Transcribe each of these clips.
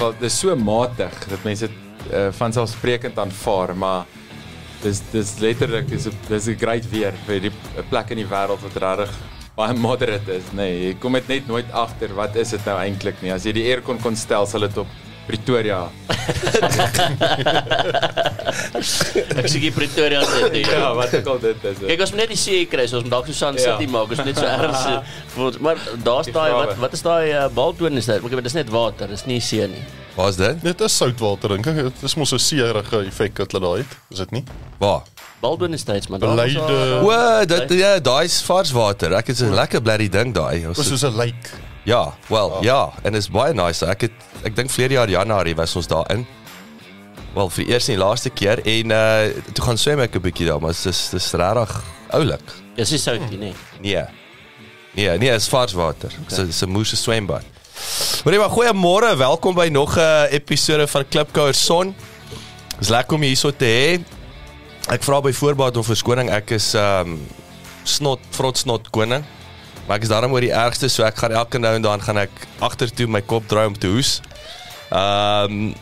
Wel dis so matig dat mense dit uh, van selfsprekend aanvaar, maar dis dis letterlik dis 'n dis 'n great weer vir die plek in die wêreld wat regtig baie moderate is, nê. Nee, jy kom dit net nooit agter wat is dit nou eintlik nie. As jy die aircon kon stel, sal dit op Pretoria. Ek sê jy Pretoria sê dit. ja, wat ek al dit is. Kyk ons moet net die see kry, so ons moet dalk so Sun Ja. City maak. Ons moet net so ergens eh, vir- maar daar's daai wat wat is daai uh, baltoon is dit? Okay, dis net water, dis nie see nie. Waar's dit? Dit is soutwater dink ek. Dit is mos 'n seerige effek wat hulle daai het, is dit nie? Waar? Is steeds maar daar Beleide- O, dit ja, daai is vars water. Ek het 'n lekker blerry ding daai. Ons is soos 'n lake. Ja, wel, ja, en dit is baie nice. Ek het ek dink verlede jaar Januarie was ons daarin. Wel, vir die eerste en die laaste keer en uh toe gaan swem ek 'n bietjie daar, maar dit is dis regtig oulik. Dis nie sout nie, nee. Nee. Nee, nee, is vars water. Okay. Dis 'n moeë swembad. Maar nee, maar goeiemôre, welkom by nog 'n episode van Klipkouer Son. Dis lekker om jou hierso te hê. Ek vra by voorbaat om verskoning. Ek is um snot frotsnot koning. Maar ek is daarom oor die ergste, so ek gaan elke nou en dan gaan ek agtertoe my kop draai om te hoes. Um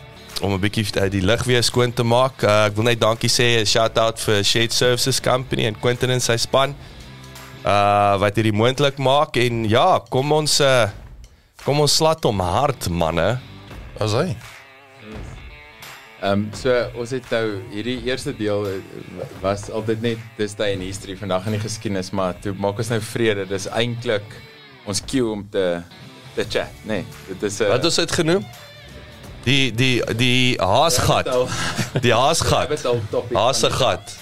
om 'n bietjie uit die lug weer skoon te maak. Uh, ek wil net dankie sê, 'n shout out vir Shade Services Company en Quentin en sy span uh wat hierdie moontlik maak en ja, kom ons uh kom ons slat om hard manne. As hy. Ehm um, so ons het nou hierdie eerste deel eh, was altyd net dis day in history vandag in die geskiedenis, maar toe maak ons nou vrede. Dis eintlik ons cue om te te chat. Nee, dit is 'n Wat ons dit genoem? Die die die haasgat. Die haasgat. Haasegat.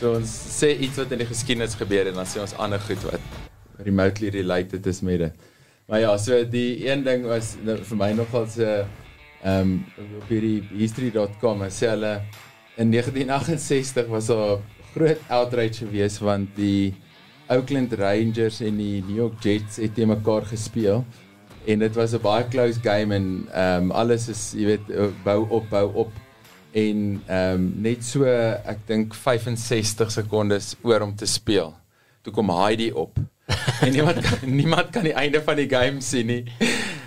So ons sê iets wat in die geskiedenis gebeur en dan sê ons ander goed wat remotely related is met dit. Maar ja, so die een ding was nou, vir my nogal so ehm um, op hierdie history.com sê hulle in 1968 was daar groot outrage geweest want die Oakland Rangers en die New York Jets het teen mekaar gespeel en dit was 'n baie close game en ehm um, alles is jy weet eh, bou op bou op en ehm um, net so ek dink 65 sekondes oor om te speel. Toe kom Heidi op. En niemand kan niemand kan die einde van die game sien nie.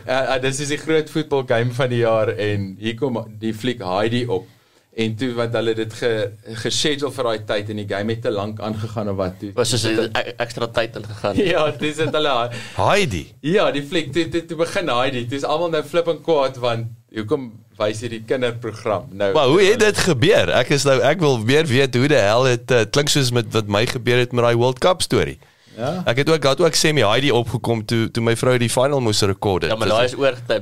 Uh, uh, dis is die groot voetbal game van die jaar en hier kom die fliek Heidi op. En toe wat hulle dit ge geschedule vir daai tyd en die game het te lank aangegaan of wat toe. Was soos 'n e- ekstra tyd ingegaan. Ja, dis dit hulle Heidi. Ja, die fliek toe toe, toe begin dit. Dis almal nou flip en kwaad want hoekom wys hierdie kinderprogram nou? Maar hoe het dit gebeur? Ek is nou ek wil weer weet hoe die hel dit uh, klink soos met wat my gebeur het met daai World Cup storie. Ja. Ek het ook gehad ook sê my Heidi opgekom toe toe my vrou die final moes rekord het. Ja, maar daai is.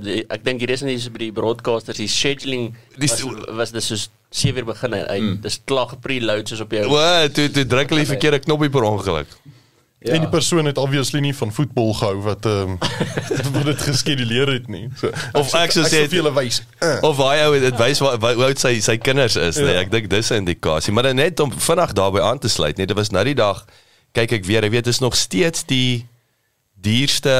Die- Ek dink hier is nie so by die broadcasters, die scheduling Die was, was dis soos 7 uur begin hy. Mm. Dis klaar gepreload soos op jou. O, toe toe druk hulle die verkeerde knoppie per ongeluk. Ja. En die persoon het obviously nie van voetbal gehou wat ehm um, wat dit geskeduleer het nie. So, Of ek sou sê- julle wys. Uh, Of hy ou dit wys wat hoe oud sy sy kinders is, nee. Ja. Ek dink dis 'n indikasie, maar dan net om vinnig daarbey aan te sluit, net dit was nou die dag kyk ek weer, ek weet dis nog steeds die duurste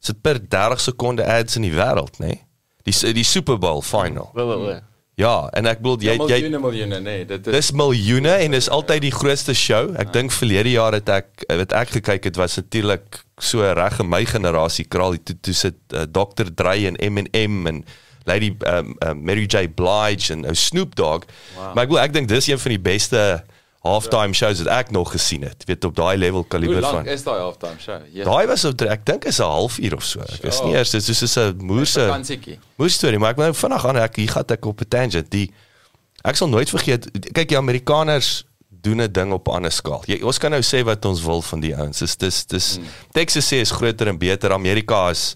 sit per 30 sekonde ads in die wêreld, nê? Nee? Die die Super Bowl final. Wo wo wo. Ja, en ek bedoel jy Ja, jy miljoene miljoene nee, dit is Dis miljoene en dis altyd die grootste show. Ek dink verlede jaar het ek wat ek gekyk het was natuurlik so reg in my generasie kraal toe toe sit uh, Dr Dre en Eminem en Lady um, um, Mary J Blige en uh, Snoop Dogg. Wow. Maar ek wil ek dink dis een van die beste halftime shows wat ek nog gesien het. Weet op daai level Hoe kaliber lank van. is daai halftime show? Ja. Daai was op ek dink is 'n halfuur of so. Ek is nie eers dis soos 'n moerse. Moes storie, maar ek nou vinnig aan ek hier gaan ek op 'n tangent. Die ek sal nooit vergeet kyk die Amerikaners doen 'n ding op 'n ander skaal. Jy ons kan nou sê wat ons wil van die ouens. Dis dis dis Hmm. Texas sê is groter en beter. Amerika is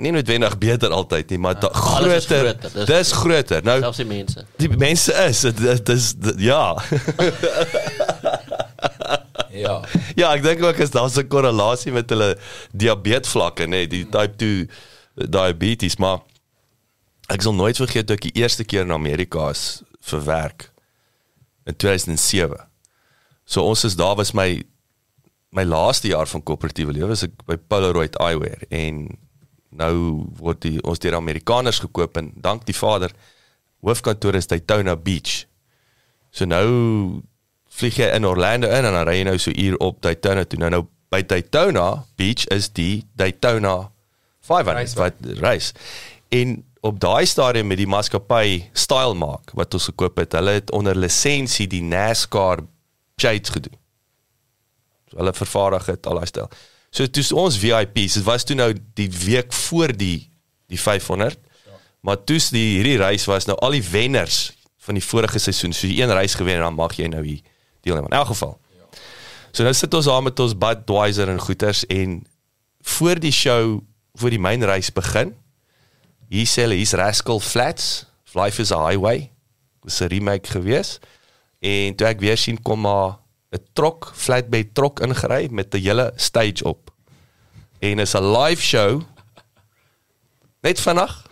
nie noodwendig beter altyd nie, maar da, alles is groter. groter, dis- Dis groter. Nou Selfs die mense. die mense is dit is dit- ja. Ja. ja, ek dink ook is daar 'n korrelasie met hulle diabetesvlakke, nê, nee, die type 2 diabetes, maar Ek sal nooit vergeet toe ek die eerste keer in Amerika is vir werk in 2007. So ons is daar was my my laaste jaar van koöperatiewe lewe was ek by Polaroid Eyewear en nou word die ons deur Amerikaners gekoop en dank die vader hoofkantoor is Daytona Beach. So nou vlieg jy in Orlando in en dan ry jy nou so uur op Daytona toe. Nou nou by Daytona Beach is die Daytona 500 Racebaan. wat reis. En op daai stadium met die maatskappy Style Mark wat ons gekoop het, hulle het onder lisensie die NASCAR shades gedoen. So hulle vervaardig het al daai stel. So toe ons VIP's, dit was toe nou die week voor die die 500. Maar toe's die hierdie reis was nou al die wenners van die vorige seisoen. So jy een reis gewen en dan mag jy nou hier deelneem. In elk geval. So nou sit ons daar met ons Budweiser en goeters en voor die show, voor die main reis begin, hier sê hulle hier's Rascal Flats, Life is a Highway. Dis 'n remake gewees. En toe ek weer sien kom maar 'n trok, flatbed trok ingery met 'n hele stage op. En is 'n live show. Net vinnig.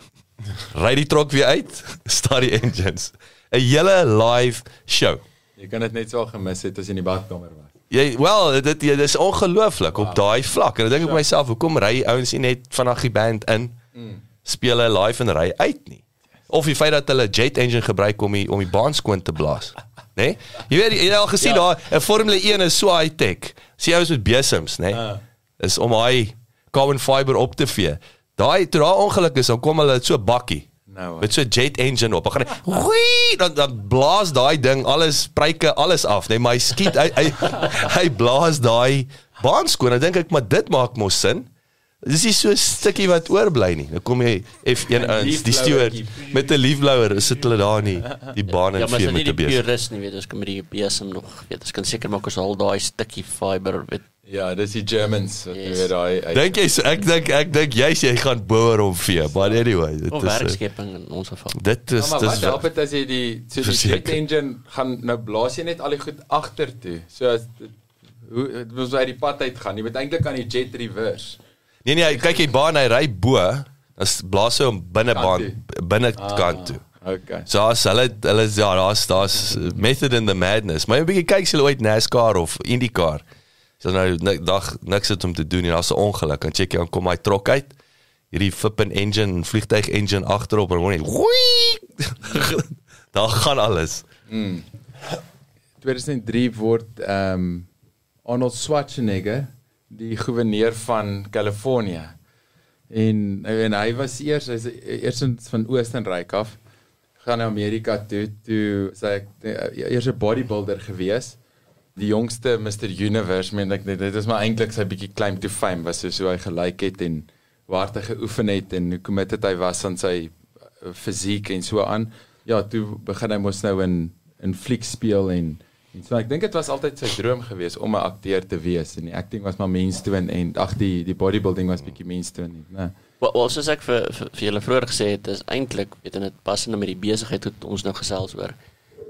Ry die trok weer uit, start die engines. 'n Hele live show. Jy kan dit net so gemis het as jy in die badkamer was. Jy wel, dit dit dit is ongelooflik wow. op daai vlak. En dan dink ek by myself, hoekom ry ouens nie net vinnig die band in? Mm. Speel hulle live en ry uit nie. Of die feit dat hulle jet engine gebruik om die, om die baan skoon te blaas. Né? Nee? Jy weet jy het al gesien ja. daar 'n Formule 1 is so high tech. Sien ouens met besems, né? Nee? Ah. Is om hy carbon fiber op te vee. Daai toe daai ongeluk is, dan kom hulle so bakkie Nou. met so 'n jet engine op. Dan gaan hy "Wii", dan dan blaas daai ding alles spruike alles af, nee, maar hy skiet hy hy, hy blaas daai baan skoon. Dan dink ek maar dit maak mos sin. Dis nie so 'n stukkie wat oorbly nie. Dan kom jy F1 ins die steward met 'n liefblouer, sit hulle daar nie die baan Ja, en maar vee is met nie 'n die purist nie, weet ons kan met die besem nog, weet ons kan seker maak ons al daai stukkie fiber weet. Ja, dis die Germans wat Yes. weet daai Dink jy ek dink ek dink jy sê jy gaan boer om vee, but anyway, dit is eh, werkskepping in ons geval. dit Ja, is wat dis help dit as jy die so die jet engine gaan nou blaas jy net al die goed agter toe. So as hoe dit moet uit die pad uit gaan. Jy moet eintlik aan die jet reverse. Nee nee, kyk jy baan hy ry bo, dan blaas hy hom binnebaan binnekant toe. Okay. So as hulle hulle ja, daar's daar's method in the madness. Maar jy bietjie kyk jy ooit NASCAR of IndyCar. So nou nik- dag niks het om te doen en daar's 'n ongeluk. Dan check jy dan kom hy trok uit. Hierdie flippin engine, vliegtuig engine agterop en hoor net. Daar gaan alles. 2003 word ehm um, Arnold Schwarzenegger die gouverneur van Kalifornië. En en hy was eers hy's eersins van Oostenryk af gaan na Amerika toe toe sy eh, eers 'n bodybuilder gewees. Die jongste Mr Universe, meen ek net dit is maar eintlik sy bietjie claim to fame was soos hoe hy gelyk het en hard hy geoefen het en hoe committed hy was aan sy eh, fisiek en so aan. Ja, toe begin hy mos nou in in fliek speel en en so ek dink dit was altyd sy droom geweest om 'n akteur te wees en die acting was maar menstoon en ag die die bodybuilding was bietjie menstoon, né? Wel, wel soos ek vir vir, vir julle vroeër gesê het, is eintlik weet en dit passende met die besigheid wat ons nou gesels oor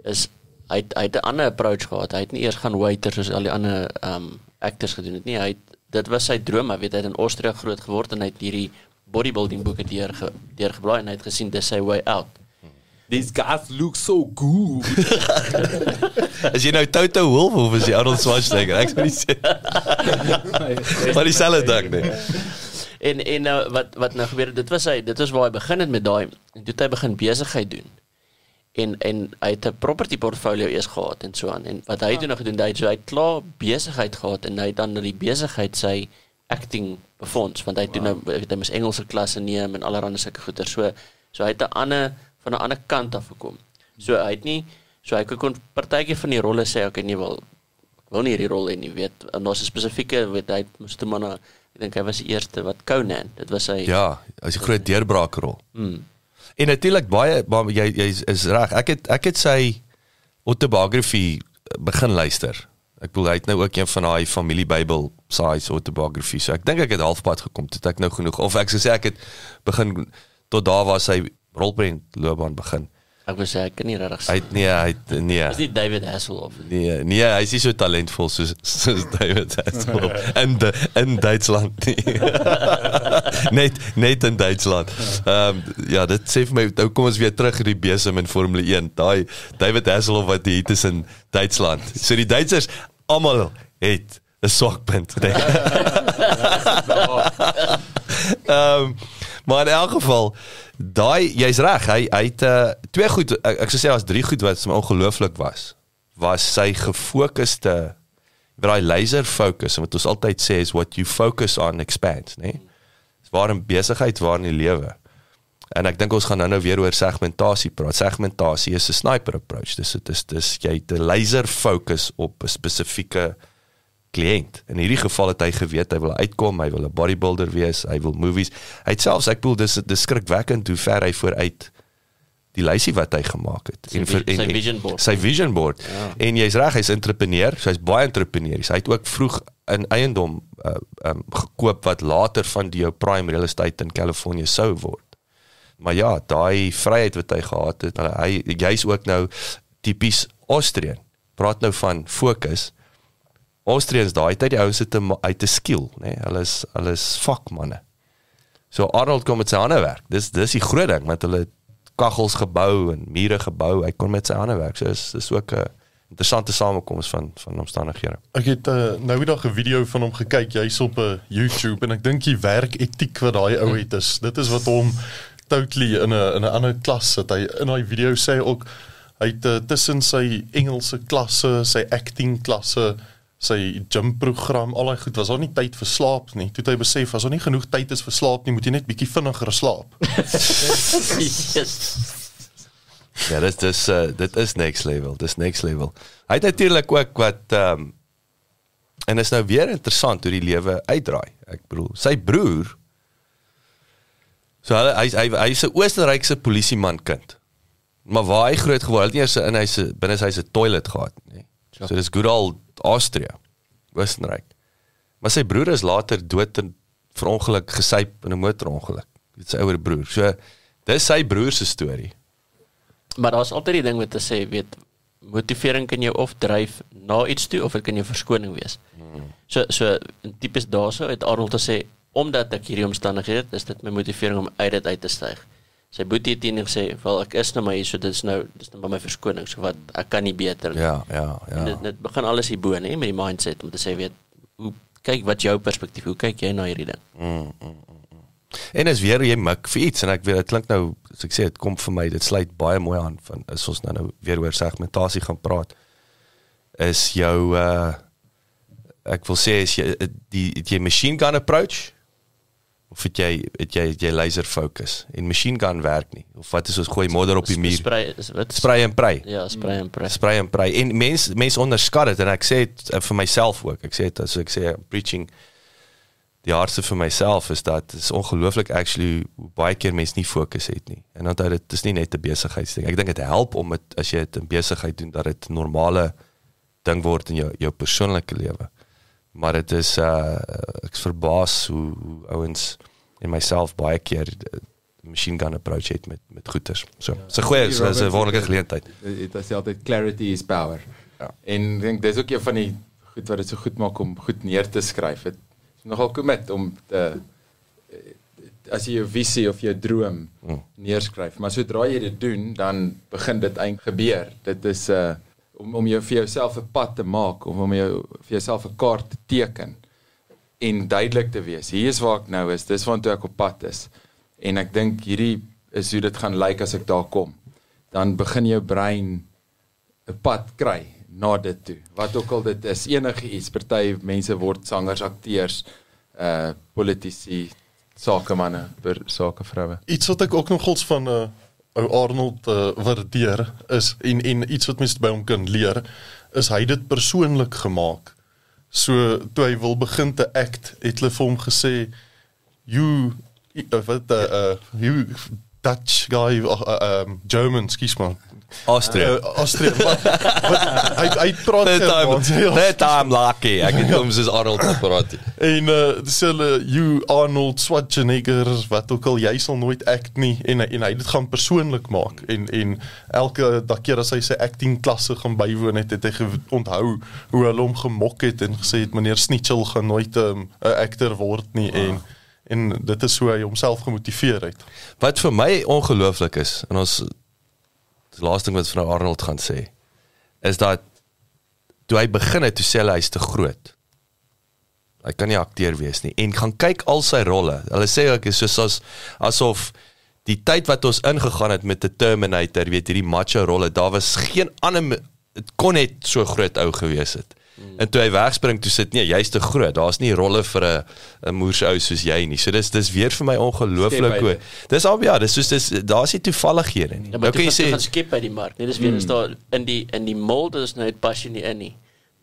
is hy het, hy het 'n ander approach gehad. Hy het nie eers gaan waiter soos al die ander um actors gedoen het nie. Hy het dit was sy droom, hy weet hy het in Austria groot geword en hy het hierdie bodybuilding boeke deur deurgeblaai en hy het gesien dis sy way out. These guys look so good. As jy nou Toto Wolff of is jy Arnold Schwarzenegger? Ek sou nie sê. Maar dieselfde ding nee. En en nou wat wat nou gebeur het, dit was hy dit was waar hy begin het met daai en toe het hy begin besigheid doen. En en hy het 'n property portfolio eers gehad en so aan. En wat hy toe nog gedoen, hy het so hy het klaar besigheid gehad en hy het dan in die besigheid sy acting befonds want hy het wow. toe nou weet hy moes Engelse klasse neem en allerlei sulke goeder. So so hy het 'n ander van 'n ander kant af gekom. So hy het nie so hy kon partytjie van die rolle sê okay nee wel ek wil nie hierdie rol hê nie weet en daar's 'n spesifieke weet hy moes toe maar na ek dink hy was die eerste wat Conan dit was sy Ja, as 'n groot deurbraakrol. mm, En natuurlik baie maar jy jy is- reg. Ek het ek het sy autobiografie begin luister. Ek bedoel hy het nou ook een van daai familie Bybel size autobiografie. So ek dink ek het halfpad gekom toe ek nou genoeg of ek sou sê ek het begin tot daar waar sy rolprent loopbaan begin. Ek wou sê ek kan nie regtig Hy het nee, hy het nee. Is nie David Hasselhoff. Nee, nee, hy is nie so talentvol soos soos David Hasselhoff in de, in Duitsland nie. net net in Duitsland. Ehm um, ja, dit sê vir my nou kom ons weer terug in die besem in Formule 1. Daai David Hasselhoff wat die het is in Duitsland. So die Duitsers almal het 'n swakpunt. Nee. Ehm um, maar in elk geval daai jy's reg, hy hy het uh, twee goed ek, ek sou sê as drie goed wat my ongelooflik was. Was sy gefokusde daai laser focus en wat ons altyd sê is what you focus on expands, né? Dis waar in besigheid, waar in die lewe. En ek dink ons gaan nou-nou weer oor segmentasie praat. Segmentasie is 'n sniper approach. Dis dit is dis jy het 'n laser fokus op 'n spesifieke kliënt. In hierdie geval het hy geweet hy wil uitkom, hy wil 'n bodybuilder wees, hy wil movies. Hy het selfs ek bedoel dis dis skrikwekkend hoe ver hy vooruit die lysie wat hy gemaak het. Sy vi- sy vision board. Sy vision board. Ja. En jy's reg, hy's entrepreneur, so hy's baie entrepreneurs. Hy het ook vroeg in eiendom uh, um, gekoop wat later van die jou prime real estate in Kalifornië sou word. Maar ja, daai vryheid wat hy gehad het, hy jy's ook nou tipies Austrian. Praat nou van fokus. Austrians daai tyd die ouens het 'n uit 'n skill, nê. Nee? Hulle is hulle is vakmanne. So Arnold kom met sy hande werk. Dis dis die groot ding met hulle kaggels gebou en mure gebou. Hy kon met sy hande werk. So is dis ook 'n interessante samekoms van van omstandighede. Ek het uh, nou die dag 'n video van hom gekyk jy's op 'n uh, YouTube en ek dink die werk etiek wat daai ou het is dit is wat hom totally in 'n in 'n ander klas sit. Hy in daai video sê ook hy het uh, tussen sy Engelse klasse, sy acting klasse, sy gym program, al daai goed was daar nie tyd vir slaap nie. Toe het hy besef as daar nie genoeg tyd is vir slaap nie, moet jy net bietjie vinniger slaap. yes. Ja, dis dis uh, dit is next level. Dis next level. Hy het natuurlik ook wat ehm um, en is nou weer interessant hoe die lewe uitdraai. Ek bedoel, sy broer So hy hy hy hy's 'n Oostenrykse polisieman kind. Maar waar hy groot geword het, nie eens in hy's binne hy's 'n toilet gehad nie. Ja. So dis good old Austria. Oostenryk. Maar sy broer is later dood in verongeluk gesyp in 'n motorongeluk. Dit sy ouer broer. So dis sy broer se storie. Maar daar's altyd die ding wat te sê, weet, motivering kan jou of dryf na iets toe of dit kan jou verskoning wees. So so in tipes daarso het Arnold gesê omdat ek hierdie omstandighede het, is dit my motivering om uit dit uit te styg. Sy boetie teen hom gesê, "Wel, ek is nou maar hier, so dit is nou dis nou maar my verskoning, so wat ek kan nie beter nie." Ja, ja, En ja. dit dit begin alles hier bo, nê, met die mindset om te sê, weet, hoe kyk wat jou perspektief, hoe kyk jy na hierdie ding? En as weer jy mik vir iets en ek weet dit klink nou as ek sê dit kom vir my dit sluit baie mooi aan van as ons nou nou weer oor segmentasie gaan praat is jou uh ek wil sê is jy die het jy machine gun approach of het jy het jy het jy laser focus en machine gun werk nie of wat is ons gooi modder op die muur Sprei wat spray en pray Ja, sprei en press. spray en pray en mense mense onderskat dit en ek sê dit uh, vir myself ook ek sê dit as ek sê preaching die hardste vir myself is dat dit is ongelooflik actually hoe baie keer mense nie fokus het nie. En onthou dit is nie net 'n besigheidsding. Ek dink dit help om dit as jy dit in besigheid doen dat dit normale ding word in jou jou persoonlike lewe. Maar dit is uh ek's verbaas hoe, hoe ouens en myself baie keer uh, machine gun approach het met met goeters. So, so goeie, so, 'n wonderlike geleentheid. Dit is altyd clarity is power. Ja. En ek dink dis ook een van die goed wat dit so goed maak om goed neer te skryf. Dit is nogal commit om te as jy jou visie of jou droom Mm. neerskryf, maar sodra jy dit doen, dan begin dit eintlik gebeur. Dit is uh om om jou vir jouself 'n pad te maak of om jou vir jouself 'n kaart te teken en duidelik te wees. Hier is waar ek nou is. Dis waartoe ek op pad is. En ek dink hierdie is hoe dit gaan lyk as ek daar kom. Dan begin jou brein 'n pad kry na dit toe. Wat ook al dit is, enige iets. Party mense word sangers, akteurs, uh politici, sakemanne, sakevroue. Iets wat ek ook nogals van 'n uh, ou Arnold uh, waardeer is en en iets wat mense by hom kan leer is hy dit persoonlik gemaak. So toe hy wil begin te act, het hulle vir hom gesê you uh, wat uh, uh you Dutch guy uh, uh, um German, skus maar. Austria. Uh, Austria. Maar, hy hy praat Net Germaans, time, ja. net time lucky. Ek het hom soos Arnold gepraat. En uh dis hulle you Arnold Schwarzenegger wat ook al jy sal nooit act nie en en hy dit gaan persoonlik maak en en elke keer as hy sy acting klasse gaan bywoon het het hy onthou hoe hulle hom gemok het en gesê het meneer Snitchell gaan nooit 'n um, 'n actor word nie en en dit is hoe hy homself gemotiveer het. Wat vir my ongelooflik is en ons die laaste ding wat vrou Arnold gaan sê is dat toe hy begin het toe sê hulle hy's te groot. Hy kan nie akteur wees nie en gaan kyk al sy rolle. Hulle sê ook is soos as asof die tyd wat ons ingegaan het met 'n Terminator, weet hierdie macho rolle, daar was geen ander kon net so groot ou gewees het. Mm. En toe hy wegspring, toe sit nee, jy's te groot. Daar's nie rolle vir 'n 'n moerse ou soos jy nie. So dis dis weer vir my ongelooflik hoe. uit. Dis al ja, dis soos dis daar's nie toevallighede nie. Ja, maar nou kan jy sê gaan skep by die mark. Net is weer is daar in die in die mold is nou net pas jy nie in nie.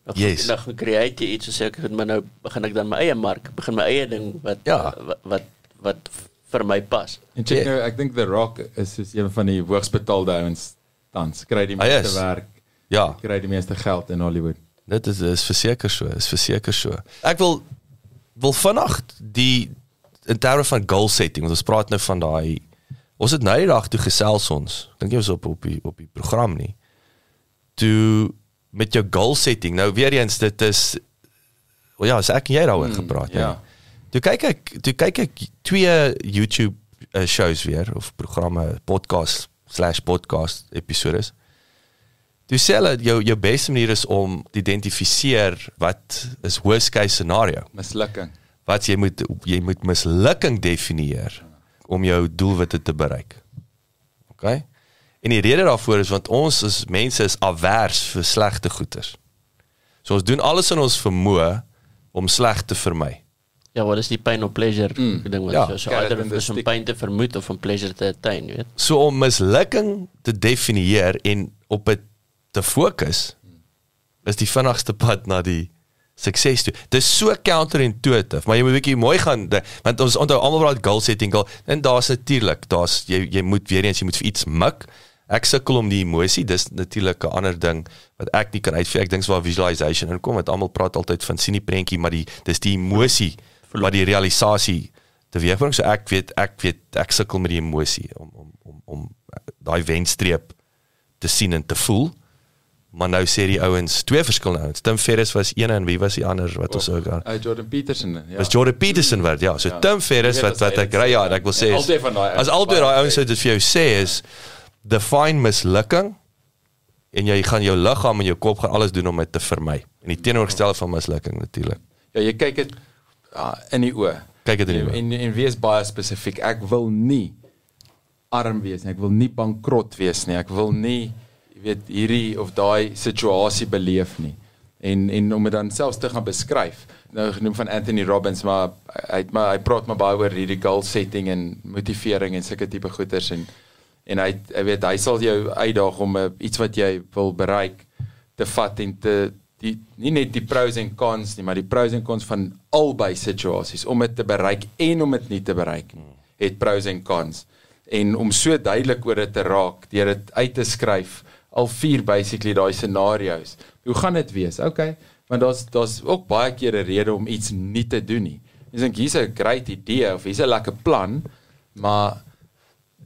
Dan gaan- Yes. Dan gaan create jy iets so sê ek het maar nou begin ek dan my eie mark, begin my eie ding wat Ja. wat wat, wat vir my pas. En check Ja. nou, ek dink The Rock is soos een van die hoogs betaalde ouens tans. Kry die Hy meeste werk, ja, kry die meeste geld in Hollywood. Dit is is verseker so, is verseker so. Ek wil wil vanaand die in terme van goal setting, want ons praat nou van daai ons het nou die dag toe gesels ons. Dink jy was op op die op die program nie. Toe met jou goal setting. Nou weer eens dit is wel ja, as ek en jy daaroor Mm, gepraat ja. het. Toe kyk ek toe kyk ek twee YouTube uh, shows weer of programme podcast slash podcast episodes. Toe sê hulle jou jou beste manier is om te identifiseer wat is worst case scenario. Mislukking. Wat jy moet jy moet mislukking definieer om jou doelwitte te bereik. OK? En die rede daarvoor is want ons as mense is avers vir slegte goeders. So ons doen alles in ons vermoë om sleg te vermy. Ja, wat is die pain of pleasure Mm. ding wat Ja. so so either is om pyn te vermoed of om pleasure te attain, weet. So om mislukking te definieer en op dit te fokus is die vinnigste pad na die sukses toe. Dis so counterintuitive, maar jy moet 'n bietjie mooi gaan want ons onthou almal praat goal setting goal en daar's natuurlik, daar's jy jy moet weer eens jy moet vir iets mik. Ek sukkel om die emosie, dis natuurlik 'n ander ding wat ek nie kan uitvee. Ek dink waar visualization inkom, want almal praat altyd van sien die prentjie, maar die dis die emosie wat die realisasie teweegbring. So ek weet ek weet ek sukkel met die emosie om om om om daai wenstreep te sien en te voel. Maar nou sê die ouens twee verskillende ouens. Tim Ferriss was een en wie was die ander wat ons ook daar? Uh, Jordan Peterson. Ja. Was Jordan Peterson wat ja, so Ja. Tim Ferriss wat wat ek ry ja, en ek wil sê is as albei daai ouens sê. dit vir jou sê is define mislukking en jy gaan jou liggaam en jou kop gaan alles doen om dit te vermy. En die teenoorgestelde van mislukking natuurlik. Ja, jy kyk dit uh, in die oë. Kyk dit in die oë. En en wees baie spesifiek. Ek wil nie arm wees nie. Ek wil nie bankrot wees nie. Ek wil nie jy weet hierdie of daai situasie beleef nie. En en om dit dan selfs te gaan beskryf. Nou genoem van Anthony Robbins, maar hy het maar hy praat maar baie oor hierdie goal setting en motivering en sulke tipe goeters en en hy hy weet hy sal jou uitdaag om uh, iets wat jy wil bereik te vat en te die nie net die pros en cons nie, maar die pros en cons van albei situasies om dit te bereik en om dit nie te bereik nie. Het pros en cons. En om so duidelik oor dit te raak, deur dit uit te skryf, al vier basically daai scenario's. Hoe gaan dit wees? Okay, want daar's daar's ook baie keer 'n rede om iets nie te doen nie. Jy dink hier's 'n great idee of hier's 'n lekker plan, maar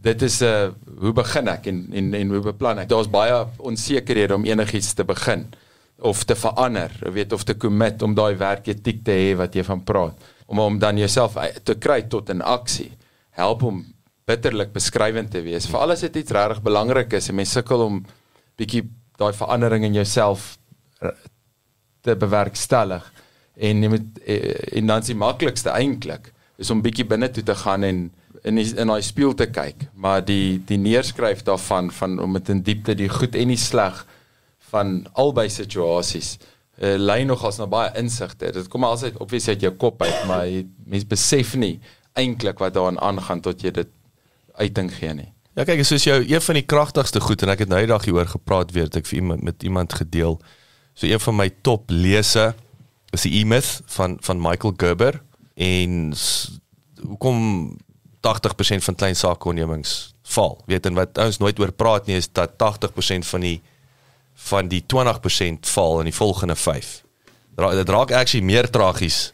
dit is 'n uh, hoe begin ek en en en hoe beplan ek? Daar's baie onsekerhede om enigiets te begin of te verander, weet of te commit om daai werketiek te hê wat jy van praat, om om dan jouself uit- te kry tot 'n aksie. Help om bitterlik beskrywend te wees. Veral as dit iets regtig belangrik is en mens sukkel om bietjie daai verandering in jouself r- te bewerkstellig. En jy moet eh, en dan is die maklikste eintlik is om bietjie binne toe te gaan en in die, in daai spieël te kyk. Maar die die neerskryf daarvan van om dit in diepte die goed en die sleg van albei situasies uh, lei nogals na baie insigte dit kom altyd obviously uit jou kop uit maar jy, mens besef nie eintlik wat daaraan aangaan tot jy dit uiting gee nie Ja kyk, soos jou een van die kragtigste goed en ek het nou die dag hieroor gepraat weer het ek vir iemand met iemand gedeel. So een van my top lese is die E-Myth van van Michael Gerber en hoekom 80% van klein sakeondernemings val. Weet en wat ons nooit oor praat nie is dat 80% van die van die 20% val in die volgende 5. Dra, dit raak actually meer tragies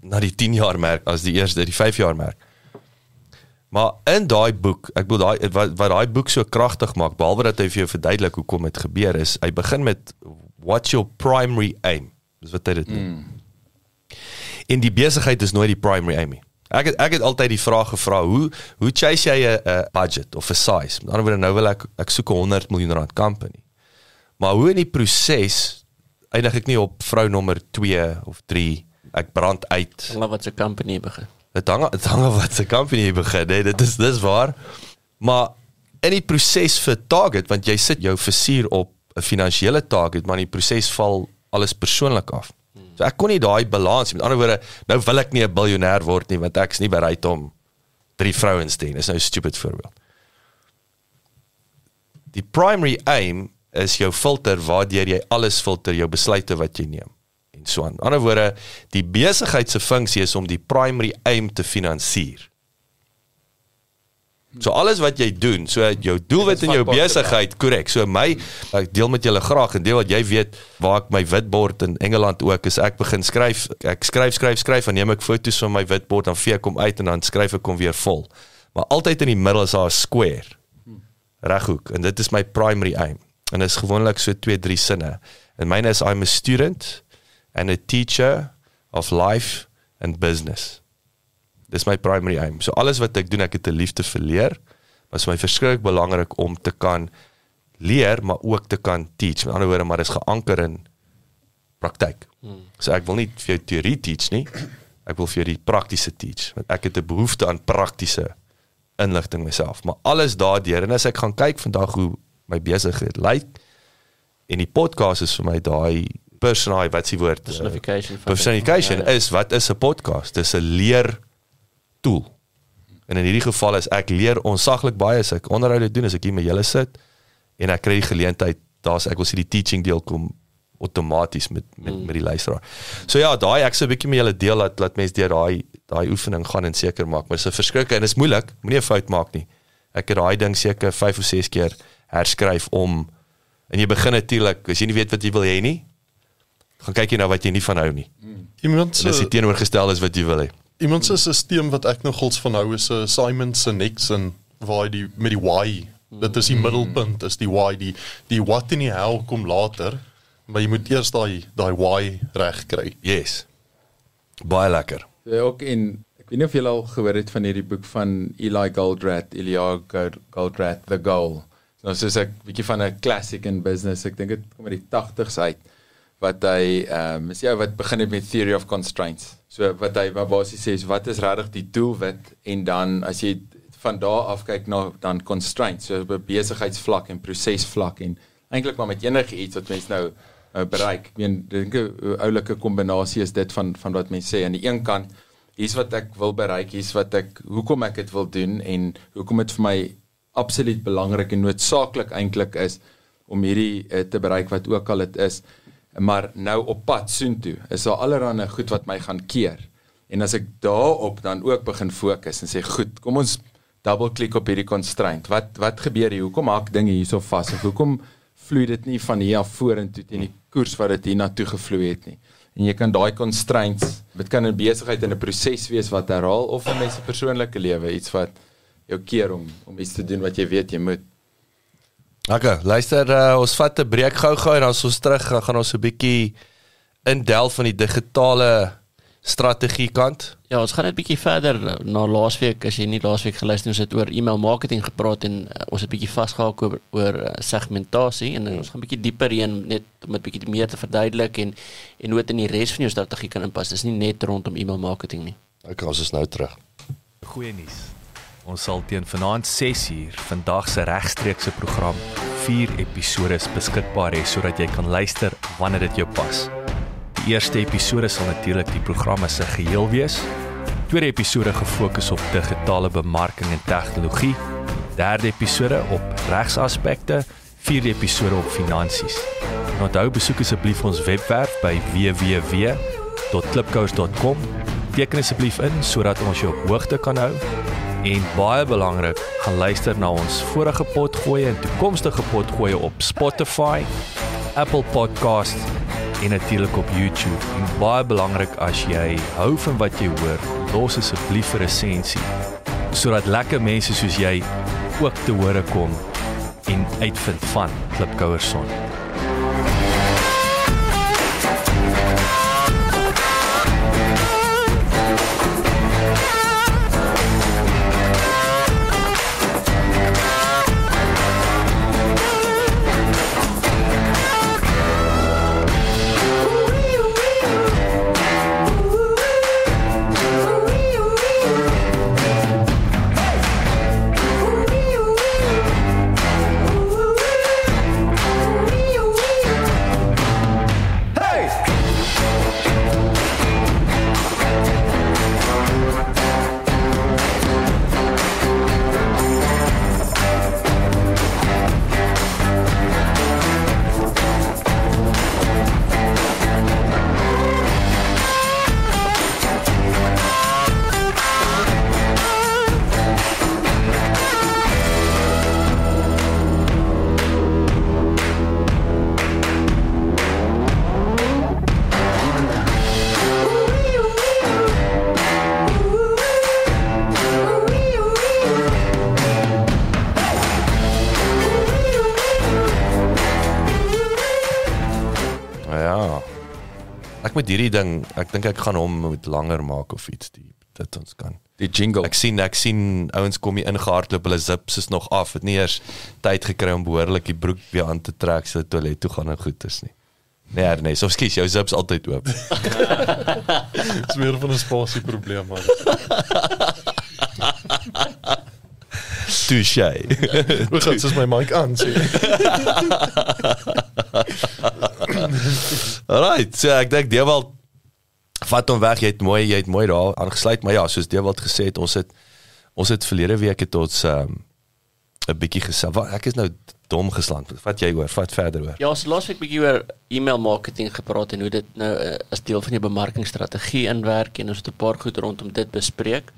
na die 10 jaar merk as die eerste die 5 jaar merk. Maar in daai boek, ek bedoel daai wat wat daai boek so kragtig maak, behalwe dat hy vir jou verduidelik hoekom dit gebeur is, hy begin met what's your primary aim? Dis wat hy dit noem. Mm. In die besigheid is nooit die primary aim nie. Ek het ek het altyd die vraag gevra, hoe hoe chase jy 'n budget of 'n size? Met ander woorde nou wil ek ek soek 'n 100 miljoen rand company. Maar hoe in die proses eindig ek nie op vrou nommer 2 of 3 ek brand uit. Hulle wat se company begin. Dit hang dit hang af wat se company begin. Nee, dit is dis waar. Maar in die proses vir target want jy sit jou versuur op 'n finansiële target, maar in die proses val alles persoonlik af. So ek kon nie daai balans met ander woorde, nou wil ek nie 'n biljoenêr word nie want ek is nie bereid om drie vrouens te hê. Dis nou 'n stupid voorbeeld. Die primary aim is jou filter waardeur jy alles filter jou besluite wat jy neem en so aan. Ander woorde, die besigheid se funksie is om die primary aim te finansier. So alles wat jy doen, so jou doelwit in jou besigheid, korrek. So my ek deel met julle graag en deel wat jy weet waar ek my witbord in Engeland ook is ek begin skryf. Ek skryf skryf skryf en neem ek foto's van my witbord dan vee ek hom uit en dan skryf ek hom weer vol. Maar altyd in die middel is daar 'n square. Reghoek en dit is my primary aim. En dit is gewoonlik so 2 3 sinne. En myne is I'm a student and a teacher of life and business. Dis my primary aim. So alles wat ek doen, ek het 'n liefde vir leer. Maar vir my verskriklik belangrik om te kan leer, maar ook te kan teach. Met ander woorde, maar dis geanker in praktyk. Hmm. So ek wil nie vir jou teorie teach nie. Ek wil vir jou die praktiese teach, want ek het 'n behoefte aan praktiese inligting myself. Maar alles daardeur en as ek gaan kyk vandag hoe my besigheid lyk en die podcast is vir my daai personaai wat se woord personification uh, personification is wat is 'n podcast dis 'n leer tool en in hierdie geval is ek leer onsaglik baie as ek onderhoude doen as ek hier met julle sit en ek kry die geleentheid daar's ek wil sê die teaching deel kom outomaties met met mm. met die luisteraar. So ja, daai ek sou 'n bietjie met julle deel dat laat mense deur daai daai oefening gaan en seker maak, maar dit is 'n verskrikke en dit is moeilik. Moenie 'n fout maak nie. Ek het daai ding seker 5 of 6 keer herskryf om en jy begin natuurlik as jy nie weet wat jy wil hê nie, gaan kyk jy na wat jy nie van hou nie. Iemand se dis teenoorgestel is wat jy wil hê. Iemand se stelsel wat ek nogals van hou is 'n uh, Simon Sinek waar die met die why. Dit is die mm. middelpunt, is die why die die what in die how kom later, maar jy moet eers daai daai why reg kry. Yes. Baie lekker. Ja, ook in ek weet nie of julle al gehoor het van hierdie boek van Eli Goldratt, Elia Goldratt The Goal. Nou soos ek bietjie van 'n classic in business, ek dink dit kom uit die 80s uit wat hy ehm um, is ja wat begin het met theory of constraints. So wat hy wat basies sê is wat is regtig die doelwit en dan as jy van daar af kyk na dan constraints so besigheidsvlak en prosesvlak en eintlik maar met enige iets wat mens nou uh, bereik. Ek meen dink 'n oulike kombinasie is dit van van wat mense sê aan die een kant hier's wat ek wil bereik, hier's wat ek hoekom ek dit wil doen en hoekom dit vir my absoluut belangrik en noodsaaklik eintlik is om hierdie uh, te bereik wat ook al dit is maar nou op pad soontoe is daar allerlei goed wat my gaan keer. En as ek daarop dan ook begin fokus en sê goed, kom ons double klik op hierdie constraint. Wat wat gebeur hier? Hoekom maak dinge hierso vas? Of hoekom vloei dit nie van hier af vorentoe teen die koers wat dit hiernatoe gevloei het nie? En jy kan daai constraints, dit kan 'n besigheid en 'n proses wees wat herhaal of 'n mens se persoonlike lewe, iets wat jou keer om om iets te doen wat jy weet jy moet. Okay, luister, uh, ons vat 'n breek gou-gou en dan ons terug gaan ons 'n bietjie indelf van die digitale strategie kant. Ja, ons gaan net bietjie verder na laasweek as jy nie laasweek geluister het oor e-mail marketing gepraat en uh, ons het bietjie vasgehak oor oor uh, segmentasie en ons gaan bietjie dieper in net om dit bietjie meer te verduidelik en en hoe dit in die res van jou strategie kan inpas. Dis nie net rondom e-mail marketing nie. Okay, ons is nou terug. Goeie nuus. Ons sal teen vanaand 6uur vandag se regstreekse program 4 episode beskikbaar hê sodat jy kan luister wanneer dit jou pas. Die eerste episode sal natuurlik die programme se geheel wees. Tweede episode gefokus op digitale bemarking en tegnologie. Derde episode op regsaspekte, vierde episode op finansies. Onthou besoek asseblief ons webwerf by www.klipkous.com. Teken asseblief in sodat ons jou op hoogte kan hou En baie belangrik, gaan luister na ons vorige potgoeie en toekomstige potgoeie op Spotify, Apple Podcast en natuurlik op YouTube. En baie belangrik as jy hou van wat jy hoor, los asseblief 'n resensie sodat lekker mense soos jy ook te hore kom en uitvind van Klipkouer hierdie ding, ek dink ek gaan hom moet langer maak of iets die dit ons kan. Die jingle. Ek sien ek sien ouens kom hier ingehardloop, hulle zips is nog af. Het nie eers tyd gekry om behoorlik die broek weer aan te trek so die toilet toe gaan en goed is nie. Nee, nee, so skies jou zips altyd oop. Dis meer van 'n spasie probleem man. Touche. Hoe gaan dit my mic aan sê? Alright, so ek dink Dewald vat hom weg. Jy het mooi, jy het mooi daar aangesluit, maar ja, soos Dewald gesê het, ons het ons het verlede week het ons um, 'n bietjie gesê, wat ek is nou dom gesland. Wat jy hoor, vat verder hoor. Ja, ons het laasweek bietjie oor e-mail marketing gepraat en hoe dit nou uh, as deel van jou bemarkingstrategie inwerk en ons het 'n paar goed rondom dit bespreek.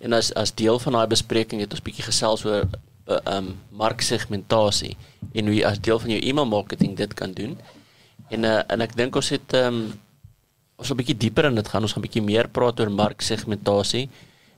En as as deel van daai bespreking het ons bietjie gesels oor uh, um marksegmentasie en hoe jy as deel van jou e-mail marketing dit kan doen. En uh, en ek dink ons het um ons wil 'n bietjie dieper in dit gaan. Ons gaan 'n bietjie meer praat oor marksegmentasie.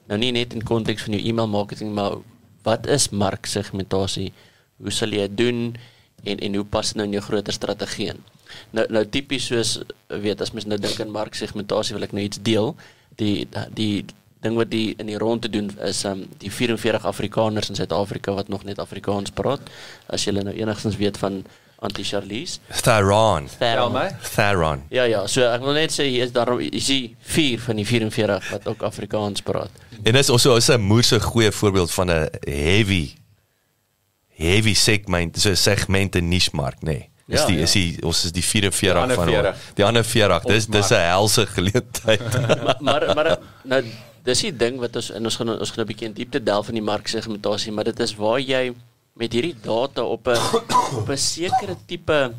Nou nie net in konteks van jou e-mail marketing, maar wat is marksegmentasie? Hoe sal jy dit doen en en hoe pas dit nou in jou groter strategie in? Nou nou tipies soos weet as mens nou dink aan marksegmentasie wil ek nou iets deel. Die die ding wat die in die rond te doen is um die 44 Afrikaners in Suid-Afrika wat nog net Afrikaans praat. As jy nou enigstens weet van Antie Charlies. Theron. Tel my. Theron. Ja ja, so ek wil net sê hier is daar is die 4 van die 44 wat ook Afrikaans praat. En dis also is 'n moerse goeie voorbeeld van 'n heavy heavy segment, so 'n segment in niche mark, nê. Nee. Dis Ja, die ja. is die ons is die 44 Die van 40. die ander 40. Dis dis 'n helse geleentheid. maar maar maar nou dis die ding wat ons en ons gaan ons gaan 'n bietjie in diepte delf in die marksegmentasie, maar dit is waar jy met hierdie data op 'n op 'n sekere tipe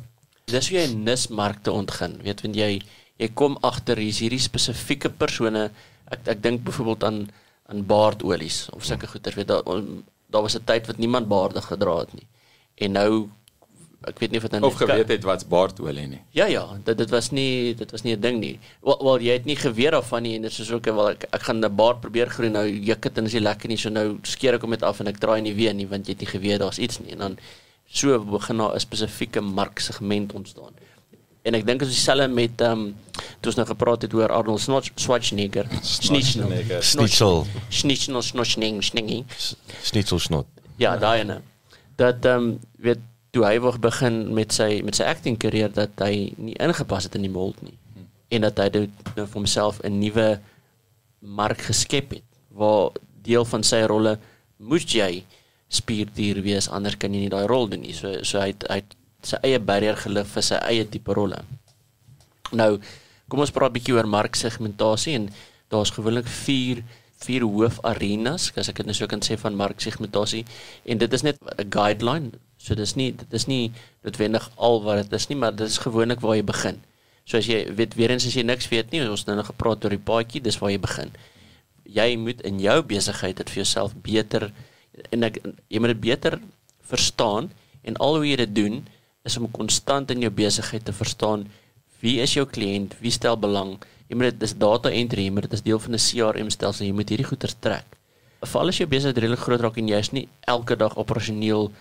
dis hoe jy nismarkte ontgin. Weet want jy jy kom agter hier's hierdie spesifieke persone. Ek ek dink byvoorbeeld aan aan baardolies of sulke goeder. Weet daar daar was 'n tyd wat niemand baarde gedra het nie. En nou ek weet nie of dit nou Of geweet het wat's baardolie nie. Ja ja, dit dit was nie dit was nie 'n ding nie. Wel, wel jy het nie geweet daarvan nie en dit is ook wel ek ek gaan 'n baard probeer groei nou juk dit en is nie lekker nie so nou skeer ek hom net af en ek draai nie weer nie want jy het nie geweet daar's iets nie en dan so begin daar 'n spesifieke marksegment ontstaan. En ek dink dit is dieselfde met ehm um, toe ons nou gepraat het oor Arnold Schwarz- Schwarzenegger. Schwarzenegger. Schnitzel, Schnitzel, Schningy. schnitzel snot. Ja, daai ene. Dat ehm um, weet toe hy wou begin met sy met sy acting karier dat hy nie ingepas het in die mold nie. En dat hy dit nou vir homself 'n nuwe mark geskep het waar deel van sy rolle moes jy spierdier wees anders kan jy nie daai rol doen nie. So so hy het, hy het sy eie barrier gelig vir sy eie tipe rolle. Nou, kom ons praat 'n bietjie oor marksegmentasie en daar's gewoonlik 4 vier hoofarenas, as ek dit nou so kan sê van marksegmentasie en dit is net 'n guideline. So dis nie dit is nie noodwendig al wat dit is nie, maar dit is gewoonlik waar jy begin. So as jy weet weer eens as jy niks weet nie, ons het nou gepraat oor die paadjie, dis waar jy begin. jy moet in jou besigheid dit vir jouself beter en ek jy moet dit beter verstaan en al hoe jy dit doen is om konstant in jou besigheid te verstaan wie is jou kliënt, wie stel belang. Jy moet dit dis data entry, jy moet dit as deel van 'n CRM stelsel, jy moet hierdie goeie trek. Veral as jou besigheid redelik groot raak en jy's nie elke dag operasioneel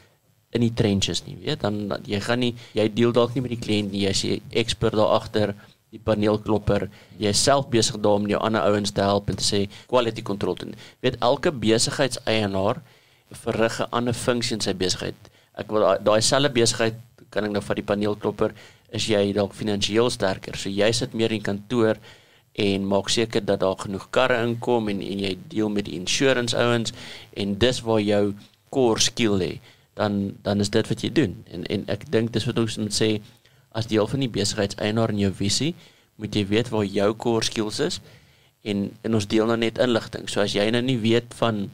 in die trenches nie, weet, dan, jy gaan nie jy deel dalk nie met die kliënt nie, jy's 'n ekspert daar agter die paneelklopper, jy is self besig daarom om jou ander ouens te help en te sê quality control doen. Weet elke besigheidseienaar verrig 'n ander funksie in sy besigheid. Ek wil daai selfe besigheid kan ek nou van die paneelklopper is jy dalk finansiëel sterker. So jy sit meer in kantoor en maak seker dat daar genoeg karre inkom en en jy deel met die insurance ouens en dis waar jou core skill lê. Dan dan is dit wat jy doen. En en ek dink dis wat ons moet sê as deel van die besigheidseienaar in jou visie, moet jy weet waar jou core skills is en en ons deel nou net inligting. So as jy nou nie weet van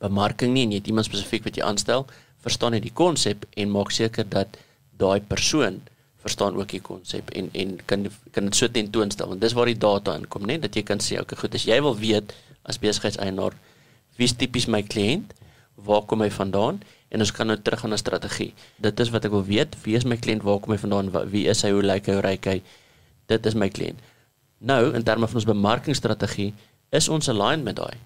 bemarking nie en jy het iemand spesifiek wat jy aanstel, verstaan jy die konsep en maak seker dat daai persoon verstaan ook die konsep en en kan kan dit so tentoonstel want dis waar die data inkom nê dat jy kan sê okay goed as jy wil weet as besigheidseienaar wie's tipies my kliënt waar kom hy vandaan en ons kan nou terug aan 'n strategie. Dit is wat ek wil weet. Wie is my kliënt waar kom hy vandaan? Wie is hy? Hoe lyk hy? Hoe ryk hy? Dit is my kliënt nou in terme van ons bemarkingstrategie is ons aligned met daai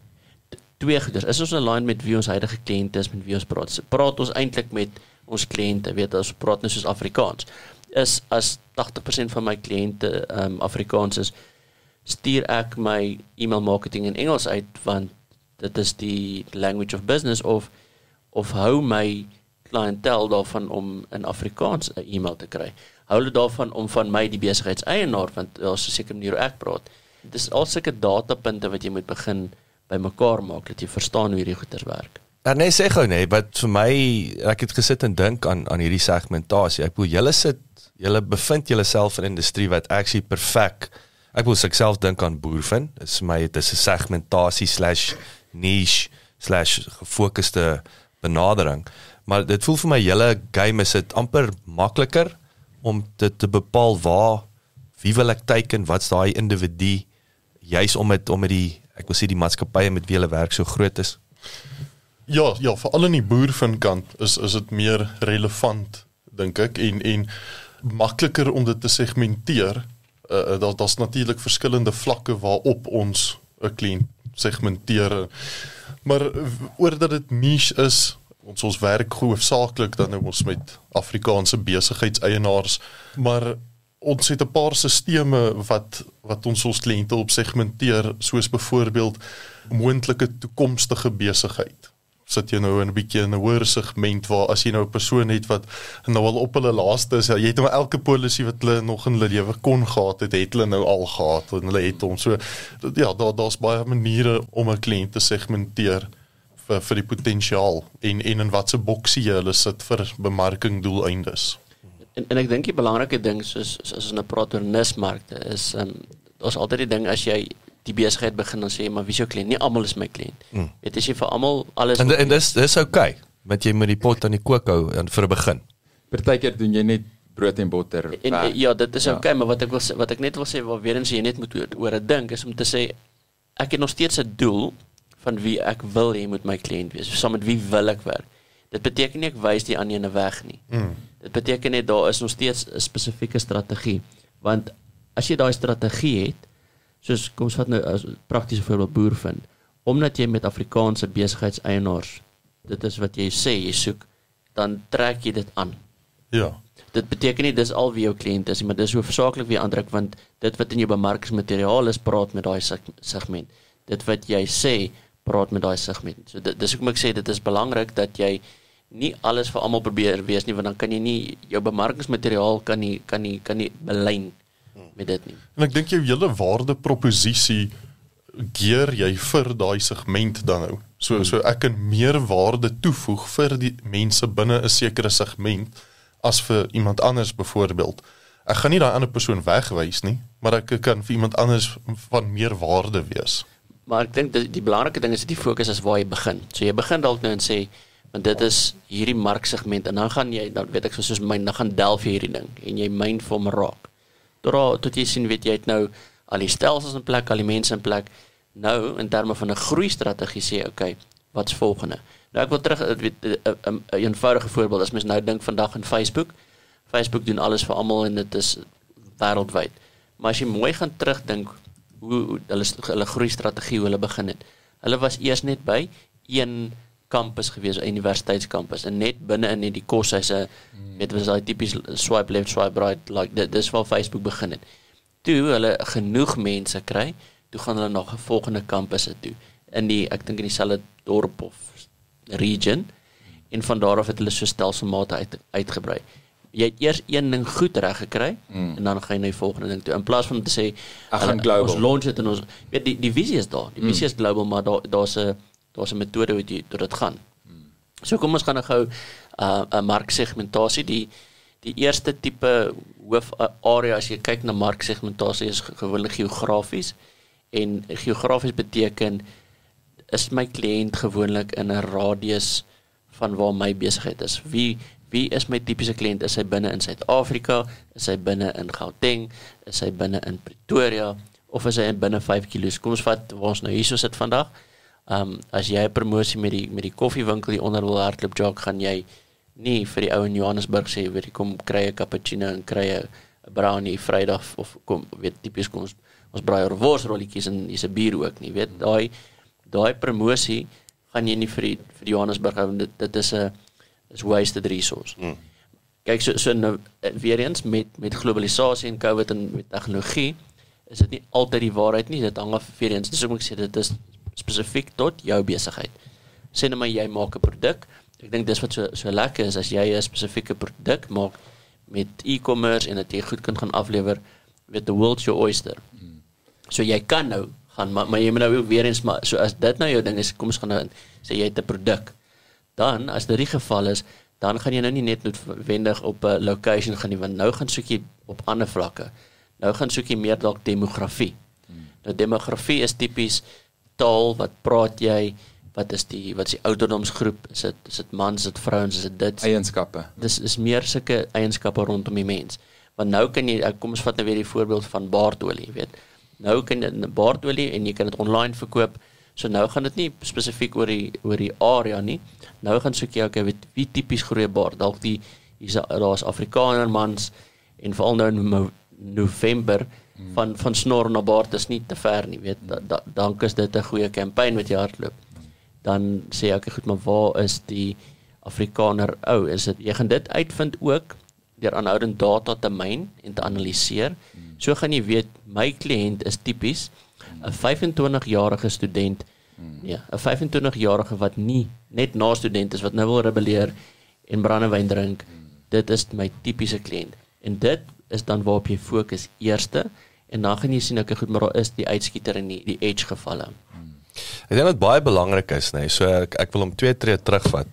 twee goeders. Is ons aligned met wie ons huidige kliënte is met wie ons praat? Praat ons eintlik met ons kliënte weet ons praat net soos Afrikaans. Is as 80% van my kliënte um Afrikaans is stuur ek my e-mail marketing in Engels uit want dit is die language of business of of hou my kliëntel daarvan om in Afrikaans 'n e-mail te kry. Hou hulle daarvan om van my die besigheidseienaar want daar's 'n sekere manier hoe ek praat. Dit is al sulke datapunte wat jy moet begin bymekaar maak dat jy verstaan hoe hierdie goeders werk. Nee sê gou nee, wat vir my ek het gesit en dink aan aan hierdie segmentasie. Ek wil julle sit julle bevind julleself in 'n industrie wat actually perfek. Ek wil self dink aan boervin. Dit is my dit is 'n segmentasie/niche/ gefokusde benadering. Maar dit voel vir my julle game is dit amper makliker om dit te bepaal waar wie wil ek teiken, wat's daai individu juis om dit om met die ek wil sê die maatskappye met wie hulle werk so groot is. Ja, ja, veral in die boervinkant is is dit meer relevant dink ek en en makliker om dit te segmenteer. Uh, daar daar's natuurlik verskillende vlakke waarop ons 'n kliënt segmenteer. Maar oordat dit niche is, ons ons werk hoofsaaklik dan nou ons met Afrikaanse besigheidseienaars, maar ons het 'n paar stelsels wat wat ons ons kliënte op segmenteer, soos byvoorbeeld moontlike toekomstige besigheid sit jy nou in 'n bietjie in 'n hoër segment waar as jy nou 'n persoon het wat nou al op hulle laaste is, ja, jy het nou elke polisie wat hulle nog in hulle lewe kon gehad het, het hulle nou al gehad en hulle het hom so ja, daar daar's baie maniere om 'n kliënt te segmenteer vir vir die potensiaal en en in watse boksie jy hulle sit vir bemarking doeleindes. En en ek dink die belangrike ding soos as ons nou praat oor nismarkte is ehm um, daar's altyd die ding as jy die besigheid begin dan sê maar wie is jou kliënt? Nie almal is my kliënt. Mm. Dit is jy vir almal alles En en dis dis. Okay, want jy moet die pot aan die kook hou en vir 'n begin. Partykeer doen jy net brood en botter. En, en ja, dit is oukei, okay, maar wat ek wil wat ek net wil sê waar weer eens jy net moet oor dit dink is om te sê ek het nog steeds 'n doel van wie ek wil hê moet my kliënt wees. Saam met wie wil ek werk? Dit beteken nie ek wys die ander 'n weg nie. Mm. Dit beteken net daar is nog steeds 'n spesifieke strategie. Want as jy daai strategie het, soos kom ons vat nou as praktiese voorbeeld boer vind omdat jy met Afrikaanse besigheidseienaars dit is wat jy sê jy soek dan trek jy dit aan. Ja. Dit beteken nie dis al wie jou kliënt is maar dis hoofsaaklik wie aandruk want dit wat in jou bemarkingsmateriaal is praat met daai segment. Dit wat jy sê praat met daai segment. So dit, dis hoekom ek sê dit is belangrik dat jy nie alles vir almal probeer wees nie want dan kan jy nie jou bemarkingsmateriaal kan nie kan nie kan nie belyn met dit nie. En ek dink jou hele waardeproposisie geer jy vir daai segment dan nou. So so ek kan meer waarde toevoeg vir die mense binne 'n sekere segment as vir iemand anders byvoorbeeld. Ek gaan nie daai ander persoon wegwys nie, maar ek kan vir iemand anders van meer waarde wees. Maar ek dink die, die belangrike ding is dat die fokus is waar jy begin. So jy begin dalk nou en sê want dit is hierdie marksegment en dan gaan jy dan weet ek soos my dan gaan delf hierdie ding en jy myn vir hom raak tot tot jy sien weet jy het nou al die stelsels in plek, al die mense in plek, nou in terme van 'n groei strategie sê, okay, wat's volgende? Nou ek wil terug eh, weet 'n eh, eh, 'n eenvoudige voorbeeld as mens nou dink vandag in Facebook. Facebook doen alles vir almal en dit is wêreldwyd. Maar as jy mooi gaan terugdink hoe, hoe hulle hulle groei strategie hoe hulle begin het. Hulle was eers net by een kampus gewees, 'n universiteitskampus en net binne in die koshuise hmm. met was daai tipies swipe left, swipe right like dit dis waar Facebook begin het. Toe hulle genoeg mense kry, toe gaan hulle na 'n volgende kampusse toe in die ek dink in dieselfde dorp of region en van daar af het hulle so stelselmatig uit, uitgebrei. Jy het eers een ding goed reg gekry mm. en dan gaan jy na die volgende ding toe in plaas van om te sê global ons launch dit en ons weet die die visie is daar. Die mm. visie is global maar daar daar's 'n daar's 'n metode hoe jy tot dit gaan. So kom ons gaan nou gou uh, 'n marksegmentasie die die eerste tipe hoof area as jy kyk na marksegmentasie is gewoonlik geografies en geografies beteken is my kliënt gewoonlik in 'n radius van waar my besigheid is. Wie wie is my tipiese kliënt? Is hy binne in Suid-Afrika? Is hy binne in Gauteng? Is hy binne in Pretoria of is hy binne 5 km? Kom ons vat waar ons nou hierso sit vandag. Ehm um, as jy 'n promosie met die met die koffiewinkel hier onder wil hardloop jog, gaan jy nie vir die ou in Johannesburg sê weet jy kom kry 'n cappuccino en kry 'n brownie Vrydag of kom weet tipies kom ons ons braai oor worsrolletjies en hier's 'n bier ook nie weet daai daai promosie gaan jy nie vir die, vir die Johannesburg hou dit dit is 'n is wasted resource. Mm. Kyk so so nou eh, weer eens met met globalisasie en COVID en met tegnologie is dit nie altyd die waarheid nie. Dit hang af weer eens. Dis hoe ek sê dit is spesifiek tot jou besigheid. Sê net maar jy maak 'n produk. Ek dink dis wat so so lekker is as jy 'n spesifieke produk maak met e-commerce en dit jy goed kan gaan aflewer with the world's your oyster. So jy kan nou gaan maar maar jy moet nou weer eens maar so as dit nou jou ding is kom ons gaan nou sê jy het 'n produk dan as dit die geval is dan gaan jy nou nie net noodwendig op 'n location gaan nie want nou gaan soek jy op ander vlakke nou gaan soek jy meer dalk demografie hmm. nou demografie is tipies taal wat praat jy wat is die wat is die ouderdomsgroep is dit is dit mans is dit vrouens is dit dit eienskappe dis is meer sulke eienskappe rondom die mens want nou kan jy kom ons vat nou weer die voorbeeld van baardolie weet Nou kan jy 'n baardolie en jy kan dit online verkoop. So nou gaan dit nie spesifiek oor die oor die area nie. Nou gaan soek jy okay, weet wie tipies groei baard. Dalk die hier's daar's Afrikaner mans en veral nou in November van van snor na baard is nie te ver nie, weet. Da, da, dank is dit 'n goeie kampanje wat jy hardloop. Dan sê ek goed, maar waar is die Afrikaner ou? Oh, is dit jy gaan dit uitvind ook deur aanhoudend data te myn en te analiseer. So gaan jy weet my kliënt is tipies 'n 25-jarige student. Ja, 'n 25-jarige wat nie net na student is wat nou wil rebelleer en brandewyn drink. Dit is my tipiese kliënt. En dit is dan waarop jy fokus eerste en dan gaan jy sien ek goed maar daar is die uitskieter in die, die edge gevalle. Ek dink dit baie belangrik is nê. Nee. So ek, ek wil hom twee tree terugvat.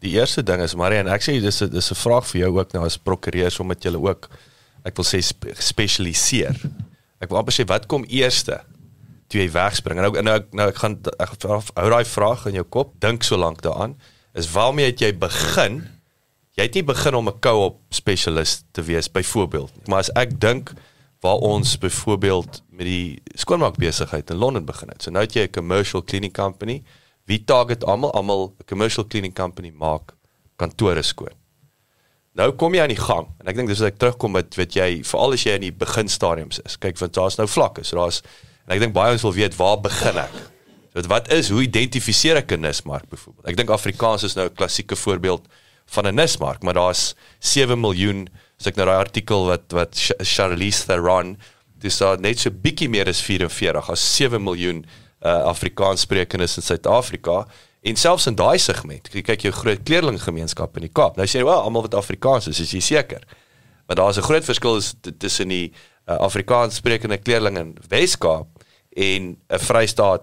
Die eerste ding is Marian, ek sê dis dis 'n vraag vir jou ook nou as prokureur omdat jy ook ek wil sê spesialiseer. Ek wil amper sê wat kom eerste? Toe jy wegspring. Nou nou nou ek gaan ek hou daai vraag in jou kop. Dink so lank daaraan. Is waarmee het jy begin? Jy het nie begin om 'n co-op spesialist te wees byvoorbeeld. Maar as ek dink waar ons byvoorbeeld met die skoonmaakbesigheid in Londen begin het. So nou het jy 'n commercial cleaning company. Wie target almal? Almal 'n commercial cleaning company maak kantore skoon. Nou kom jy aan die gang en ek dink dis as ek terugkom met weet jy veral as jy in die beginstadiums is. Kyk want daar's nou vlakke. So daar's en ek dink baie ons wil weet waar begin ek? So wat is hoe identifiseer ek 'n nismark byvoorbeeld? Ek dink Afrikaans is nou 'n klassieke voorbeeld van 'n nismark, maar daar's 7 miljoen as ek nou daai artikel wat wat Charlize Theron dis daar net so bietjie meer as 44 as 7 miljoen uh, Afrikaans sprekendes in Suid-Afrika En selfs in daai segment, kyk jou groot kleerlinggemeenskap in die Kaap. Nou sê jy, "Wel, almal wat Afrikaans is, is jy seker?" Maar daar's 'n groot verskil tussen die uh, Afrikaans sprekende kleerling in Wes-Kaap en 'n Vrystaat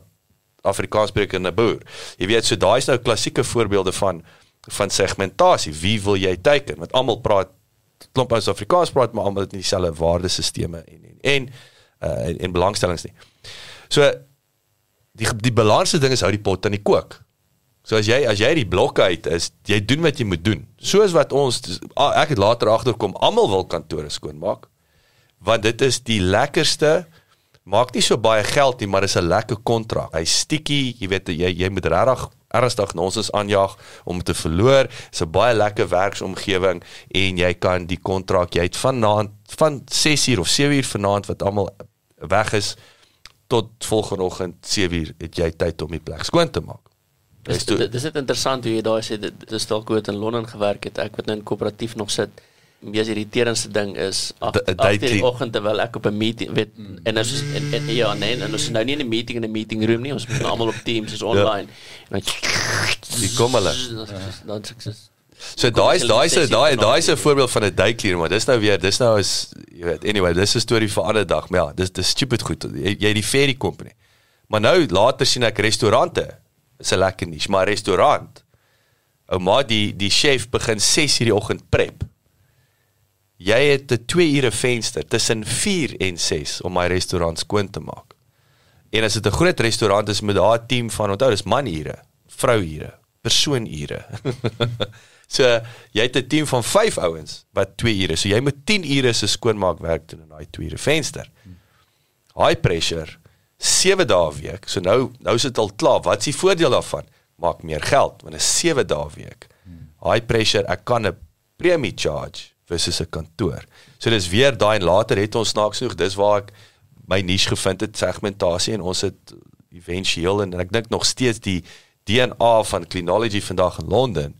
Afrikaans sprekende boer. Jy weet, so daai is nou klassieke voorbeelde van van segmentasie. Wie wil jy teiken? Want almal praat klomp ons Afrikaans praat, maar almal het nie dieselfde waardesisteme en en en uh en, en belangstellings nie. So die die belangrikste ding is hou die pot aan die kook. So as jy as jy die blokke uit is, jy doen wat jy moet doen. Soos wat ons ek het later agterkom, almal wil kantore skoonmaak. Want dit is die lekkerste maak nie so baie geld nie, maar dis 'n lekker kontrak. Hy stikkie, jy weet jy jy moet regtig ernstig na ons is aanjaag om te verloor. Dis 'n baie lekker werksomgewing en jy kan die kontrak jy het vanaand van 6 uur of 7 uur vanaand wat almal weg is tot volgende oggend 7 uur het jy tyd om die plek skoon te maak. Dis dit is dit interessant hoe jy daai sê dit dis dalk hoe dit in Londen gewerk het. Ek wat nou in koöperatief nog sit. Die mees irriterendste ding is ag die oggend terwyl ek op 'n meeting weet mm. en as en, en ja nee en ons is nou nie in 'n meeting in 'n meeting room nie. Ons moet nou almal op Teams is online. Ja. En dan die kom hulle. Dan sukses. So daai is daai is daai daai is 'n voorbeeld van 'n duikleer maar dis nou weer dis nou is jy weet anyway dis 'n storie vir 'n ander dag maar ja dis dis stupid goed jy, jy die ferry company maar nou later sien ek restaurante is 'n lekker niche, maar restaurant. Ou maar die die chef begin 6:00 die oggend prep. Jy het 'n 2 ure venster tussen 4 en 6 om my restaurant skoon te maak. En as dit 'n groot restaurant is met daai team van onthou, dis manure, vrouure, persoonure. so jy het 'n team van 5 ouens wat 2 ure, so jy moet 10 ure se skoonmaakwerk doen in daai 2 ure venster. High pressure 7 dae week. So nou nou is dit al klaar. Wat is die voordeel daarvan? Maak meer geld want dit is 7 dae week. High pressure, ek kan 'n premie charge versus 'n kantoor. So dis weer daai en later het ons snaaks genoeg, dis waar ek my niche gevind het, segmentasie en ons het éventueel en, ek dink nog steeds die DNA van Cleanology vandag in Londen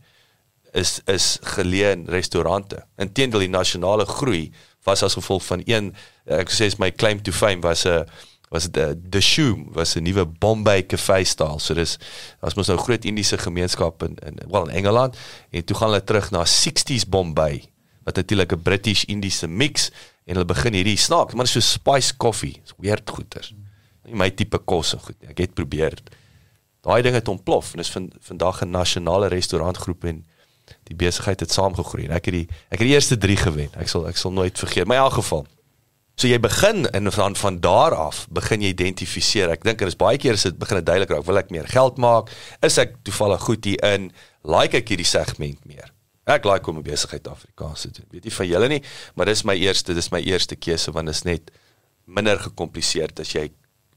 is is geleë in restaurante. Inteendeel die nasionale groei was as gevolg van een ek sê my claim to fame was 'n was dit the shoe was 'n nuwe Bombay cafe style. So dis as mos nou groot Indiese gemeenskap in in wel in Engeland en toe gaan hulle terug na 60s Bombay wat natuurlik 'n British Indiese mix en hulle begin hierdie snaak, maar so spice coffee, so weird goeters. Nie my tipe kos en goed nie. Ek het probeer. Daai ding het ontplof en is van vandag 'n nasionale restaurantgroep en die besigheid het saamgegroei en ek het die ek het die eerste 3 gewen. Ek sal ek sal nooit vergeet. Maar in elk geval So jy begin en van van daar af begin jy identifiseer. Ek dink dit is baie keer as dit begin duidelik raak, wil ek meer geld maak? Is ek toevallig goed hier in? Like ek hierdie segment meer? Ek like om 'n besigheid Afrikaans te doen. Weet jy van julle nie, maar dis my eerste, dis my eerste keuse want dit is net minder gekompliseerd as jy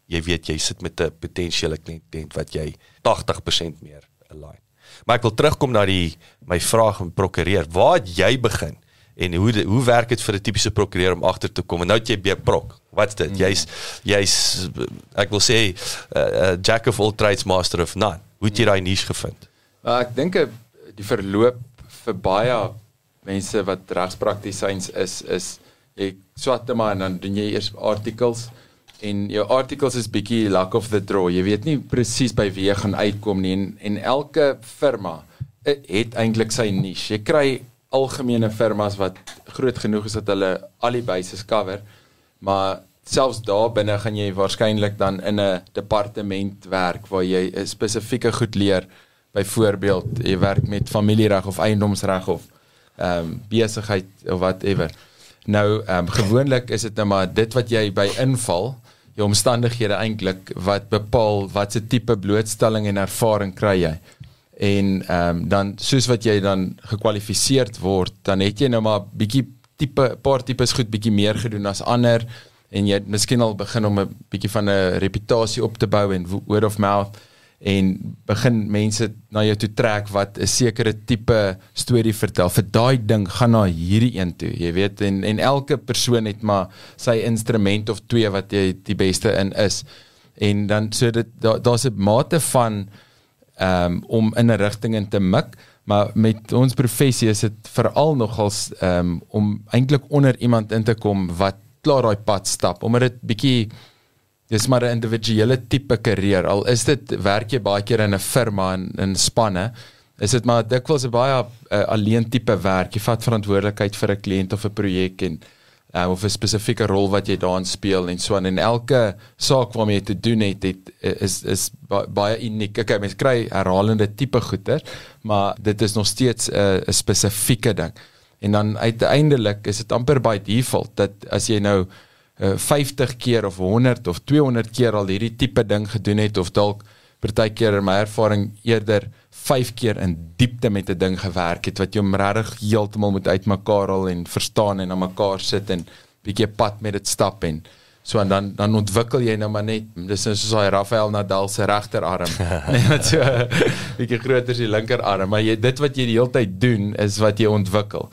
jy weet jy sit met 'n potensiële kliënt wat jy 80% meer align. Maar ek wil terugkom na die my vraag om prokureer. Waar het jy begin? en hoe de, hoe werk dit vir 'n tipiese prokureur om agter te kom en nou het jy by prok wat's dit jy's jy's ek wil sê uh, uh, jack of all trades master of none hoe het jy daai niche gevind uh, ek dink die verloop vir baie mense wat regspraktisyns is is jy swat te maar en dan doen jy eers articles en jou articles is bietjie luck of the draw jy weet nie presies by wie jy gaan uitkom nie en, en elke firma eh, het eintlik sy niche jy kry algemene firmas wat groot genoeg is dat hulle al die bases cover. Maar selfs daar binne gaan jy waarskynlik dan in 'n departement werk waar jy 'n spesifieke goed leer. Byvoorbeeld, jy werk met familiereg of eiendomsreg of ehm um, besigheid of whatever. Nou ehm um, gewoonlik is dit nou maar dit wat jy by inval, jou omstandighede eintlik wat bepaal watse tipe blootstelling en ervaring kry jy en ehm um, dan soos wat jy dan gekwalifiseerd word, dan het jy nou maar bietjie tipe paar tipes goed bietjie meer gedoen as ander en jy het miskien al begin om 'n bietjie van 'n reputasie op te bou en word of mouth en begin mense na jou toe trek wat 'n sekere tipe storie vertel. Vir daai ding gaan na hierdie een toe. Jy weet en en elke persoon het maar sy instrument of twee wat jy die beste in is. En dan so dit daar's da 'n mate van um, om in 'n rigting in te mik, maar met ons professie is dit veral nogals um, om eintlik onder iemand in te kom wat klaar daai pad stap, omdat dit bietjie dis maar 'n individuele tipe karier. Al is dit werk jy baie keer in 'n firma en in spanne, is dit maar dikwels 'n baie uh, alleen tipe werk. Jy vat verantwoordelikheid vir 'n kliënt of 'n projek en um, of 'n spesifieke rol wat jy daarin speel en so aan en elke saak waarmee jy te doen het, het is is baie uniek. Okay, mense kry herhalende tipe goeder, maar dit is nog steeds 'n uh, 'n spesifieke ding. En dan uiteindelik is dit amper by default dat as jy nou uh, 50 keer of 100 of 200 keer al hierdie tipe ding gedoen het of dalk partykeer in my ervaring eerder 5 keer in diepte met 'n ding gewerk het wat jy regtig heeltemal moet uitmekaar al en verstaan en aan mekaar sit en bietjie pad met dit stap en So en dan dan ontwikkel jy nou maar net dis nou soos daai Rafael Nadal se regterarm. Net wat so bietjie groter as die linkerarm, maar jy dit wat jy die hele tyd doen is wat jy ontwikkel.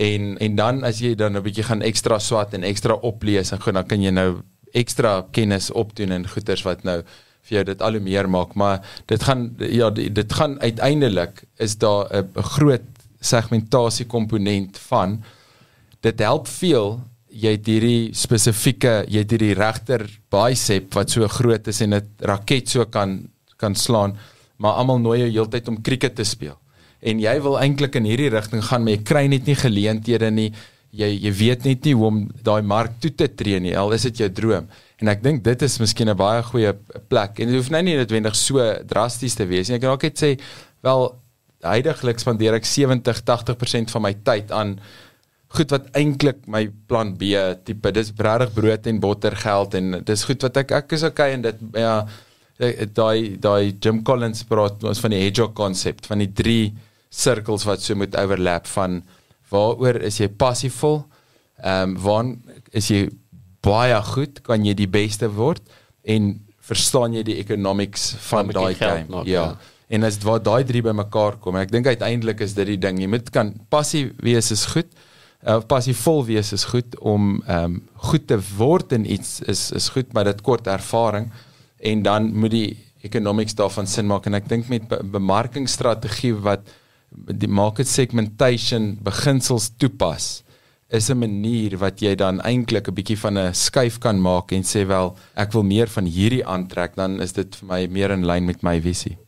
En en dan as jy dan 'n bietjie gaan ekstra swat en ekstra oplees en goed dan kan jy nou ekstra kennis opdoen en goeters wat nou vir jou dit al hoe meer maak, maar dit gaan ja dit gaan uiteindelik is daar 'n groot segmentasie komponent van. Dit help veel jy het hierdie spesifieke jy het hierdie regter bicep wat so groot is en 'n raket so kan kan slaan maar almal nooi jou heeltyd om cricket te speel en jy wil eintlik in hierdie rigting gaan maar jy kry net nie geleenthede nie. Jy jy weet net nie hoe om daai mark toe te tree nie. Al is dit jou droom. En ek dink dit is miskien 'n baie goeie plek. En dit hoef nou nie noodwendig so drasties te wees nie. Ek kan ook net sê wel heidaglik spandeer ek 70 80% van my tyd aan goed wat eintlik my plan B tipe. Dis regtig brood en botter geld en dis goed wat ek ek is okay en dit. Ja daai daai Jim Collins praat ons van die hedgehog konsep van die drie sirkels wat so moet overlap van waaroor is jy passievol? Ehm um, waar is jy baie goed? Kan jy die beste word? En verstaan jy die economics van daai game? maak, ja. ja. En as waar daai drie bymekaar kom ek dink uiteindelik is dit die ding jy moet kan passief wees is goed uh, passievol wees is goed om ehm um, goed te word in iets is is goed maar dit kort ervaring en dan moet die economics daarvan sin maak en ek dink met be bemarkingsstrategie wat die market segmentation beginsels toepas is 'n manier wat jy dan eintlik 'n bietjie van 'n skuif kan maak en sê wel ek wil meer van hierdie aantrek dan is dit vir my meer in lyn met my visie.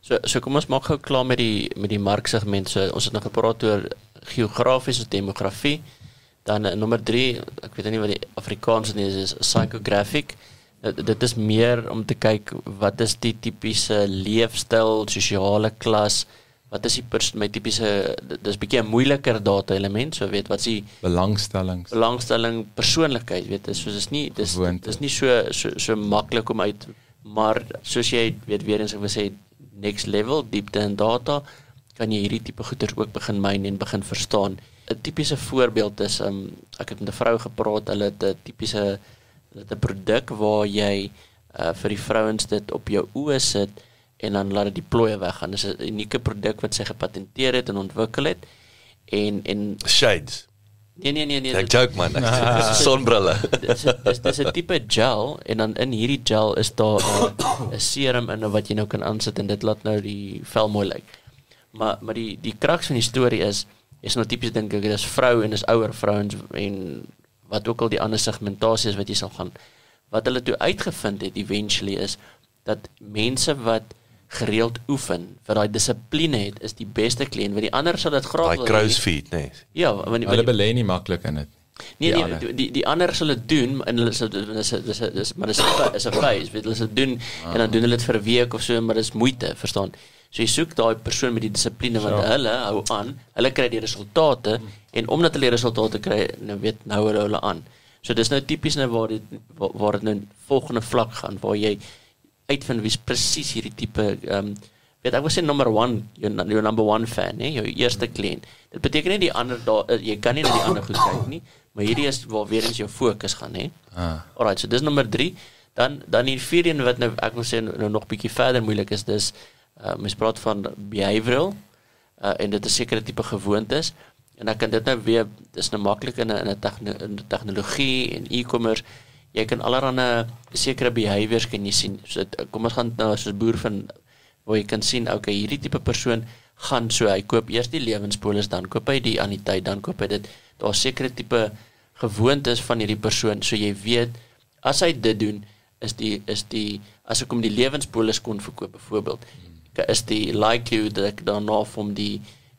So so kom ons maak gou klaar met die met die marksegment. So ons het nou gepraat oor geografiese demografie. Dan uh, nommer 3, ek weet nie wat die Afrikaans is, is psychographic. Uh, dit is meer om te kyk wat is die tipiese leefstyl, sosiale klas, wat is die my tipiese dis bietjie 'n moeiliker data element, so weet wat is die belangstellings. Belangstelling, persoonlikheid, weet dis soos is nie dis Gewoonte. dis nie so so so maklik om uit maar soos jy weet weer eens ek wil sê next level diepte in data kan jy hierdie tipe goeder ook begin myn en begin verstaan. 'n Tipiese voorbeeld is um ek het met 'n vrou gepraat, hulle het 'n tipiese hulle het 'n produk waar jy uh vir die vrouens dit op jou oë sit en dan laat dit die plooie weggaan. Dis 'n unieke produk wat sy gepatenteer het en ontwikkel het. En en shades. Nee nee nee nee. Ek joke man. Sonbrille. Dis dis 'n tipe gel en dan in hierdie gel is daar 'n serum in wat jy nou kan aansit en dit laat nou die vel mooi lyk. Maar maar die die kraks van die storie is is nou tipies dink ek dis vrou en dis ouer vrouens en wat ook al die ander segmentasie is wat jy sal gaan wat hulle toe uitgevind het eventually is dat mense wat gereeld oefen vir daai dissipline het is die beste kliënt want die ander sal dit graag daai crows feet nê nee. ja want hulle belê nie maklik in dit Nee nee die, die die ander sal dit doen en hulle sal dis dis dis maar dis is 'n phase weet hulle sal doen ah. en dan doen hulle dit vir 'n week of so maar dis moeite verstaan So jy soek daai persoon met die dissipline wat ja. hulle hou aan. Hulle kry die resultate hmm. en omdat hulle die resultate kry, nou weet nou hulle hulle aan. So dis nou tipies nou waar dit waar, waar dit nou volgende vlak gaan waar jy uitvind wie's presies hierdie tipe ehm um, weet ek was sê number 1 jou, jou number 1 fan, hè, jou eerste kliënt. Dit beteken nie die ander daar eh, jy kan nie na die ander goed kyk nie, maar hierdie is waar weer eens jou fokus gaan, hè. Ah. Alrite, so dis nommer 3. Dan dan hier vierde een wat nou ek wil sê nou nog bietjie verder moeilik is, dis uh, mens praat van behavioral uh, en dit is sekere tipe gewoontes en dan kan dit nou weer dis nou maklik in 'n in 'n tegno tegnologie en e-commerce jy kan allerlei sekere behaviors kan jy sien so kom ons gaan nou soos boer van waar jy kan sien okay hierdie tipe persoon gaan so hy koop eers die lewenspolis dan koop hy die anniteit dan koop hy dit daar sekere tipe gewoontes van hierdie persoon so jy weet as hy dit doen is die is die as ek hom die lewenspolis kon verkoop byvoorbeeld is die likelihood dat ek daarna van die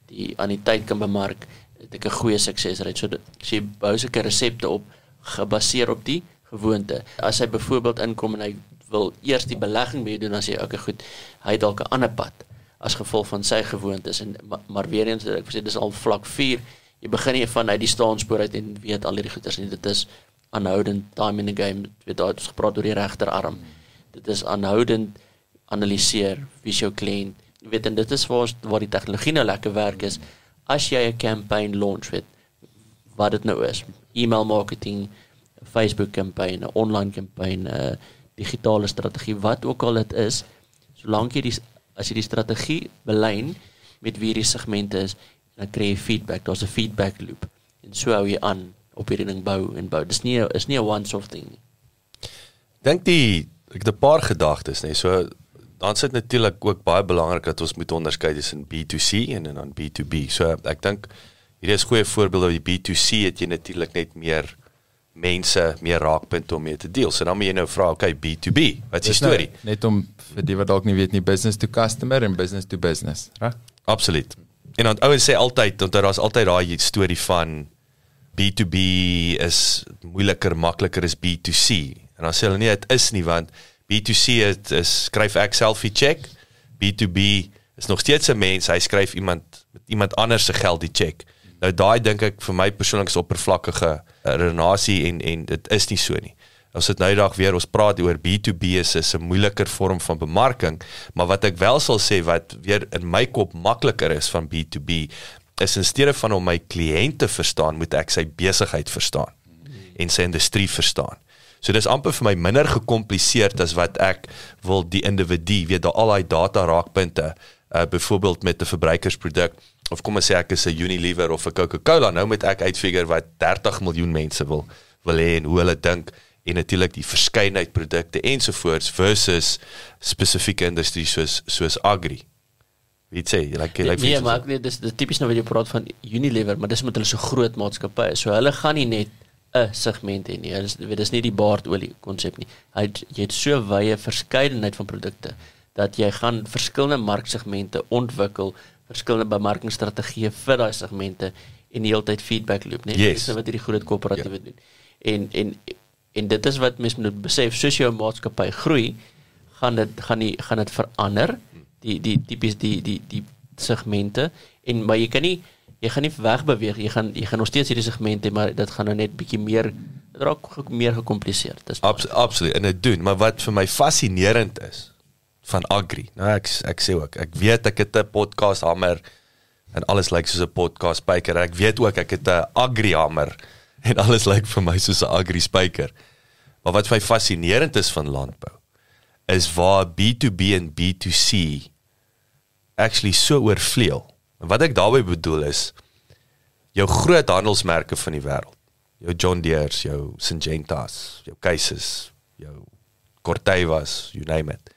die die tyd kan bemark dat ek 'n goeie sukses ry. So as jy bou seker resepte op gebaseer op die gewoonte. As hy byvoorbeeld inkom en hy wil eers die belegging mee doen, dan sê ek okay, goed, hy het dalk 'n ander pad as gevolg van sy gewoontes en maar, maar weer eens ek sê dis al vlak 4. Jy begin nie van uit die staanspoor uit en weet al hierdie goeters nie. Dit is aanhoudend time in the game. Weet daar het gepraat oor die regterarm. Dit is aanhoudend analiseer wie jou kliënt. Jy weet en dit is waar waar die tegnologie nou lekker werk is. As jy 'n campaign launch weet wat dit nou is, e-mail marketing, Facebook kampanje, 'n online kampanje, 'n digitale strategie, wat ook al dit is, solank jy die as jy die strategie belyn met wie die segmente is, dan kry jy feedback. Daar's 'n feedback loop. En so hou jy aan op hierdie ding bou en bou. Dis nie is nie 'n one off ding nie. Dink die ek het 'n paar gedagtes, nê. So dan sit natuurlik ook baie belangrik dat ons moet onderskei tussen B2C en dan B2B. So ek dink hierdie is goeie voorbeelde by B2C het jy natuurlik net meer mense, meer raakpunte om mee te deel. So dan moet jy nou vra, okay, B2B, wat is die storie? Nou, net om vir die wat dalk nie weet nie, business to customer en business to business, reg? Absoluut. En dan ouens sê altyd, want daar's altyd daai storie van B2B is moeiliker, makliker as B2C. En dan sê hulle nee, dit is nie want B2C het is skryf ek selfie check. B2B is nog steeds 'n mens, hy skryf iemand met iemand anders se geld die check. Nou daai dink ek vir my persoonlik is oppervlakkige redenasie en en dit is nie so nie. Ons het nou eendag weer ons praat oor B2B is 'n moeiliker vorm van bemarking, maar wat ek wel sal sê wat weer in my kop makliker is van B2B is in steede van om my kliënte verstaan, moet ek sy besigheid verstaan en sy industrie verstaan. So dis amper vir my minder gekompliseerd as wat ek wil die individu weet daar al daai data raakpunte uh byvoorbeeld met 'n verbruikersproduk of kom ons sê ek is 'n Unilever of 'n Coca-Cola nou moet ek uitfigure wat 30 miljoen mense wil wil hê en hoe hulle dink en natuurlik die verskeidenheid produkte ensovoorts versus spesifieke industrie soos soos agri. Wie sê, like like Nee, maar ek weet dis dis tipies nou wat jy praat van Unilever, maar dis met hulle so groot maatskappye. So hulle gaan nie net 'n segment hê nie. Dis weet dis nie die baardolie konsep nie. Hy het, jy het so wye verskeidenheid van produkte dat jy gaan verskillende marksegmente ontwikkel, verskillende bemarkingsstrategieë vir daai segmente en die hele tyd feedback loop, né? Yes. Dis wat hierdie groot koöperatiewe yeah. doen. En en en dit is wat mense moet besef, soos jou maatskappy groei, gaan dit gaan die gaan dit verander. Die die tipies die die die segmente en maar jy kan nie jy gaan nie wegbeweeg jy gaan jy gaan nog steeds hierdie segmente maar dit gaan nou net bietjie meer raak meer gekompliseerd dis Abs absoluut en dit doen, maar wat vir my fascinerend is van Agri. Nou ek ek sê ook, ek weet ek het 'n podcast hamer en alles lyk soos 'n podcast spyker. Ek weet ook ek het 'n Agri hamer en alles lyk vir my soos 'n Agri spyker. Maar wat my fascinerend is van landbou is waar B2B en B2C actually so oorvleuel. En wat ek daarmee bedoel is jou groot handelsmerke van die wêreld. Jou John Deere's, jou Syngentas, jou Cases, jou Cortevas, you name it.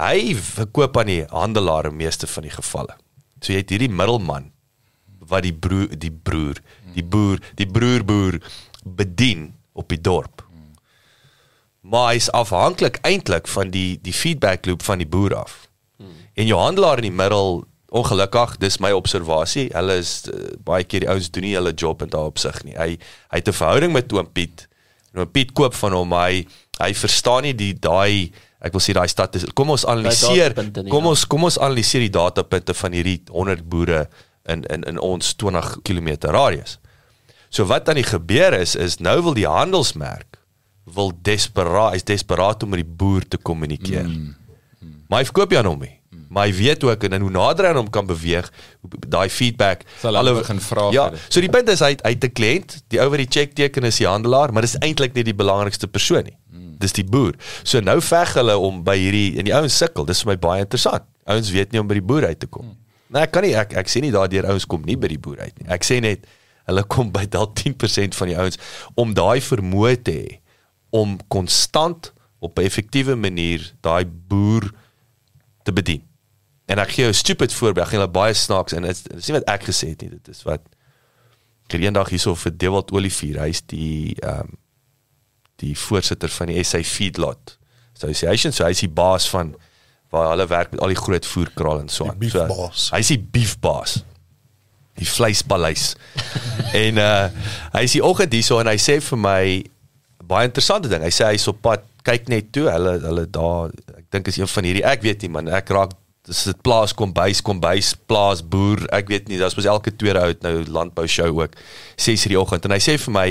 Hy verkoop aan die handelaar in meeste van die gevalle. So jy het hierdie middelman wat die broer die broer, die boer, die broerboer bedien op die dorp. Maar hy's afhanklik eintlik van die die feedback loop van die boer af. En jou handelaar in die middel ongelukkig, dis my observasie. Hulle is uh, baie keer die ouens doen nie hulle job in daardie opsig nie. Hy hy het 'n verhouding met oom Piet. Oom Piet koop van hom, hy hy verstaan nie die daai ek wil sê daai stad is kom ons analiseer kom ja. ons kom ons analiseer die datapunte van hierdie 100 boere in in in ons 20 km radius. So wat dan die gebeur is is nou wil die handelsmerk wil desperaat is desperaat om met die boer te kommunikeer. Mm. Maar hy verkoop nie aan hom nie. Maar hy weet ook en hoe nader hy aan hom kan beweeg, daai feedback Sal hy begin vra Ja, vir so die punt is hy hy 'n kliënt, die ou wat die cheque teken is die handelaar, maar dis eintlik nie die belangrikste persoon nie. Dis die boer. So nou veg hulle om by hierdie en die ouens sukkel. Dis vir my baie interessant. Ouens weet nie om by die boer uit te kom. Nee, ek kan nie ek ek sê nie daardeur ouens kom nie by die boer uit nie. Ek sê net hulle kom by dalk 10% van die ouens om daai vermoë te hê om konstant op 'n effektiewe manier daai boer te bedien. En ek gee jou 'n stupid voorbeeld, ek gaan hulle baie snaaks en dit is- nie wat ek gesê het nie, dit is wat ek eendag hierso vir Dewald Olivier, hy's die ehm um, die voorsitter van die SA Feedlot Association, so hy's die baas van waar hulle werk met al die groot voerkrale en so aan. Die So, hy's die beefbaas. Die vleispaleis. en uh hy is die oggend hierso en hy sê vir my baie interessante ding. Hy sê hy's op pad kyk net toe. Hulle hulle daar ek dink is een van hierdie ek weet nie man, ek raak dis dit plaas kombuis, kombuis, plaas boer. Ek weet nie, daar's mos elke tweede ou nou landbou show ook 6:00 die oggend en hy sê vir my,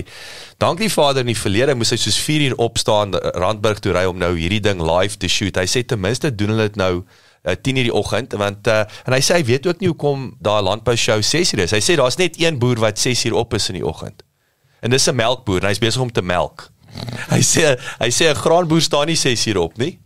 dankie Vader in die verlede moes hy soos 4 uur opstaan Randburg toe ry om nou hierdie ding live te shoot. Hy sê ten minste doen hulle dit nou uh, 10 uur die oggend want uh, en hy sê hy weet ook nie hoekom daai landbou show 6 uur is. Hy sê daar's net een boer wat 6 uur op is in die oggend. En dis 'n melkboer en hy's besig om te melk. Hy sê hy sê 'n graanboer staan nie 6 uur op nie.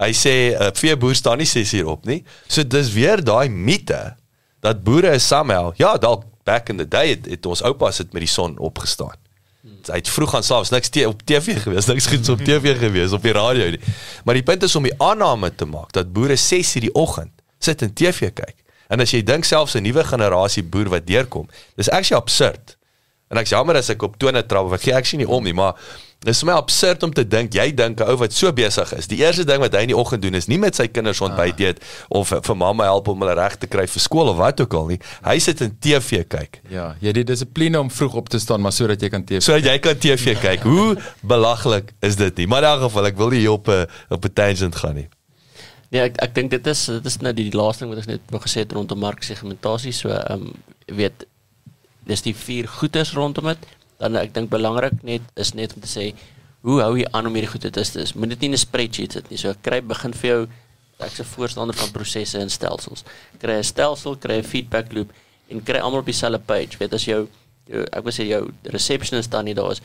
Hy sê 'n veeboer staan nie 6 uur op nie. So dis weer daai mite dat boere is somehow ja, dalk back in the day het, het ons oupas het met die son opgestaan. Hy het vroeg gaan slaap, niks te, op TV gewees, niks goed op TV gewees, op die radio nie. Maar die punt is om die aanname te maak dat boere 6 uur die oggend sit en TV kyk. En as jy dink selfs 'n nuwe generasie boer wat deurkom, dis actually absurd. En ek's jammer as ek op tone trap, want ek gee actually nie om nie, maar Dit is my absurd om te dink jy dink 'n ou wat so besig is. Die eerste ding wat hy in die oggend doen is nie met sy kinders ontbyt eet of vir mamma help om hulle reg te kry vir skool of wat ook al nie. Hy sit in TV kyk. Ja, jy het die dissipline om vroeg op te staan maar sodat jy kan TV. Sodat jy kan TV kyk. Hoe belaglik is dit nie? Maar in elk geval ek wil nie op 'n op 'n tangent gaan nie. Nee, ek ek dink dit is dit is nou die, die laaste ding wat ek net wou gesê het rondom marksegmentasie so ehm um, weet dis die vier goeders rondom dit dan ek dink belangrik net is net om te sê hoe hou jy aan om hierdie goed te dis moet dit nie in 'n spreadsheet sit nie. So kry begin vir jou ek's 'n voorstander van prosesse en stelsels. Kry 'n stelsel kry 'n feedback loop en kry almal op dieselfde page. Weet as jou, jou ek wil sê jou receptionist dan nie daar is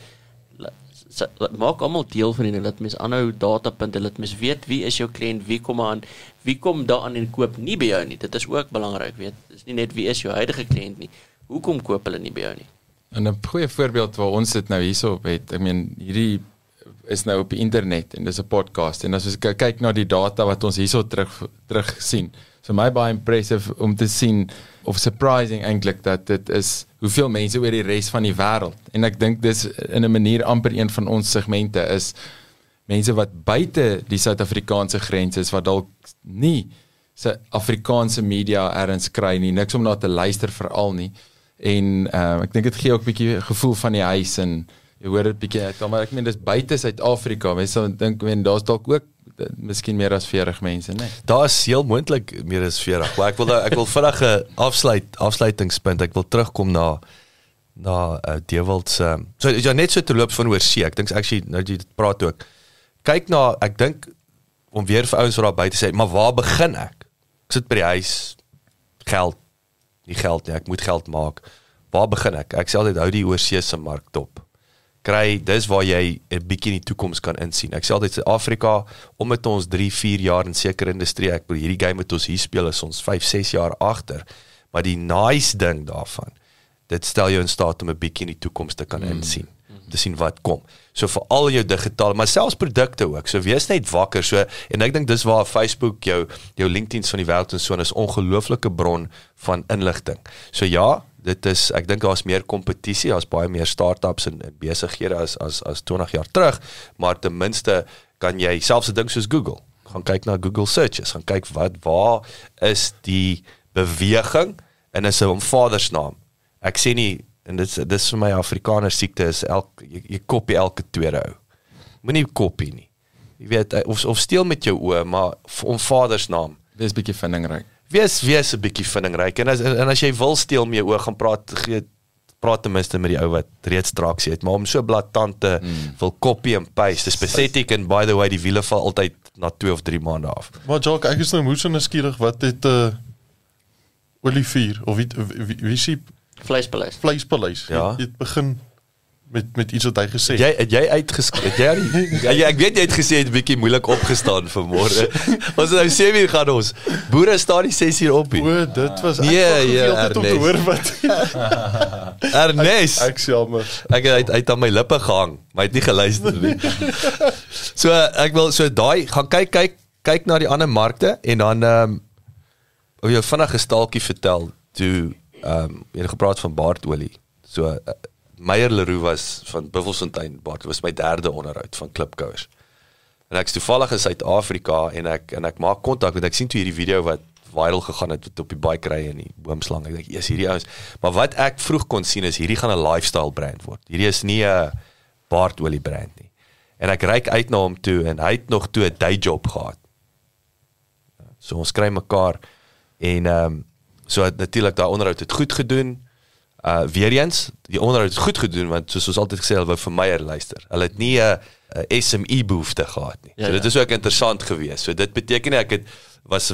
maak almal deel van dit laat mens aanhou datapunte laat mens weet wie is jou kliënt wie kom aan wie kom daaraan en koop nie by jou nie. Dit is ook belangrik weet. Dis nie net wie is jou huidige kliënt nie. Hoekom koop hulle nie by jou nie En 'n goeie voorbeeld waar ons dit nou hierso het, ek meen hierdie is nou op die internet en dis 'n podcast en as ons kyk na die data wat ons hierso terug terug sien. So my baie impressive om te sien of surprising eintlik dat dit is hoeveel mense oor die res van die wêreld. En ek dink dis in 'n manier amper een van ons segmente is mense wat buite die Suid-Afrikaanse grense is wat dalk nie se Afrikaanse media erns kry nie, niks om na te luister veral nie en uh, ek dink dit gee ook 'n bietjie gevoel van die huis en jy hoor dit bietjie uit maar ek meen dis buite Suid-Afrika mense sou dink wen daar's dalk ook uh, miskien meer as 40 mense nê nee. daar is heel moontlik meer as 40 maar ek wil ek wil vinnig 'n afsluit afsluitingspunt. Ek wil terugkom na na uh, Dewald se so ja net so te loop van oor see. Ek dink actually nou jy praat ook. Kyk na ek dink om weer vir ouens wat daar buite sê maar waar begin ek? Ek sit by die huis geld nie geld nie, ek moet geld maak. Waar begin ek? Ek sê altyd hou die oorsee se mark dop. Kry, dis waar jy 'n bietjie in die toekoms kan insien. Ek sê altyd Suid-Afrika om met ons 3, 4 jaar in sekere industrie, ek wil hierdie game met ons hier speel is ons 5, 6 jaar agter. Maar die nice ding daarvan, dit stel jou in staat om 'n bietjie in die toekoms te kan mm. Te sien wat kom. So vir al jou digitale, maar selfs produkte ook. So wees net wakker. So en ek dink dis waar Facebook jou jou LinkedIn's van die wêreld en so 'n ongelooflike bron van inligting. So ja, dit is ek dink daar's meer kompetisie, daar's baie meer startups en, en besighede as as as 20 jaar terug, maar ten minste kan jy selfs 'n ding soos Google gaan kyk na Google searches, gaan kyk wat waar is die beweging en is 'n vadersnaam. Ek sê nie en dit dis vir my Afrikaner siekte is elk jy, jy kopie elke tweede ou. Moenie kopie nie. Jy weet of of steel met jou oë, maar om Vader se naam. Wees bietjie vindingryk. Wees wees 'n bietjie vindingryk en as en as jy wil steel met jou oë gaan praat gee praat ten minste met die ou wat reeds traksie het, maar om so blaatante mm. wil kopie en paste, dis pathetic and by the way die wiele val altyd na 2 of 3 maande af. Maar Jock, ek is nou moes en skieurig wat het 'n uh, Olivier of wie wie, wie, wie sien Vleispaleis. Vleispaleis. Ja. Jy het begin met met iets wat hy gesê het. Jy het jy uitgeskryf. Jy het jy, ek weet jy het gesê dit bietjie moeilik opgestaan vir môre. Ons nou sê wie gaan ons. Boere staan die 6 uur op hier. O, dit was nee, ja, om te hoor wat. Ernest. Ek, ek jammer. Ek het uit aan my lippe gehang, maar het nie geluister nie. so ek wil so daai gaan kyk kyk kyk na die ander markte en dan ehm um, of jy vinnig 'n staaltjie vertel toe ehm um, jy het gepraat van baardolie. So uh, Meyer Leroux was van Buffelsfontein baard was my derde onderhoud van Klipkouers. En ek's toevallig in Suid-Afrika en ek en ek maak kontak want ek sien toe hierdie video wat viral gegaan het op die bike ry in die boomslang. Ek dink, "Ja, hierdie ouens." Maar wat ek vroeg kon sien is hierdie gaan 'n lifestyle brand word. Hierdie is nie 'n baardolie brand nie. En ek reik uit na hom toe en hy het nog toe 'n day job gehad. So ons kry mekaar en ehm um, So natuurlik daai onderhoud het goed gedoen. Uh weer eens, die onderhoud het goed gedoen want soos ons altyd gesê het, hulle vir Meyer luister. Hulle het nie 'n SME behoefte gehad nie. So ja, dit ja. is ook interessant geweest. So dit beteken nie ek het was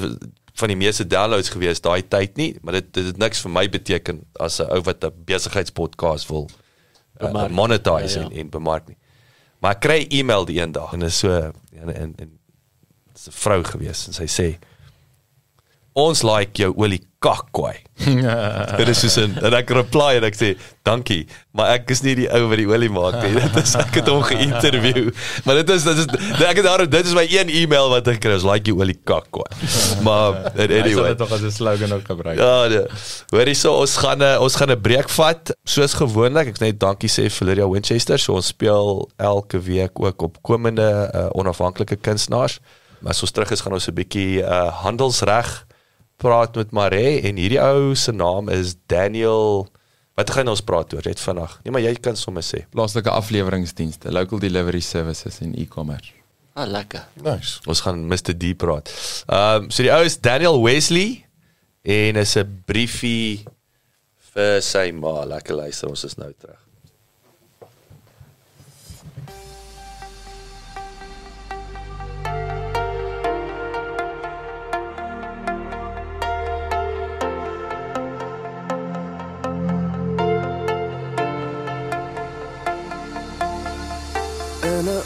van die meeste downloads gewees daai tyd nie, maar dit dit het niks vir my beteken as 'n ou wat 'n besigheidspodcast wil uh, monetize Ja, ja. en en bemark nie. Maar ek kry e-mail die een dag en is so en en, en dit's 'n vrou gewees en sy sê ons like jou olie kakkwai. Dit is soos 'n en ek reply en ek sê dankie, maar ek is nie die ou wat die olie maak nie. Dit is ek het hom geïnterview. Maar dit is dit is ek het daar dit is my een e-mail wat ek kry, is like jou olie kakkwai. Maar Hy sal anyway. dit tog as 'n slogan ook gebruik. Ja, nee. Hoorie so ons gaan 'n ons gaan 'n breek vat soos gewoonlik. Ek net dankie sê vir Lydia Winchester. So ons speel elke week ook opkomende uh, onafhanklike kunstenaars. Maar as ons terug is gaan ons 'n bietjie uh, handelsreg praat met Mare en hierdie ou se naam is Daniel Wat gaan ons praat oor net vandag? Nee, maar jy kan sommer sê. Plaaslike afleweringsdienste, local delivery services en e-commerce. Ah, lekker. Nice. Ons gaan Mr D praat. Ehm um, so die ou is Daniel Wesley en is 'n briefie vir sy ma. Lekker luister, ons is nou terug.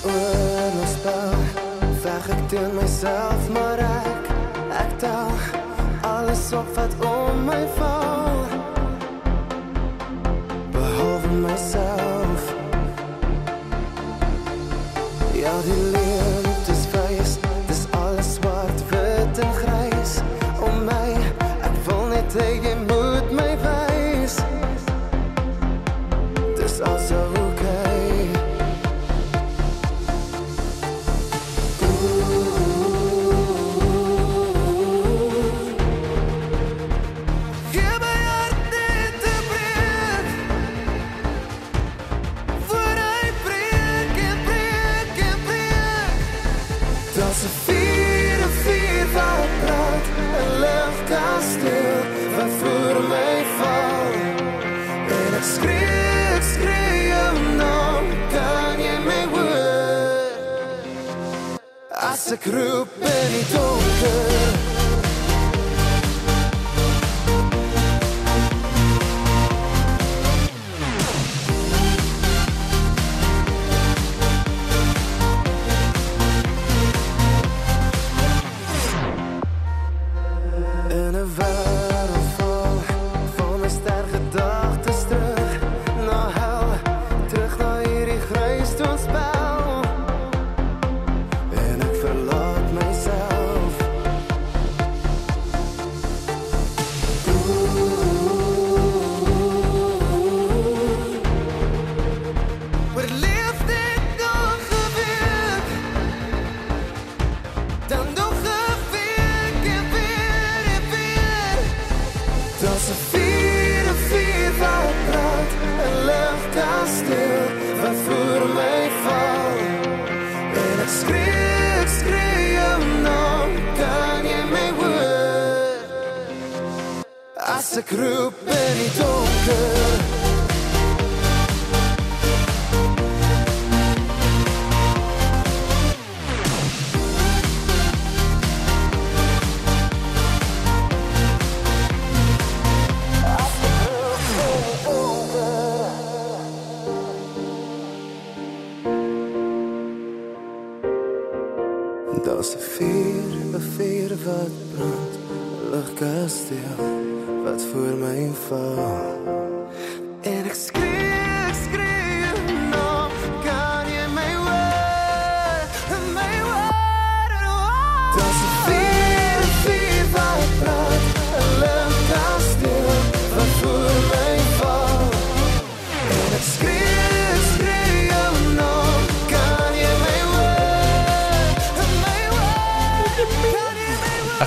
Oorlogspel veg ek teen myself, maar ek ek tel alles op wat om my val.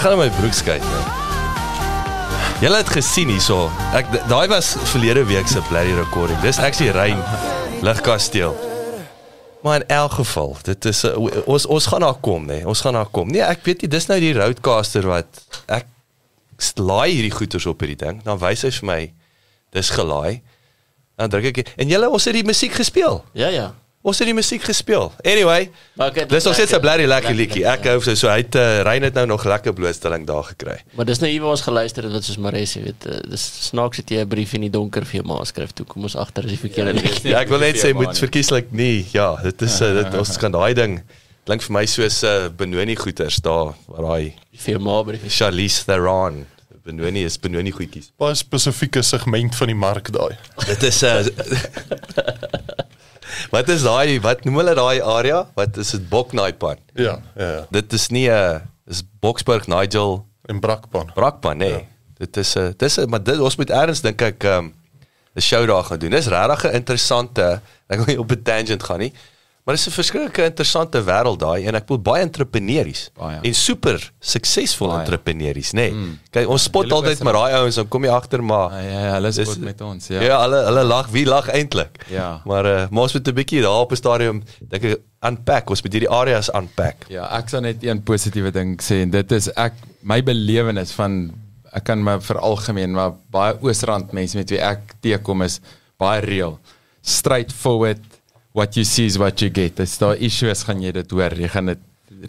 Ek gaan in my broek skei nou. Julle het gesien hierso. Ek daai was verlede week se bloody recording. Dis actually Rein Ligkasteel. Maar in elk geval, dit is ons ons gaan daar kom nê. Nee. Ons gaan daar kom. Nee, ek weet nie dis nou die roadcaster wat ek laai hierdie goeters op hierdie ding. Dan wys hy vir my dis gelaai. Dan druk ek en julle ons het die musiek gespeel. Ja, ja. Ons het die musiek gespeel. Anyway, het- dis nog steeds 'n blerrie lekker liedjie. Ek hou so so hy het uh, Rein het nou nog lekker blootstelling daar gekry. Maar dis nou hier waar ons geluister het wat soos Mares, jy weet, uh, dis snaaks dat jy 'n brief in die donker vir jou ma skryf toe kom ons agter is die verkeerde Ja, liedjie. Ja, ek wil net sê moet verkieslik nie. Ja, dit is uh, dit ons kan daai ding klink vir my soos 'n uh, Benoni goeters daar waar daai vir jou ma brief. Charlize Theron. Benoni is Benoni goedjies. Baie spesifieke segment van die mark daai. Dit is 'n uh, Wat is daai wat noem hulle daai area? Wat is dit Boknaaipan? Ja, ja, ja. Dit is nie 'n is Boksburg Nigel En Brakpan. Brakpan nee. Ja. Dit is 'n dis maar dit ons moet erns dink ek um 'n show daar gaan doen. Dis regtig 'n interessante ek wil nie op 'n tangent gaan nie. Maar dis 'n verskriklike interessante wêreld daai en ek voel baie entrepreneurs Baie. en super suksesvol Baie. entrepreneurs, nê. Nee. Kyk, ons spot Julle altyd is met daai ouens dan kom jy agter maar Ja, ja, hulle Dis- spot met ons, ja. Ja, ja hulle hulle lag, wie lag eintlik? Ja. Maar uh, maar ons moet 'n bietjie daar op 'n stadium dink ek unpack, ons moet hierdie areas unpack. Ja, ek sal net een positiewe ding sê en dit is ek my belewenis van ek kan maar veralgemeen maar baie Oosrand mense met wie ek teekom is baie real. Straightforward what you see is what you get. As daar issues gaan jy dit hoor. Jy gaan dit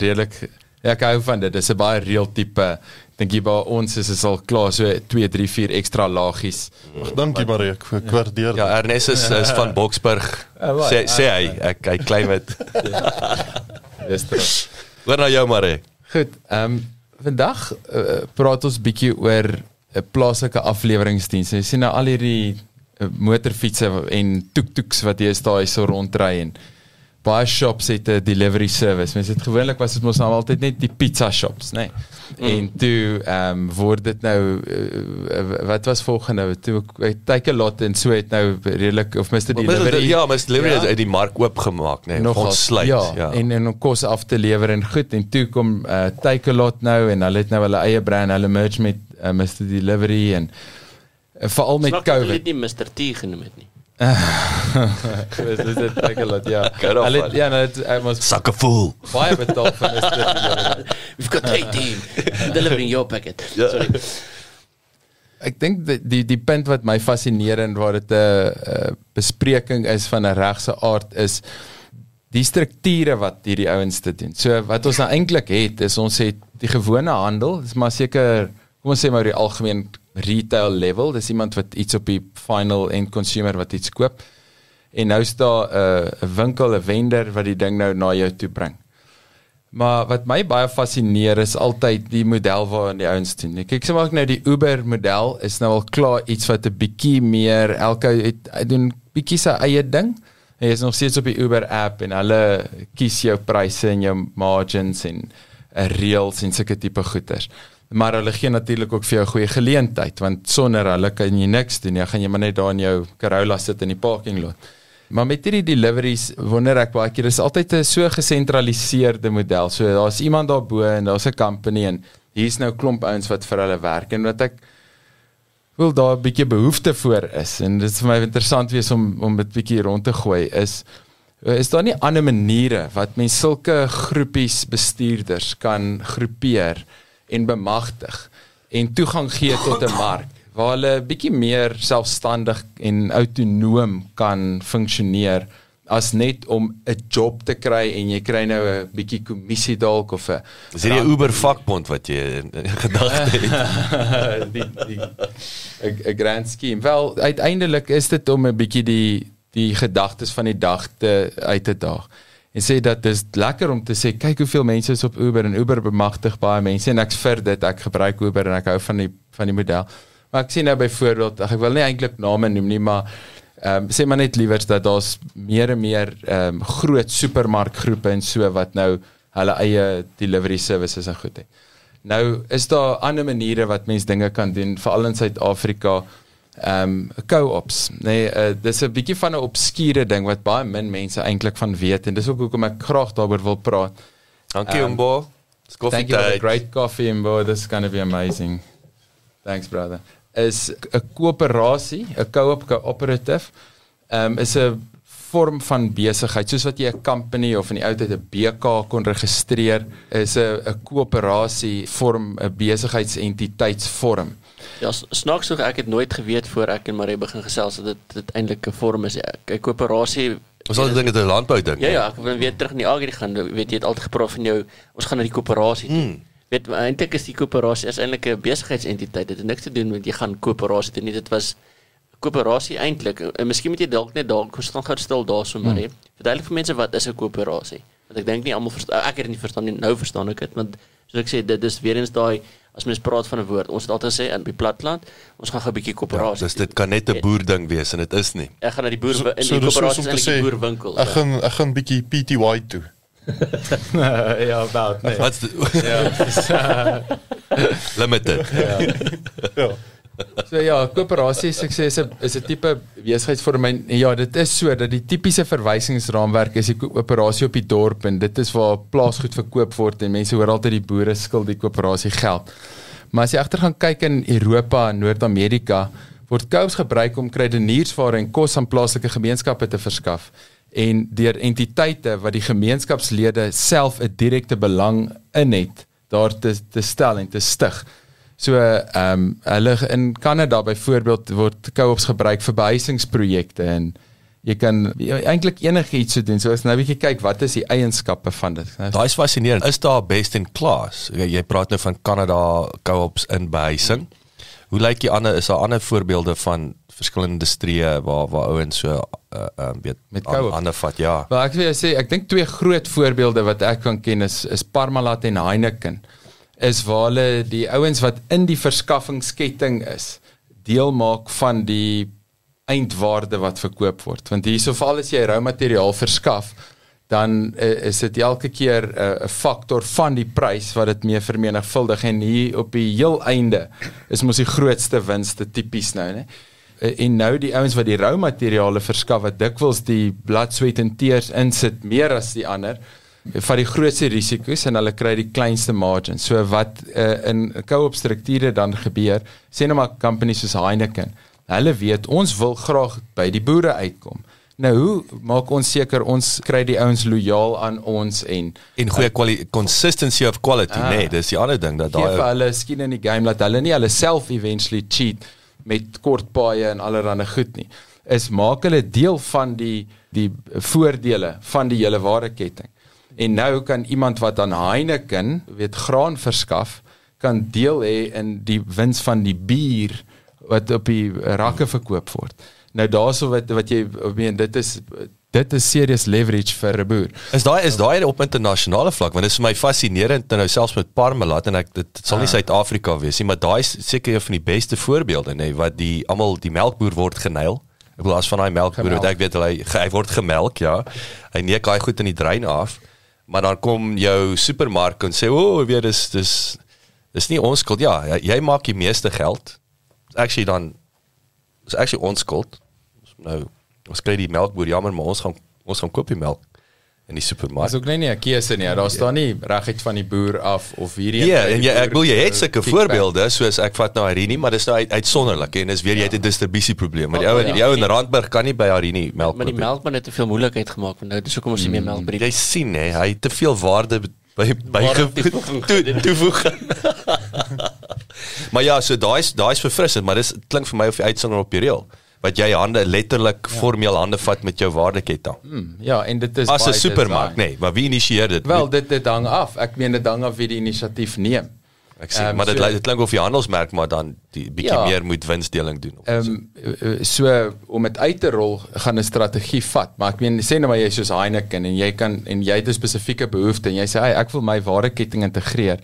redelik ek hou van dit. Dis 'n baie real tipe. Dink jy by ons is is al klaar so 2 3 4 ekstra lagies. Ag, dankie Marie, ek, ek waardeer Ja. Ernest is, is van Boksburg. Ja, waar? Sê sê hy, ek hy claim dit. Dis terug. Hoor nou jou maar. hè. Goed, ehm um, vandag uh, praat ons bietjie oor 'n plaaslike afleweringsdiens. Jy sien nou al hierdie uh, motorfietsse en toektoeks wat hier staan so rondry en baie shops het 'n delivery service. Mens het gewoonlik was dit mos nou altyd net die pizza shops, nê. Nee. Mm. En toe ehm um, word dit nou uh, wat was volgende? Toe take a lot en so het nou redelik of Mr Delivery Ja, maar delivery Ja. uit die mark oopgemaak, nee. nogal Ontsluit, ja, ja. en en om kos af te lewer en goed en toe kom uh, Take a Lot nou en hulle het nou hulle eie brand, hulle merge met uh, Mr Delivery en uh, veral met dat hulle COVID. dit nie Mr T genoem het nie. Dis dis dit a Lot, ja. Hulle het- ja, nou het hy mos Sakke vol. baie betaal vir Mr Delivery. We've got 18 delivering your packet. Ja. Sorry. Ek dink die, die die punt wat my fascineer en waar dit 'n uh, bespreking is van 'n regse aard is die strukture wat hierdie ouens dit doen. So wat ons nou eintlik het is ons het die gewone handel, dis maar seker kom ons sê maar die algemeen retail level, dis iemand wat iets op die final end consumer wat iets koop. En nou is daar 'n uh, winkel, 'n vendor wat die ding nou na jou toe bring. Maar wat my baie fascineer is altyd die model waarin die ouens doen. Ek kyk sommer nou die Uber model is nou al klaar iets wat 'n bietjie meer elke het, doen bietjie sy eie ding. Hy is nog steeds op die Uber app en hulle kies jou pryse en jou margins en reels en sulke tipe goeders. Maar hulle gee natuurlik ook vir jou 'n goeie geleentheid want sonder hulle kan jy niks doen. Jy gaan jy maar net daar in jou Corolla sit in die parking lot. Maar met hierdie deliveries wonder ek baie keer dis altyd 'n so gesentraliseerde model. So daar's iemand daarbo en daar's 'n company en hier's nou 'n klomp ouens wat vir hulle werk en wat ek wil daar 'n bietjie behoefte voor is en dit is vir my interessant wees om om dit bietjie rond te gooi is is daar nie ander maniere wat mense sulke groepies bestuurders kan groepeer en bemagtig en toegang gee tot 'n mark waar hulle bietjie meer selfstandig en autonoom kan funksioneer as net om 'n job te kry en jy kry nou 'n bietjie kommissie dalk of 'n Is hierdie Uber vakbond wat jy gedagte het? die die 'n 'n grand scheme. Wel, uiteindelik is dit om 'n bietjie die die gedagtes van die dag te uit te daag. En sê dat dis lekker om te sê kyk hoeveel mense is op Uber en Uber bemagtig baie mense en ek's vir dit. Ek gebruik Uber en ek hou van die van die model. Maar ek sien nou byvoorbeeld, ek wil nie eintlik name noem nie, maar ehm um, sê maar net liewers dat daar's meer en meer ehm um, groot supermarkgroepe en so wat nou hulle eie delivery services en goed het. Nou is daar ander maniere wat mens dinge kan doen veral in Suid-Afrika. Ehm um, co-ops. Nee, uh, dis 'n bietjie van 'n obskure ding wat baie min mense eintlik van weet en dis ook hoekom ek graag daaroor wil praat. Dankie Um, Umbo. Dis koffie Thank you for the tyd. great coffee boy, this is going to be amazing. Thanks brother. Is 'n koöperasie, 'n co-op cooperative, ehm um, is 'n vorm van besigheid soos wat jy 'n company of in die ou tyd 'n BK kon registreer, is 'n 'n koöperasie vorm 'n besigheidsentiteitsvorm. Ja, snaaks genoeg ek het nooit geweet voor ek en Marie begin gesels dat dit dit eintlik 'n vorm is. Ek 'n koöperasie Ons al dink dit is 'n landbou ding. Ja ja, ek wil weer terug in die agri gaan. Weet jy het altyd gepraat van jou ons gaan na die koöperasie toe. Mm. Weet eintlik is die koöperasie is eintlik 'n besigheidsentiteit. Dit het niks te doen met jy gaan koöperasie toe nie. Dit was koöperasie eintlik. En miskien moet jy dalk net dalk kon staan gou stil daarso maar hè. Verduidelik vir mense wat is 'n koöperasie? Want ek dink nie almal verstaan ek het dit nie verstaan nie. Nou verstaan ek dit want soos ek sê dit is weer eens daai as mens praat van 'n woord. Ons het altyd gesê in die platland, ons gaan gou 'n bietjie Ja, koöperasie. dis dit kan net 'n boer ding wees en dit is nie. Ek gaan na die boer So, in so die koöperasie om in te die sê boerwinkel. ek gaan ek gaan bietjie PTY toe. ja, about nee. Wat's die Ja, dis, uh, limited? Ja. So ja, koöperasie sukses is 'n is 'n tipe besigheidsvorm en ja, dit is so dat die tipiese verwysingsraamwerk is die koöperasie op die dorp en dit is waar plaasgoed verkoop word en mense hoor altyd die boere skuld die koöperasie geld. Maar as jy agter gaan kyk in Europa en Noord-Amerika word co-ops gebruik om kruideniersware en kos aan plaaslike gemeenskappe te verskaf en deur entiteite wat die gemeenskapslede self 'n direkte belang in het daar te te stel en te stig. So ehm um, hulle in Kanada byvoorbeeld word co-ops gebruik vir behuisingsprojekte en jy kan ja, eintlik enigiets so doen. So as nou 'n bietjie kyk wat is die eienskappe van dit. Nou, Daai is fascinerend. Is daar best in class? Jy, jy praat nou van Kanada co-ops in behuising. Hoe lyk die ander is daar ander voorbeelde van verskillende industrieë waar waar ouens so uh, uh weet Met aan- ander vat ja. Wel ek wil jou sê ek dink twee groot voorbeelde wat ek kan ken is is Parmalat en Heineken. Is waar hulle die ouens wat in die verskaffingsketting is deel maak van die eindwaarde wat verkoop word. Want hierso val as jy rou materiaal verskaf dan uh, is dit elke keer 'n uh, faktor van die prys wat dit mee vermenigvuldig en hier op die heel einde is mos die grootste winste tipies nou, né? Uh, en nou die ouens wat die rou materiale verskaf wat dikwels die bloed, sweat en tears insit meer as die ander van die grootste risiko's en hulle kry die kleinste margins. So wat uh, in co-op strukture dan gebeur, sê nou maar companies soos Heineken, hulle weet ons wil graag by die boere uitkom. Nou hoe maak ons seker ons kry die ouens lojaal aan ons en En goeie kwaliteit consistency of quality, Ah. nee, dis die ander ding dat gee vir daai hulle skien in die game dat hulle nie hulle self eventually cheat met kort paaie en allerlei goed nie. Is maak hulle deel van die die voordele van die hele waardeketting. En nou kan iemand wat aan Heineken weet graan verskaf kan deel hê in die wins van die bier wat op die rakke verkoop word. Nou daarso wat wat jy meen dit is dit is serious leverage vir 'n boer. Is daai is daai op internasionale vlak want dit is vir my fascinerend nou selfs met Parmalat en ek dit, dit sal nie Ah. Suid-Afrika wees nie maar daai is seker een van die beste voorbeelde nê wat die almal die melkboer word geneil. Ek bedoel as van daai melkboer wat ek weet hy hy word gemelk ja. Hy neek daai goed in die drein af. Maar dan kom jou supermark en sê o, oh, weet dis dis dis nie ons skuld ja, jy, jy maak die meeste geld. Actually dan is actually ons skuld. Ons Nou ons kry die melkboer jammer maar ons gaan ons gaan koop die melk in die supermark. Dis ook nie 'n keuse nie. Daar staan nie reguit van die boer af of hierdie Ja, kry en die jy, ek boer, wil jy het uh, sulke voorbeelde soos ek vat nou Arini, maar dis nou uit, uitsonderlik en dis weer jy het 'n distribusieprobleem. Maar die Ja, ou ja. die ou in Randburg kan nie by Arini melk Maar die koop nie. melkman het te veel moeilikheid gemaak want nou dis hoekom ons nie meer melk by die Jy sien hè, hy het te veel waarde by by toe- toevoeg. maar ja, so daai's daai's verfrissend, maar dis klink vir my of jy uitsonder op die reël wat jy hande letterlik ja. formeel hande vat met jou waardeketting. Hmm, ja, en dit is As 'n supermark, design. nee, maar wie initieer dit? Wel, dit dit hang af. Ek meen dit hang af wie die inisiatief neem. ek sê, ehm, maar dit so- dit klink of die handelsmerk maar dan die bietjie Ja. meer moet winsdeling doen. of Ehm um, so om dit uit te rol gaan 'n strategie vat, maar ek meen sê nou maar jy soos Heineken en jy kan en jy het 'n spesifieke behoefte en jy sê hey, ek wil my waardeketting integreer,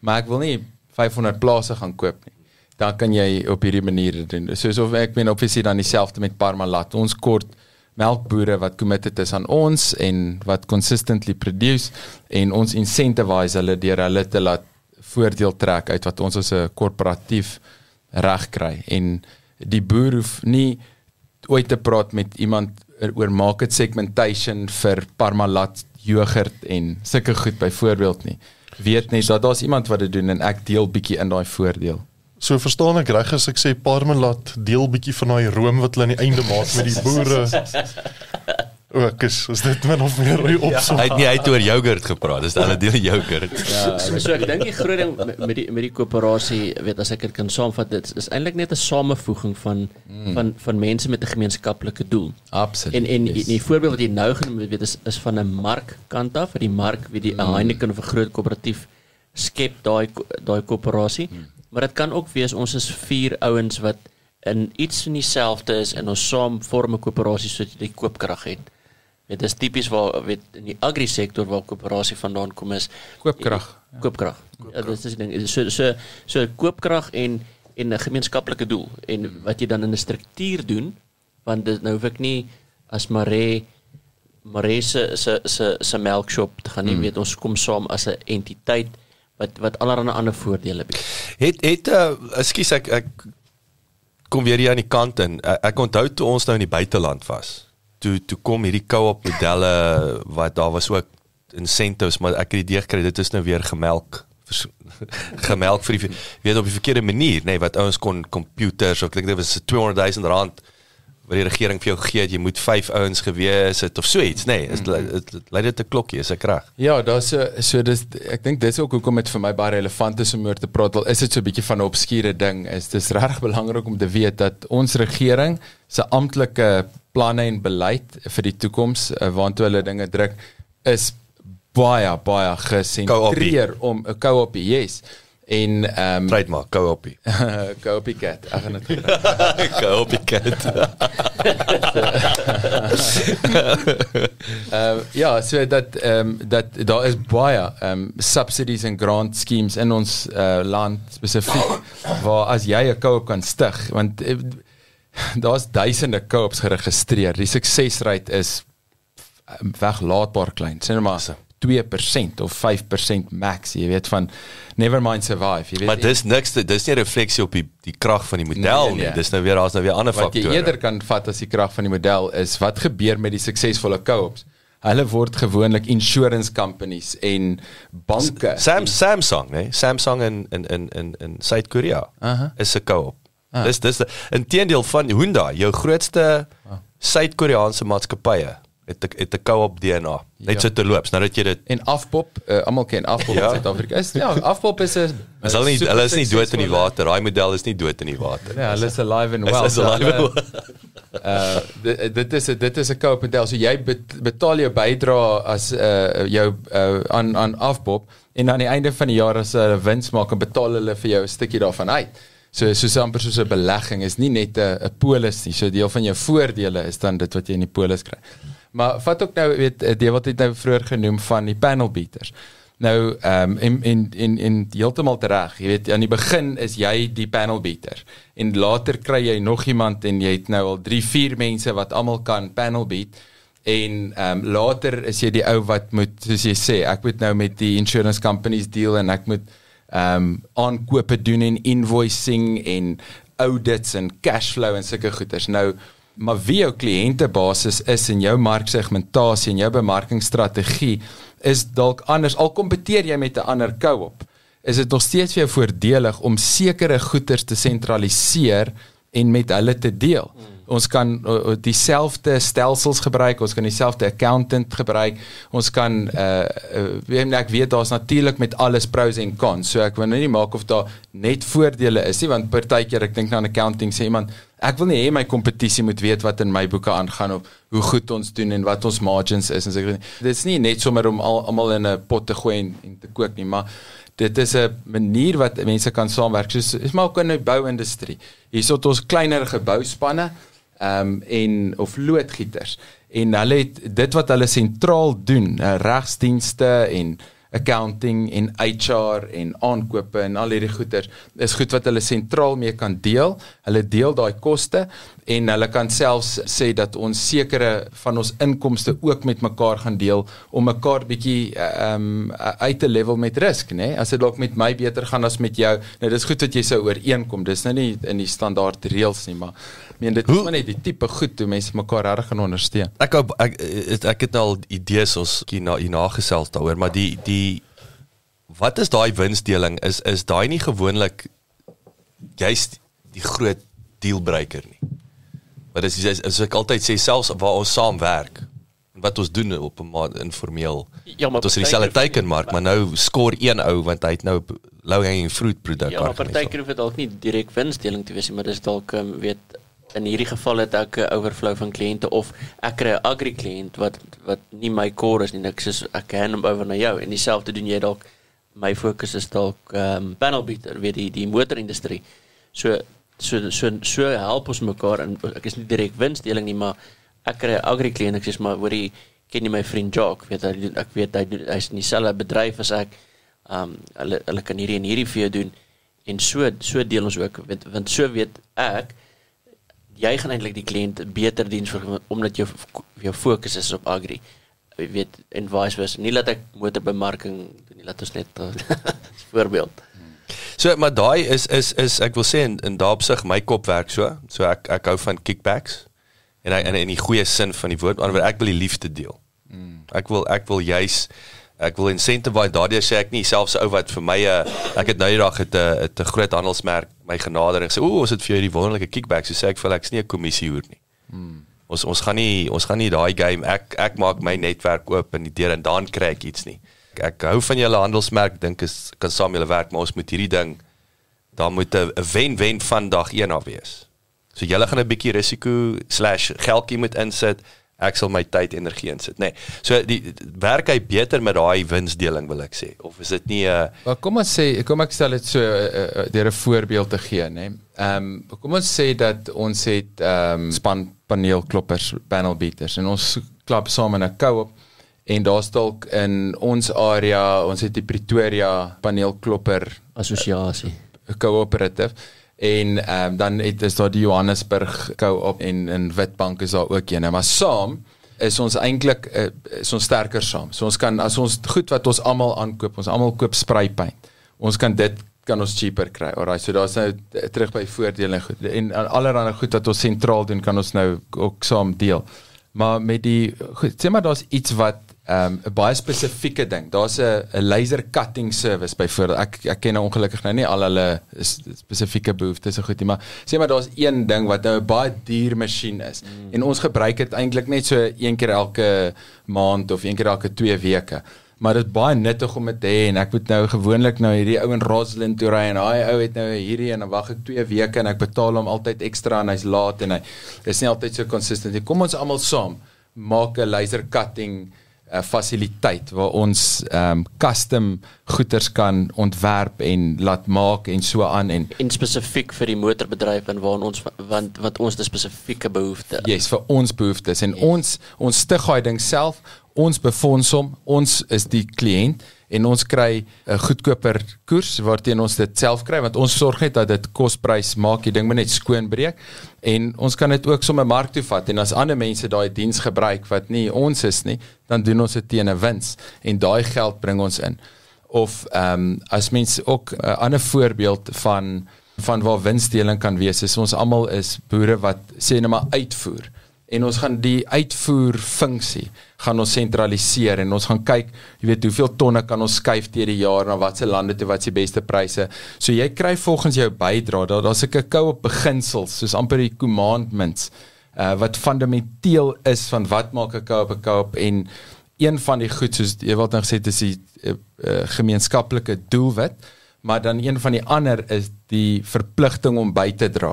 maar ek wil nie 500 plase gaan koop nie. Dan kan jy op hierdie manier doen. Soos of ek meen obviously dan dieselfde met Parmalat. Ons kort melkbore wat committed is aan ons en wat consistently produce en ons incentivize hulle deur hulle te laat voordeel trek uit wat ons as 'n korporatief reg kry en die boer hoef nie ooit te praat met iemand oor market segmentation vir Parmalat jogurt en sulke goed byvoorbeeld nie. Weet net dat daar's iemand wat dit doen en ek deel bietjie in daai voordeel. So verstaan ek reg as ek sê Parmalat deel bietjie van daai room wat hulle aan die einde maak met die boere. O, kus, is dit min of meer hy opsom? Hy het nie hy het oor yoghurt gepraat. Dis 'n deel yoghurt. Ja, so, so ek dink die groot ding met- die met die koöperasie, weet as ek dit kan saamvat, dit is eintlik net 'n samevoeging van mm. van van mense met 'n gemeenskaplike doel. Absoluut. En en yes. die voorbeeld wat jy nou genoem het, weet is is van 'n markkant af, vir die mark wie die mm. Heineken of 'n groot koöperatief skep daai daai koöperasie. Mm. Maar dit kan ook wees ons is vier ouens wat in iets van dieselfde is en ons saam vorm 'n koöperasie sodat jy die koopkrag het. Dit dis tipies waar weet in die agri sektor waar koöperasie vandaan kom is Koopkrag. koopkrag. Ja, dit is ding. So so so koopkrag en en 'n gemeenskaplike doel en wat jy dan in 'n struktuur doen want dit nou hoef ek nie as Mare Mare se se se se melkshop te gaan nie, mm. weet ons kom saam as 'n entiteit wat wat allerlei ander voordele bied. Het het uh, ekskuus ek ek kom weer hier aan die kant in. Ek, ek onthou toe ons nou in die buiteland was. Toe toe kom hierdie co-op modelle wat daar was ook incentives, maar ek het die idee gekry dit is nou weer gemelk gemelk vir die weet op die verkeerde manier, nê, nee, wat ouens kon computers of ek dink dit was 200 000 rand wat die regering vir jou gegee het, jy moet 5 ouens gewees het of so iets, nê. Nee, dit dit lei dit 'n klokkie, is ek reg? Ja, daar's so so dis ek dink dis ook hoekom dit vir my baie relevant is om oor te praat. Wel is dit so 'n bietjie van 'n obskure ding. Is dis regtig belangrik om te weet dat ons regering se amptelike planne en beleid vir die toekoms uh, waantoe hulle dinge druk is baie baie gesentreer om 'n co-opie, yes. En ehm um, Trademark co-opie. copycat. Ek gaan dit co-opie. Uh, ja, so dat ehm um, dat daar is baie ehm um, subsidies en grant schemes in ons uh, land spesifiek waar as jy 'n co-op kan stig want uh, daar's duisende co-ops geregistreer. Die suksesrate is um, weglaatbaar klein. Sien maar 2% of 5% max, jy weet van never mind survive, jy weet. Maar dis niks, dis nie 'n refleksie op die die krag van die model Nee, nie. nee. Dis nou weer daar's nou weer ander wat jy faktore. eerder kan vat as die krag van die model is wat gebeur met die suksesvolle co-ops. Hulle word gewoonlik insurance companies en banke. Sam Samsung, né? Samsung in in in in in Suid-Korea Aha. is 'n co-op. Dis dis 'n teendeel van Hyundai, jou grootste Suid-Koreaanse maatskappye het 'n het 'n co-op DNA. Net Ja. so te loops, nou dat jy dit En Afpop, uh, almal ken Afpop Ja. in Suid-Afrika. Is ja, Afpop is 'n is hulle nie hulle is nie dood in die water. Daai model is nie dood in die water. Ja, hulle is alive and Is- well. is So alive and hulle- well. Uh dit, dit is 'n dit is 'n co-op model. So jy bet, betaal jou bydrae as uh jou uh aan aan Afpop en aan die einde van die jaar as hulle wins maak, dan betaal hulle vir jou 'n stukkie daarvan uit. So soos amper soos 'n belegging is nie net 'n polis nie. So deel van jou voordele is dan dit wat jy in die polis kry. Maar vat ook nou weet eh, die wat het nou vroeër genoem van die panel beaters. Nou ehm um, en en en en heeltemal reg. Jy weet aan die begin is jy die panel beater en later kry jy nog iemand en jy het nou al 3, 4 mense wat almal kan panel beat en ehm um, later is jy die ou wat moet soos jy sê, ek moet nou met die insurance companies deel en ek moet ehm um, aankope doen en invoicing en audits en cashflow en sulke goeders. Nou maar wie jou kliëntebasis is en jou marksegmentasie en jou bemarkingsstrategie is dalk anders al kompeteer jy met 'n ander co-op is dit nog steeds vir jou voordelig om sekere goederes te sentraliseer en met hulle te deel. Mm. Ons kan dieselfde stelsels gebruik, ons kan dieselfde accountant gebruik. Ons kan uh, uh ek weet daar's natuurlik met alles pros en cons. So ek wil nou nie maak of daar net voordele is nie want partykeer ek dink aan accounting sê iemand ek wil nie hê my kompetisie moet weet wat in my boeke aangaan of hoe goed ons doen en wat ons margins is en so. Dit is nie net sommer om al almal in 'n pot te gooi en, en te kook nie, maar dit is 'n manier wat mense kan saamwerk. Soos is maar ook in die bouindustrie. Hierso het ons kleiner gebouispanne ehm um, en of loodgieters en hulle het dit wat hulle sentraal doen, uh, regsdienste en accounting en HR en aankope en al hierdie goeder is goed wat hulle sentraal mee kan deel. Hulle deel daai koste en hulle kan selfs sê dat ons sekere van ons inkomste ook met mekaar gaan deel om mekaar bietjie ehm um, uit te level met risk, nê? As dit dalk met my beter gaan as met jou. Nou dis goed dat jy sou ooreenkom. Dis nou nie in die standaard reëls nie, maar meen dit is maar net die tipe goed hoe mense mekaar regtig gaan ondersteun. Ek ek ek, ek, het al idees ons hier na hier nagesels daaroor, maar die die wat is daai winsdeling is is daai nie gewoonlik juist die groot dealbreaker nie. Wat is is, is ek altyd sê selfs waar ons saam werk. wat ons doen op 'n maand informeel. Ja, maar ons het dieselfde partykeer- teikenmark, maar nou skoor een ou want hy het nou low hanging fruit produk Ja, maar partykeer hoef dit dalk nie direk winsdeling te wees nie, maar dis dalk um, weet in hierdie geval het ek 'n overflow van kliënte of ek kry 'n agri kliënt wat wat nie my core is nie, niks is ek hand hom oor na jou en dieselfde doen jy dalk my fokus is dalk ehm um, panel beater, weet die die motorindustrie. So so so so help ons mekaar en ek is nie direk winsdeling nie, maar ek kry 'n agri kliënt ek sê maar hoorie ken jy my vriend Jock, weet hy doen ek weet hy doen hy's in dieselfde bedryf as ek. Um, hulle hulle kan hierdie en hierdie vir jou doen en so so deel ons ook want, want so weet ek jy gaan eintlik die kliënt beter diens vir omdat jou jou fokus is op agri. Jy weet en vice versa. Nie laat ek motorbemarking doen nie, laat ons net uh, as voorbeeld. So maar daai is is is ek wil sê in, in daapsig my kop werk so. So ek ek hou van kickbacks. En in in die goeie sin van die woord, maar ek wil die liefde deel. Ek wil ek wil juis ek wil incentivize daardie sê ek nie selfs ou wat vir my 'n ek het nou die dag het 'n het 'n groot handelsmerk my genader en sê o ons het vir jou die wonderlike kickbacks so sê ek vir ek's nie 'n kommissie hoer nie. Ons ons gaan nie ons gaan nie daai game ek ek maak my netwerk oop en die deur en dan kry ek iets nie. Ek, ek hou van julle handelsmerk dink is kan saam julle werk maar ons moet hierdie ding daar moet 'n wen-wen van dag 1 af wees. So julle gaan 'n bietjie risiko slash geldjie moet insit. Ek sal my tyd energie insit, nê. Nee. So die werk hy beter met daai winsdeling wil ek sê of is dit nie 'n uh, Maar kom ons sê kom ek stel dit so uh, uh, deur 'n voorbeeld te gee, nê. Ehm um, kom ons sê dat ons het ehm um, span paneelkloppers, panel beaters en ons klap saam in 'n co-op en daar's dalk in ons area, ons het die Pretoria paneelklopper Assosiasie. cooperative en um, dan het is daar die Johannesburg co-op en in Witbank is daar ook een, maar saam is ons eintlik uh, is ons sterker saam. So ons kan as ons goed wat ons almal aankoop, ons almal koop spraypaint. Ons kan dit kan ons cheaper kry. Alraai, so daar's nou eh, terug by voordele en goed. En allerlei goed wat ons sentraal doen kan ons nou ook saam deel. Maar met die goed, sê maar daar's iets wat ehm, 'n um, baie spesifieke ding. Daar's 'n 'n laser cutting service byvoorbeeld. Ek ek ken nou ongelukkig nou nie al hulle spesifieke behoeftes so goed nie, maar sê maar daar's een ding wat nou 'n baie duur masjien is mm. en ons gebruik dit eintlik net so een keer elke maand of een keer elke 2 weke. Maar dit is baie nuttig om dit te hê en ek moet nou gewoonlik nou hierdie ou in Roslyn toe ry en daai ou het nou hierdie en dan wag ek 2 weke en ek betaal hom altyd ekstra en hy's laat en hy is nie altyd so consistent nie. Kom ons almal saam maak 'n laser cutting 'n fasiliteit waar ons ehm um, custom goeders kan ontwerp en laat maak en so aan en En spesifiek vir die motorbedryf en waar ons want wat ons 'n spesifieke behoefte. yes vir ons behoeftes en yes. ons ons stig daai ding self ons befonds hom ons is die kliënt en ons kry 'n goedkoper koers waarteen ons dit self kry want ons sorg net dat dit kosprys maak die ding moet net skoon breek. En ons kan dit ook sommer mark toe vat. En as ander mense daai diens gebruik wat nie ons is nie dan doen ons dit teen 'n wins. En daai geld bring ons in. Of ehm um, as mense ook 'n uh, ander voorbeeld van van waar winsdeling kan wees is ons almal is boere wat sê net maar uitvoer en ons gaan die uitvoer funksie gaan ons sentraliseer en ons gaan kyk jy weet hoeveel tonne kan ons skuif deur die jaar na watse lande toe wat se beste pryse so jy kry volgens jou bydrae daar daar's 'n kakao op beginsels soos amper die commandments uh, wat fundamenteel is van wat maak 'n kakao op 'n kakao en een van die goed soos jy wat nou gesê het is die uh, gemeenskaplike doelwit maar dan een van die ander is die verpligting om by te dra.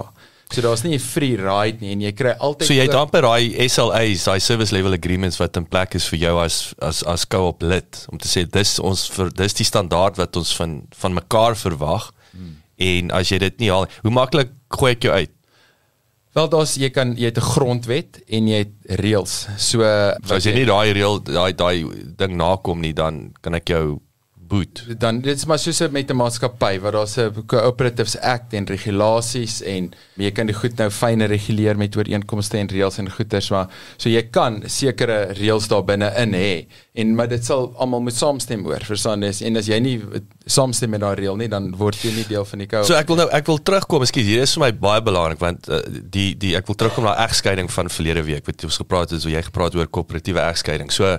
So daar's nie 'n free ride nie en jy kry altyd So jy het amper daai SLA's, daai service level agreements wat in plek is vir jou as as as co-op lid om te sê dis ons vir dis die standaard wat ons van van mekaar verwag. Hmm. En as jy dit nie haal, hoe maklik gooi ek jou uit? Wel daar's jy kan jy het 'n grondwet en jy het reëls. So, So as jy nie daai reël daai daai ding nakom nie, dan kan ek jou boet. dan dit is maar soos met 'n maatskappy waar daar's 'n Cooperatives Act en regulasies en jy kan die goed nou fyner reguleer met ooreenkomste en reëls en goeders maar so jy kan sekere reëls daar binne in hê en maar dit sal almal moet saamstem oor verstaan jy en as jy nie saamstem met daai reël nie dan word jy nie deel van die co So ek wil nou ek wil terugkom, ekskuus, hier is vir my baie belangrik want uh, die die ek wil terugkom na egskeiding van verlede week. Wat ons gepraat het, so jy gepraat oor koöperatiewe egskeiding. So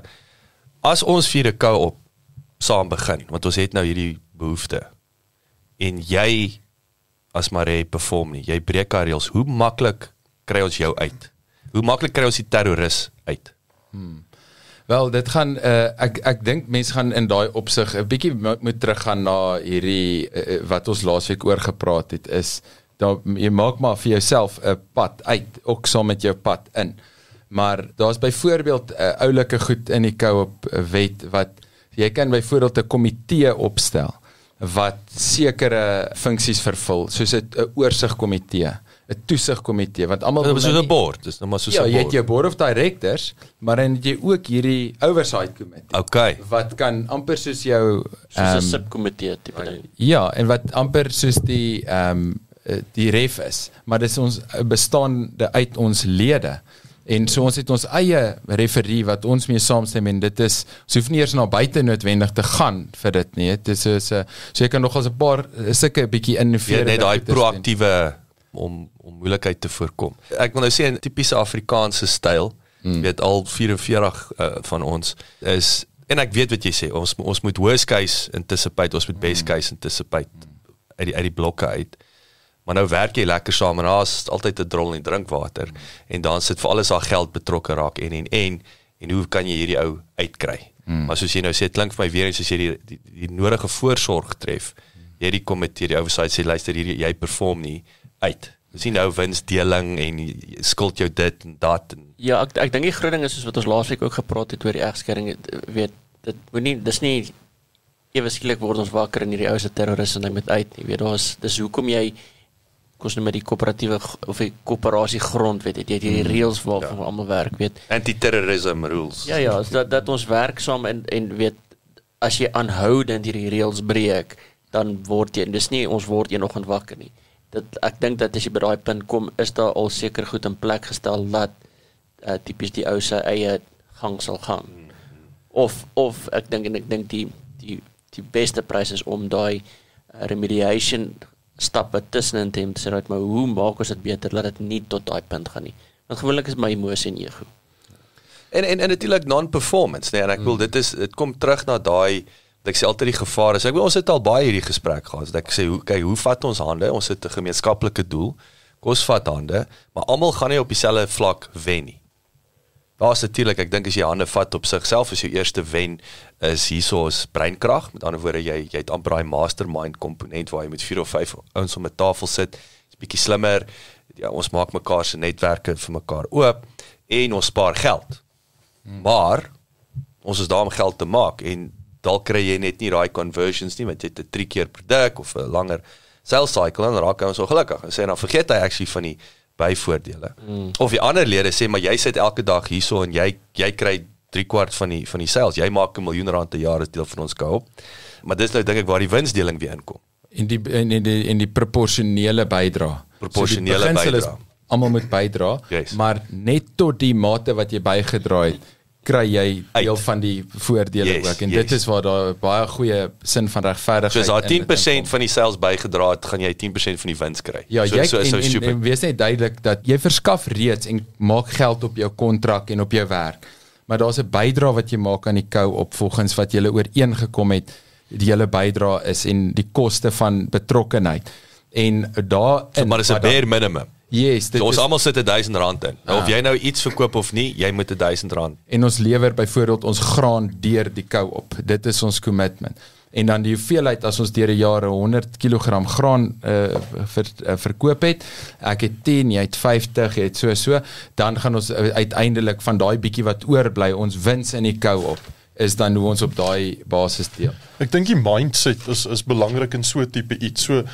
as ons vir 'n co-op saam begin, want ons het nou hierdie behoefte en jy as Mare perform nie, jy breek haar reëls. Hoe maklik kry ons jou uit? Hoe maklik kry ons die terroris uit? Wel, dit gaan uh, ek ek dink mense gaan in daai opsig 'n bietjie moet, teruggaan na hierdie uh, wat ons laasweek oor gepraat het is dat jy maak maar vir jouself 'n pad uit, ook saam met jou pad in. Maar daar's byvoorbeeld 'n uh, oulike goed in die co-op wet wat jy kan byvoorbeeld 'n komitee opstel wat sekere funksies vervul, soos 'n oorsigkomitee 'n toesigkomitee want almal Dit is soos 'n board, dis nou maar soos 'n ja, board. jy het jou board of directors, maar dan het jy ook hierdie oversight committee. Okay. Wat kan amper soos jou soos 'n ehm, subkomitee tipe ding. Ja, en wat amper soos die ehm um, die ref is, maar dis ons bestaande uit ons lede. En so ons het ons eie referee wat ons mee saamstem en dit is ons hoef nie eers na buite noodwendig te gaan vir dit nie. Dit is so so, so jy kan nog as 'n paar sulke bietjie Ja, innoveer. net daai proaktiewe om om moeilikheid te voorkom. Ek wil nou sê 'n tipiese Afrikaanse styl, mm. weet al 44 uh, van ons is en ek weet wat jy sê, ons ons moet worst case anticipate, ons moet best case anticipate uit die uit die blokke uit. Maar nou werk jy lekker saam en daar's altyd 'n drol en drinkwater en dan sit vir alles daar geld betrokke raak en en en en hoe kan jy hierdie ou uitkry? Mm. Maar soos jy nou sê, klink vir my weer eens as jy die, die die nodige voorsorg tref. Jy die komitee, die oversight sê luister hier jy perform nie uit. Dis nie nou winsdeling en skuld jou dit en dat en Ja, ek ek dink die groot ding is soos wat ons laasweek ook gepraat het oor die egskeiding, het, weet dit moenie dis nie ewe skielik word ons wakker en hierdie ou se terroris en hy moet uit nie. Weet daar's dis hoekom jy kos nou met die koöperatiewe of die koöperasie grond weet jy, jy het hierdie reëls waarvan ja. almal werk, weet. anti-terrorism rules. Ja ja, so dat dat ons werk saam en en weet as jy aanhoudend hierdie reëls breek, dan word jy dis nie ons word eenoggend wakker nie. Dit ek dink dat as jy by daai punt kom, is daar al seker goed in plek gestel dat uh, tipies die ou se eie gang sal gaan. Of of ek dink en ek dink die die die beste prys is om daai uh, remediation stappe tussenin te neem te sê dat maar hoe maak ons dit beter dat dit nie tot daai punt gaan nie. Want gewoonlik is my emosie en ego. En en en natuurlik non-performance, nee, en ek wil dit is dit kom terug na daai ek sê altyd die gevaar is. Ek wil ons het al baie hierdie gesprek gehad. Dat ek sê hoe kyk hoe vat ons hande? Ons het 'n gemeenskaplike doel. Kos vat hande, maar almal gaan nie op dieselfde vlak wen nie. Daar's natuurlik, ek dink as jy hande vat op sigself as jou eerste wen is hierso is breinkrag. Met ander woorde jy jy het amper daai mastermind komponent waar jy met 4 of 5 ouens om 'n tafel sit. Dit's bietjie slimmer. Ja, ons maak mekaar se netwerke vir mekaar oop en ons spaar geld. Hmm. Maar ons is daar om geld te maak en dalk kry jy net nie daai conversions nie want jy het 'n 3 keer produk of 'n langer sales cycle en dan raak ons ongelukkig. En sê dan vergeet hy actually van die byvoordele. Mm. Of die ander lede sê maar jy sit elke dag hierso en jy jy kry 3 kwart van die van die sales. Jy maak 'n miljoen rand per jaar as deel van ons koop. Maar dis nou dink ek waar die winsdeling weer inkom. en die en die en die proporsionele bydra. Proporsionele so bydra. Almal moet bydra, Yes. maar net tot die mate wat jy bygedra het, kry jy deel Uit. van die voordele Yes, ook. En yes. dit is waar daar baie goeie sin van regverdigheid So as daar in- in 10% kom. van die sales bygedra het, gaan jy 10% van die wins kry. Ja, so jy so so en, en, en wees net duidelik dat jy verskaf reeds en maak geld op jou kontrak en op jou werk. Maar daar's 'n bydra wat jy maak aan die co-op volgens wat jy ooreengekom het die hele bydra is en die koste van betrokkenheid. En daar So, maar dis 'n bare minimum. Yes, dit So ons is almal sit 'n 1000 rand in. Nou, of Ja. jy nou iets verkoop of nie, jy moet 'n 1000 rand. en ons lewer byvoorbeeld ons graan deur die co-op. Dit is ons commitment. En dan die hoeveelheid as ons deur die jare 100 kg graan uh, ver, uh, verkoop het. Ek het 10, jy het 50, jy het so so, dan gaan ons uh, uiteindelik van daai bietjie wat oorbly, ons wins in die co-op is dan hoe ons op daai basis deel. Ek dink die mindset is is belangrik in so 'n tipe iets. So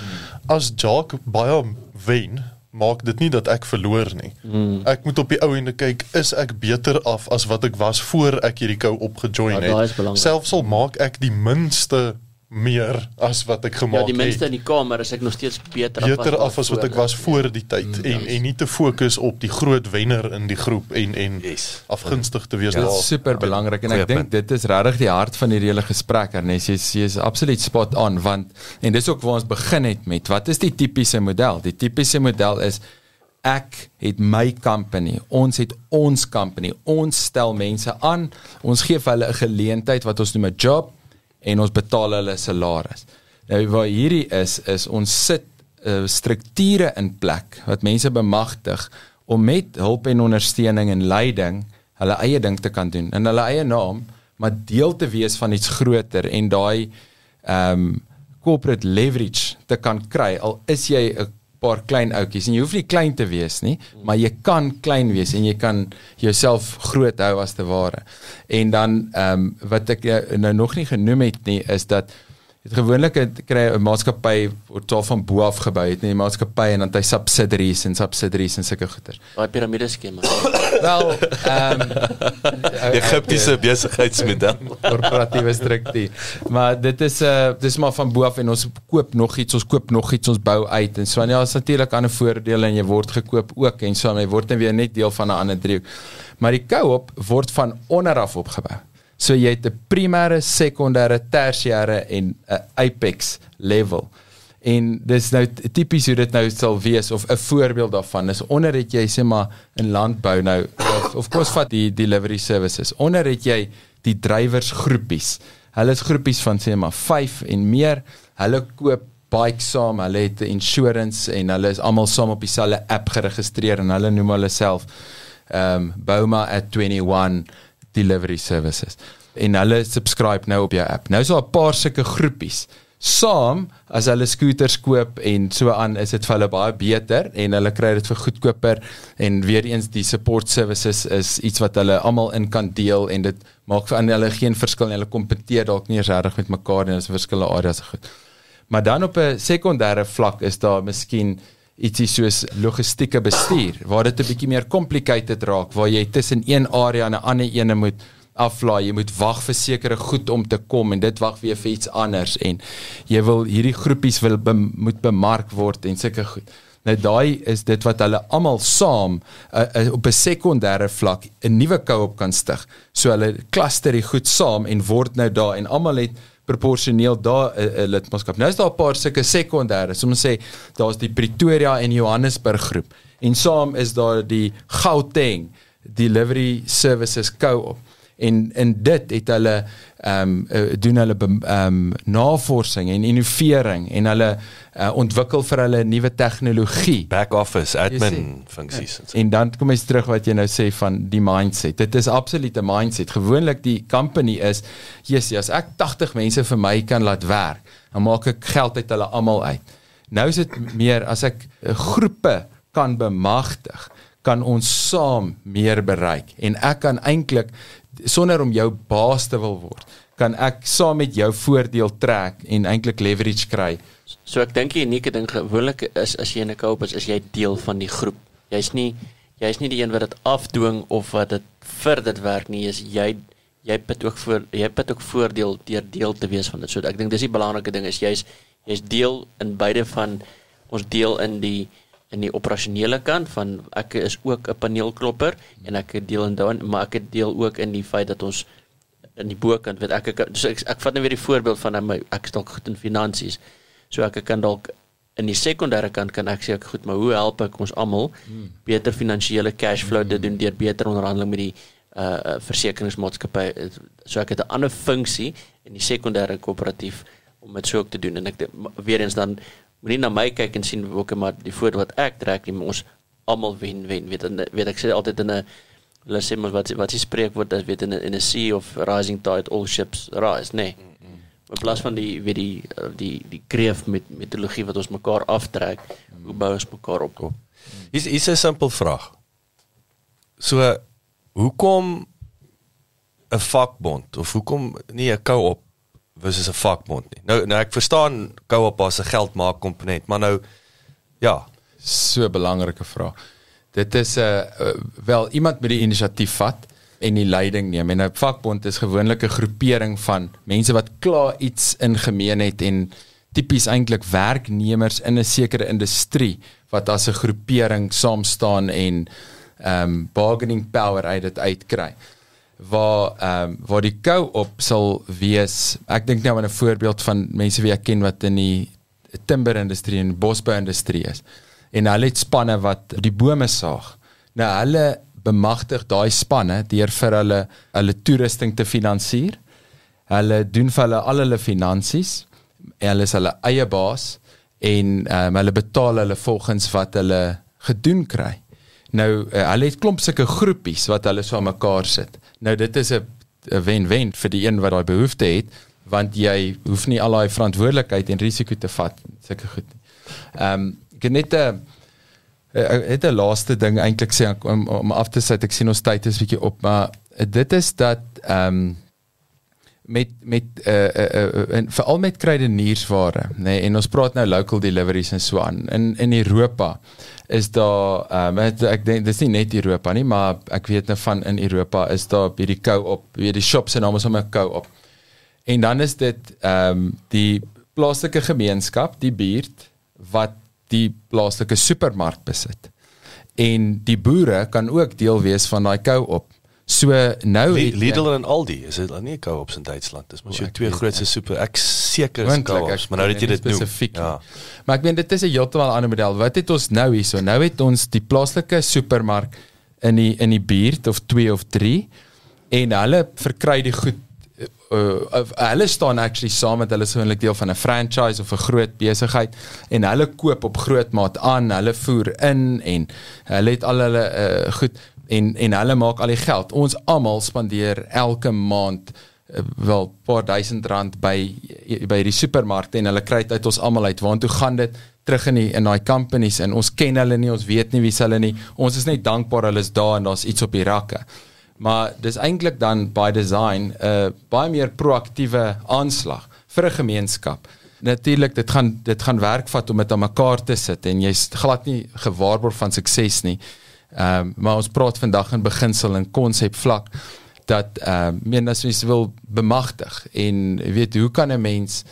as Jacques baie wen, maak dit nie dat ek verloor nie. Mm. Ek moet op die ou ende kyk, is ek beter af as wat ek was voor ek hierdie kou opgejoin Ja, het. Selfs al maak ek die minste meer as wat ek gemaak Ja, die minste het. in die kamer is ek nog steeds beter beter af as wat ek was voor. die tyd mm, en en nie te fokus op die groot wenner in die groep en en Yes. afgunstig te wees Dit daar. is super belangrik en ek dink dit is regtig die hart van hierdie hele gesprek Ernest. Jy jy is absoluut spot on want en dis ook waar ons begin het met wat is die tipiese model? Die tipiese model is ek het my company, ons het ons company, ons stel mense aan, ons gee vir hulle 'n geleentheid wat ons noem 'n job en ons betaal hulle salaris. Nou waar hierdie is is ons sit uh, strukture in plek wat mense bemagtig om met hulp en ondersteuning en leiding hulle eie ding te kan doen in hulle eie naam, maar deel te wees van iets groter en daai ehm um, corporate leverage te kan kry al is jy 'n paar klein outjies en jy hoef nie klein te wees nie, maar jy kan klein wees en jy kan jouself groot hou as te ware. En dan ehm um, wat ek nou nog nie genoem het nie is dat Het gewoonlik kry 'n maatskappy word al van bo af gebou het, nie maatskappy en dan hy subsidiaries en subsidiaries en sulke goeder. Daai piramide skema. Wel, ehm um, Egiptiese besigheidsmodel, korporatiewe struktuur. Maar dit is 'n uh, dis maar van bo af en ons koop nog iets, ons koop nog iets, ons bou uit en so en ja, is natuurlik ander voordele en jy word gekoop ook en so jy word dan weer net deel van 'n ander driehoek. Maar die co-op word van onder af opgebou. So jy het 'n primêre, sekondêre, tersiêre en 'n apex level. En dis nou tipies hoe dit nou sal wees of 'n voorbeeld daarvan is onder het jy sê maar in landbou nou of, of kos vat die delivery services. Onder het jy die drywers groepies. Hulle is groepies van sê maar 5 en meer. Hulle koop bike saam, hulle het insurance en hulle is almal saam op dieselfde app geregistreer en hulle noem hulle self ehm um, Boma at 21 delivery services en hulle subscribe nou op jou app. Nou is daar 'n paar sulke groepies. Saam as hulle scooters koop en so aan is dit vir hulle baie beter en hulle kry dit vir goedkoper en weer eens die support services is iets wat hulle almal in kan deel en dit maak vir hulle geen verskil nie. Hulle kompeteer dalk nie regtig met mekaar nie, as verskillende areas goed. Maar dan op 'n sekondêre vlak is daar miskien ietsie soos logistieke bestuur waar dit 'n bietjie meer complicated raak waar jy tussen een area en 'n ander ene moet aflaai. Jy moet wag vir sekere goed om te kom en dit wag weer vir iets anders en jy wil hierdie groepies wil be, moet bemark word en sulke goed. Nou daai is dit wat hulle almal saam uh, uh, op 'n sekondêre vlak 'n nuwe co-op kan stig. So hulle cluster die goed saam en word nou daar en almal het proporsioneel daar 'n uh, uh, lidmaatskap. Nou is daar 'n paar sulke sekondêre, ons sê, daar's die Pretoria en Johannesburg groep en saam is daar die Gauteng Delivery Services Co-op en in dit het hulle ehm um, doen hulle ehm um, navorsing en innovering en hulle uh, ontwikkel vir hulle nuwe tegnologie. Back office admin funksies ja. en dan kom ons terug wat jy nou sê van die mindset. Dit is absolute mindset. Gewoonlik die company is yes as ek 80 mense vir my kan laat werk dan maak ek geld uit hulle almal uit. Nou is dit meer as ek uh, groepe kan bemagtig kan ons saam meer bereik. En ek kan eintlik sonder om jou baas te wil word, kan ek saam met jou voordeel trek en eintlik leverage kry. So ek dink die unieke ding gewoonlik is as jy in 'n koop is, is jy deel van die groep. Jy's nie jy's nie die een wat dit afdwing of wat dit vir dit werk nie, is jy jy het ook voor jy het ook voordeel deur deel te wees van dit. So ek dink dis die belangrike ding is jy's jy's deel in beide van ons deel in die in die operasionele kant van ek is ook 'n paneelklopper en ek deel in daarin maar ek deel ook in die feit dat ons in die bokant weet ek ek, so ek, ek vat net weer die voorbeeld van my ek is dalk goed in finansies so ek kan dalk in die sekondêre kant kan ek sê ek goed maar hoe help ek ons almal hmm. beter finansiële cash flow te doen deur beter onderhandeling met die uh versekeringsmaatskappy so ek het 'n ander funksie in die sekondêre koöperatief om dit so ook te doen en ek weer eens dan moenie na my kyk en sien ook maar die voordeel wat ek trek nie ons almal wen wen. Weet en weet ek sê altyd in 'n hulle sê mos wat wat se spreekwoord is weet in 'n in 'n sea of rising tide all ships rise nê. Nee. in plaas van die weet die die die kreef met mitologie wat ons mekaar aftrek hoe bou ons mekaar op? Kom. Is is 'n simpel vraag. So hoekom 'n vakbond of hoekom nie 'n co-op versus 'n vakbond nie. Nou nou ek verstaan co-op as 'n geldmaak komponent, maar nou ja, so 'n belangrike vraag. Dit is 'n uh, wel iemand met die inisiatief vat en die leiding neem. En 'n vakbond is gewoonlik 'n groepering van mense wat klaar iets in gemeen het en tipies eintlik werknemers in 'n sekere industrie wat as 'n groepering saam staan en ehm um, bargaining power uit dit uitkry waar ehm um, waar die kou op sal wees. Ek dink nou aan 'n voorbeeld van mense wie ek ken wat in die timber industrie en bosbou industrie is. En hulle het spanne wat die bome saag. Nou hulle bemagtig daai spanne deur vir hulle hulle toerusting te finansier. Hulle doen vir hulle al hulle finansies. Hulle is hulle eie baas en um, hulle betaal hulle volgens wat hulle gedoen kry. Nou uh, hulle het klomp sulke groepies wat hulle so aan mekaar sit. Nou dit is 'n wen-wen vir die een wat daai behoefte het want jy hoef nie al daai verantwoordelikheid en risiko te vat sulke goed nie. Ehm um, ek net 'n het 'n laaste ding eintlik sê om om af te sit. Ek sien ons tyd is bietjie op, maar dit is dat ehm um, met met uh, uh, uh, veral met kruideniersware nê nee, en ons praat nou local deliveries en so aan in in Europa is daar um, ek dink dis nie net Europa nie maar ek weet nou van in Europa is daar hierdie kou op weet die shops se naam is om 'n kou op. En dan is dit ehm um, die plaaslike gemeenskap die buurt wat die plaaslike supermark besit. En die boere kan ook deel wees van daai kou op So nou het Lidl en Aldi, is dit nie co-ops in Duitsland? Dis mos jou twee grootste super ek seker is co-ops, maar nou dat jy dit noem. Ja. Maar ek meen dit is 'n heeltemal ander model. Wat het ons nou hierso? Nou het ons die plaaslike supermark in die in die buurt of 2 of 3 en hulle verkry die goed uh, uh, hulle staan actually saam met hulle soonlik deel van 'n franchise of 'n groot besigheid en hulle koop op groot maat aan, hulle voer in en hulle het al hulle uh, goed en en hulle maak al die geld. Ons almal spandeer elke maand uh, wel paar duisend rand by by die supermarkte en hulle kry dit uit ons almal uit. Waartoe gaan dit? terug in die in daai companies en ons ken hulle nie, ons weet nie wie hulle nie. Ons is net dankbaar hulle is daar en daar's iets op die rakke. Maar dis eintlik dan by design 'n uh, baie meer proaktiewe aanslag vir 'n gemeenskap. Natuurlik, dit gaan dit gaan werk vat om dit aan mekaar te sit en jy's glad nie gewaarborg van sukses nie. Ehm um, maar ons praat vandag in beginsel en konsep vlak dat ehm um, meen as jy wil bemagtig en weet hoe kan 'n mens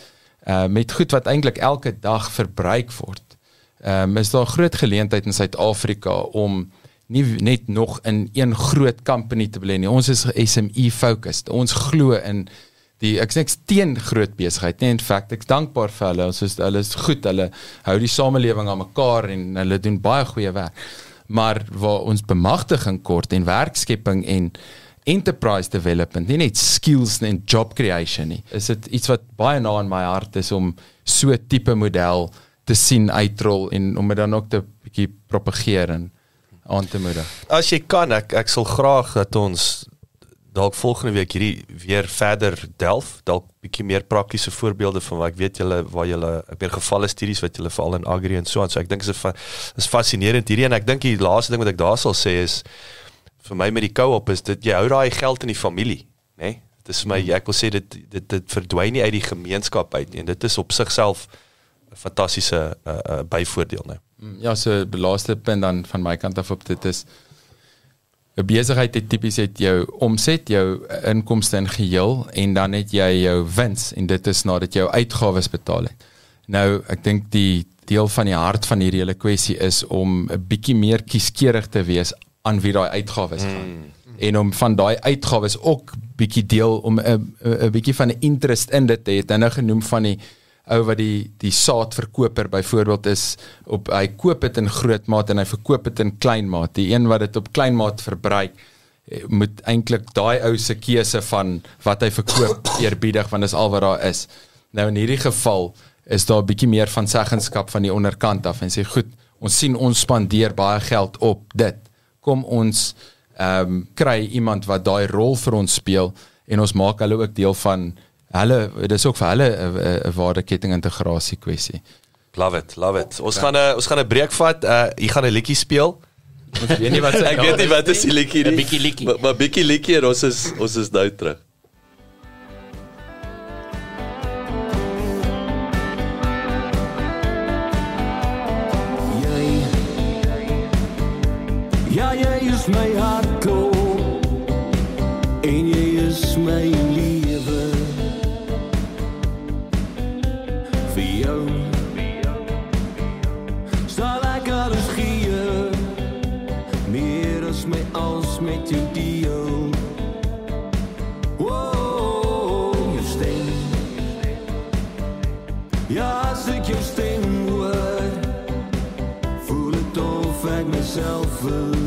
uh, met goed wat eintlik elke dag verbruik word. Ehm um, is daar groot geleentheid in Suid-Afrika om nie net nog in een groot company te bly nie. Ons is SME focused. Ons glo in die ek sê teen groot besigheid. Nee, in feite ek's dankbaar vir hulle. Ons is hulle is goed. Hulle hou die samelewing aan mekaar en hulle doen baie goeie werk maar waar ons bemagtiging kort en werkskepping en enterprise development nie net skills en job creation nie is dit iets wat baie na in my hart is om so tipe model te sien uitrol en om dit dan ook te bietjie propageer en aan te moedig. As jy kan ek ek sal graag dat ons dalk volgende week hierdie weer verder delf, dalk bietjie meer praktiese voorbeelde van wat ek weet julle waar julle meer gevalle studies wat julle veral in agri en so aan. So ek dink is is fascinerend hierdie en ek dink die laaste ding wat ek daar sal sê is vir my met die co-op is dit jy hou daai geld in die familie, né? Nee? Dit is my ek wil sê dit dit dit verdwyn nie uit die gemeenskap uit nie en dit is op sigself 'n fantastiese uh, uh, byvoordeel, né? Nee. Ja, so die laaste punt dan van my kant af op dit is 'n besigheid het tipies het jou omset, jou inkomste in geheel en dan het jy jou wins en dit is nadat jy jou uitgawes betaal het. Nou, ek dink die deel van die hart van hierdie hele kwessie is om 'n bietjie meer kieskeurig te wees aan wie daai uitgawes gaan. Mm. En om van daai uitgawes ook bietjie deel om 'n 'n bietjie van 'n interest in dit te hê. Dan nou genoem van die ou wat die die saadverkoper byvoorbeeld is op hy koop dit in groot maat en hy verkoop dit in klein maat. Die een wat dit op klein maat verbruik eh, moet eintlik daai ou se keuse van wat hy verkoop eerbiedig want dis al wat daar is. Nou in hierdie geval is daar 'n bietjie meer van seggenskap van die onderkant af en sê goed, ons sien ons spandeer baie geld op dit. Kom ons ehm um, kry iemand wat daai rol vir ons speel en ons maak hulle ook deel van hulle dis ook vir hulle 'n waardeketting integrasie kwessie. Love it, love it. Ons gaan 'n ons gaan 'n breek vat. Uh jy gaan 'n liedjie speel. Ons weet nie wat ek weet nie wat is die liedjie nie. 'n Bietjie liedjie. Maar, maar bietjie liedjie en ons is ons is nou terug. Ja, jy is my hart en jy is my yourself alone.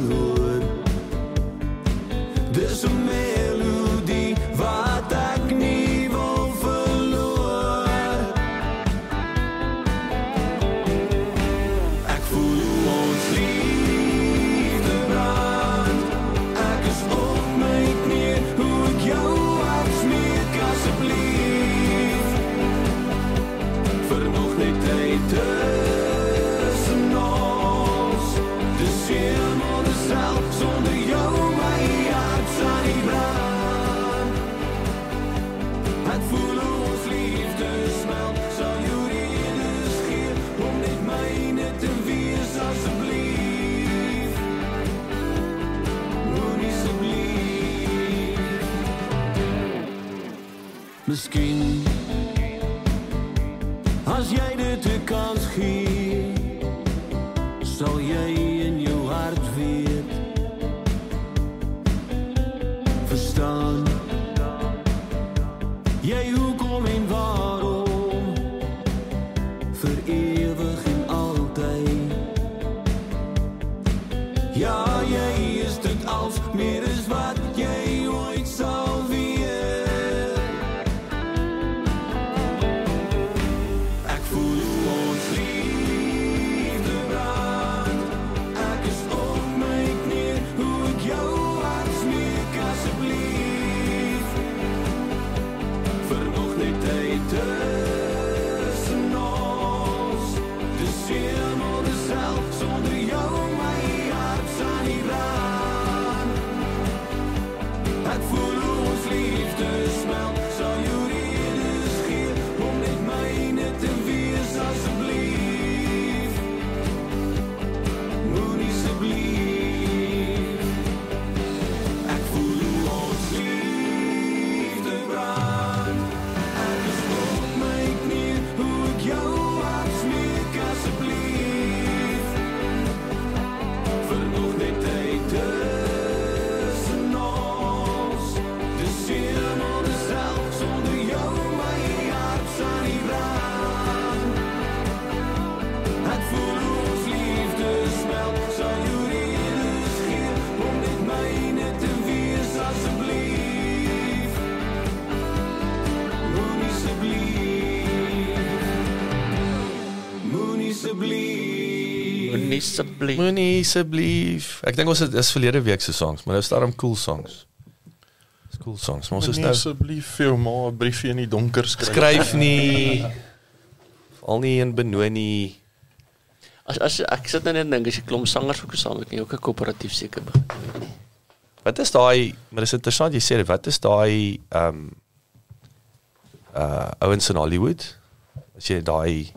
Miskien as jy dit 'n kans gee, asseblief. Moenie asseblief. Ek dink ons het is verlede week se songs, maar nou is daar 'n cool songs. Dis cool songs. Maar ons is Moenie nou asseblief vir jou ma 'n briefie in die donker skryf. skryf nie al nie in Benoni. As as ek sit nou net en dink as jy klomp sangers ook saam met ook 'n koöperatief seker begin. Wat is daai, maar dis interessant jy sê dit. Wat is daai ehm um, uh ouens in Hollywood? As jy daai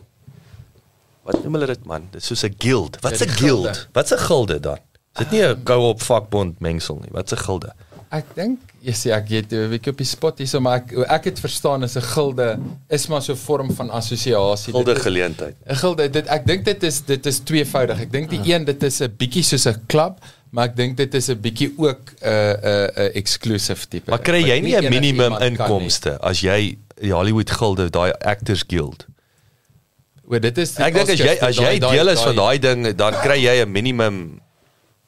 wat noem hulle dit man? Dit is soos 'n guild. Wat's 'n guild? Wat's 'n gilde dan? Is dit nie 'n go-op vakbond mengsel nie? Wat's 'n gilde? Ek dink jy sê ek weet 'n bietjie op die spot hierso maar ek ek het verstaan is 'n gilde is maar so 'n vorm van assosiasie. Gilde Dit is- geleentheid. 'n Gilde dit ek dink dit is dit is tweevoudig. Ek dink die een dit is 'n bietjie soos 'n klub, maar ek dink dit is 'n bietjie ook 'n 'n 'n exclusive tipe. Maar kry jy nie 'n minimum inkomste as jy die Hollywood gilde, daai Actors Guild? O, dit is Ek dink as jy as jy deel is van daai- ding, dan kry jy 'n minimum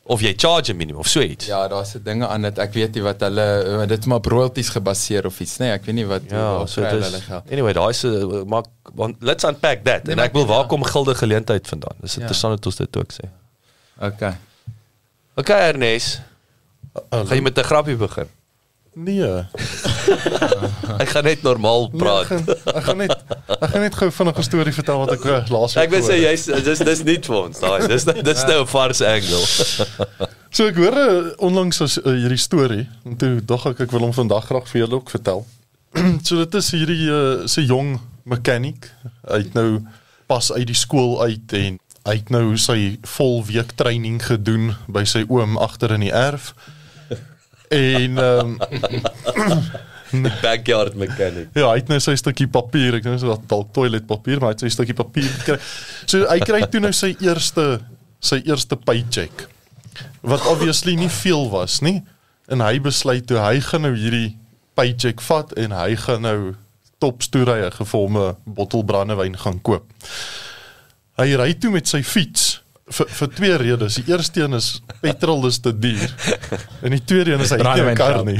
of jy charge 'n minimum of so iets. Ja, daar's se dinge aan dit. Ek weet nie wat hulle dit is maar royalties gebaseer of iets, nee, ek weet nie wat Ja, waar so dit hulle is. geld. Anyway, daai is 'n maar want let's unpack that. Nee, en ek wil waar ja. kom gilde geleentheid vandaan? Dis Ja. interessant dat ons dit ook sê. Okay. Okay, Ernest. Gaan jy met 'n grappie begin? Nee. Ek gaan net normaal Nee, praat. ek, gaan, ek gaan net ek gaan net gou vinnig 'n storie vertel wat ek uh, laas Ek wil sê jy's dis dis nie vir ons daai. Dis dis nou 'n vars angle. So ek hoor uh, onlangs as uh, hierdie storie en toe dog ek ek wil hom vandag graag vir julle ook vertel. so dit is hierdie uh, se jong mechanic. Hy het nou pas uit die skool uit en hy het nou sy volweek training gedoen by sy oom agter in die erf. En ehm um, Backyard mechanic. Ja, hy het nou sy stukkie papier, ek dink dit was dalk toilet papier, maar hy het sy stukkie papier gekry. So hy kry toe nou sy eerste sy eerste paycheck. Wat obviously nie veel was nie. En hy besluit toe hy gaan nou hierdie paycheck vat en hy gaan nou topstoerye gevorme bottel brandewyn gaan koop. Hy ry toe met sy fiets vir vir twee redes. Die eerste een is petrol is te duur. En die tweede een is hy het nie 'n kar nie.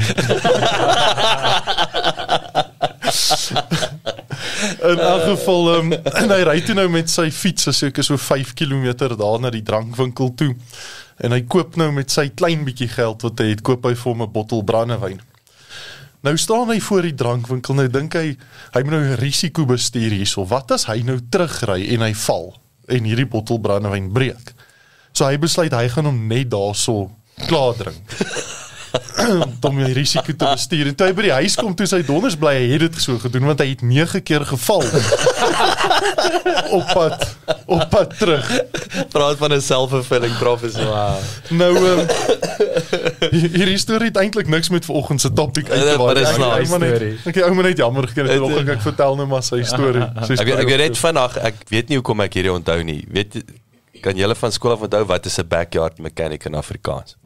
In elk geval um, en hy ry toe nou met sy fiets so seker so 5 km daar na die drankwinkel toe. En hy koop nou met sy klein bietjie geld wat hy het, koop hy vir hom 'n bottel brandewyn. Nou staan hy voor die drankwinkel nou dink hy hy moet nou 'n risiko bestuur hierso. Wat as hy nou terugry en hy val en hierdie bottel brandewyn breek? So hy besluit hy gaan hom net daarso klaar drink. om die risiko te bestuur. En toe hy by die huis kom, toe sy donders bly hy het dit so gedoen want hy het 9 keer geval. op pad op pad terug. Praat van 'n self-fulfilling prophecy. Wow. Nou um, hierdie storie het eintlik niks met vanoggend se topik uit te dis Ek- nou ek maar net- storie. Ek het ou maar net jammer gekry Het- vanoggend ek vertel nou maar sy storie. Sy Ek weet- ek storie. weet vandag, ek weet nie hoekom ek hierdie onthou nie. Weet kan julle van skool af onthou wat is 'n backyard mechanic in Afrikaans?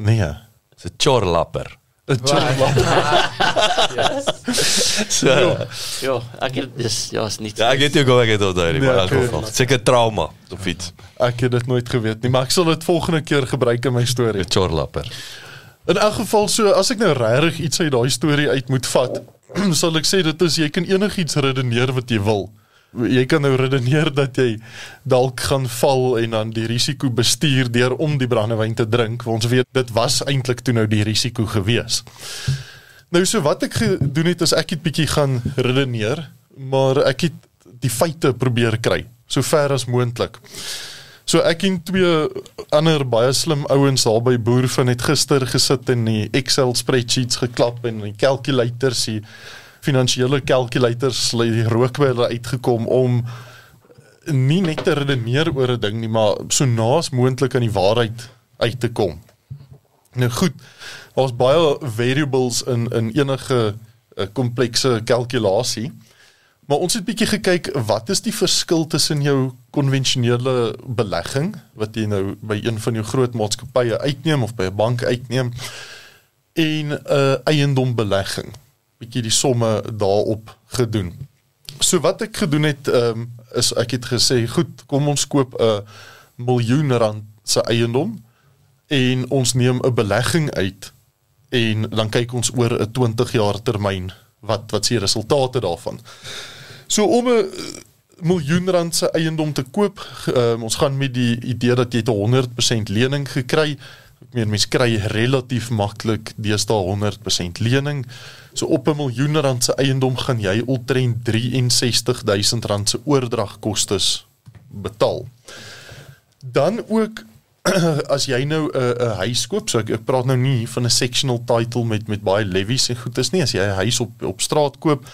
Nee. Dis 'n chorlapper. 'n chorlap. So Ja, ek het dis ja, is nie. Ja, ek hoekom ek dit onthou nie, maar Nee, elk ek- geval. Seker trauma of iets. Ek het dit nooit geweet nie, maar ek sal dit volgende keer gebruik in my storie. 'n Chorlapper. In elk geval so as ek nou regtig iets uit daai storie uit moet vat, sal ek sê dit is jy kan enigiets redeneer wat jy wil. Jy kan nou redeneer dat jy dalk gaan val en dan die risiko bestuur deur om die brandewyn te drink. Want ons weet dit was eintlik toe nou die risiko gewees. Nou so wat ek gedoen het is ek het bietjie gaan redeneer, maar ek het die feite probeer kry so ver as moontlik. So ek en twee ander baie slim ouens daar by Boer van het gister gesit en die Excel spreadsheets geklap en die calculators, die finansiële calculators, die rook by hulle uitgekom om nie net te redeneer oor 'n ding nie, maar so naas moontlik aan die waarheid uit te kom. Nou goed, daar's baie variables in in enige uh, komplekse kalkulasie. Maar ons het bietjie gekyk wat is die verskil tussen jou konvensionele belegging wat jy nou by een van jou groot maatskappye uitneem of by 'n bank uitneem en 'n uh, eiendombelegging. Bietjie die somme daarop gedoen. So wat ek gedoen het um, is ek het gesê goed, kom ons koop 'n miljoen rand se eiendom en ons neem 'n belegging uit en dan kyk ons oor 'n 20 jaar termyn wat wat se resultate daarvan. So om 'n miljoen rand se eiendom te koop, um, ons gaan met die idee dat jy 'n 100% lening gekry. Ek meen mense kry relatief maklik deesdae 100% lening. So op 'n miljoen rand se eiendom gaan jy omtrent 63000 rand se oordragkoste betaal. Dan ook as jy nou 'n uh, 'n huis koop, so ek, ek praat nou nie van 'n sectional title met met baie levies en goedes nie, as jy 'n huis op op straat koop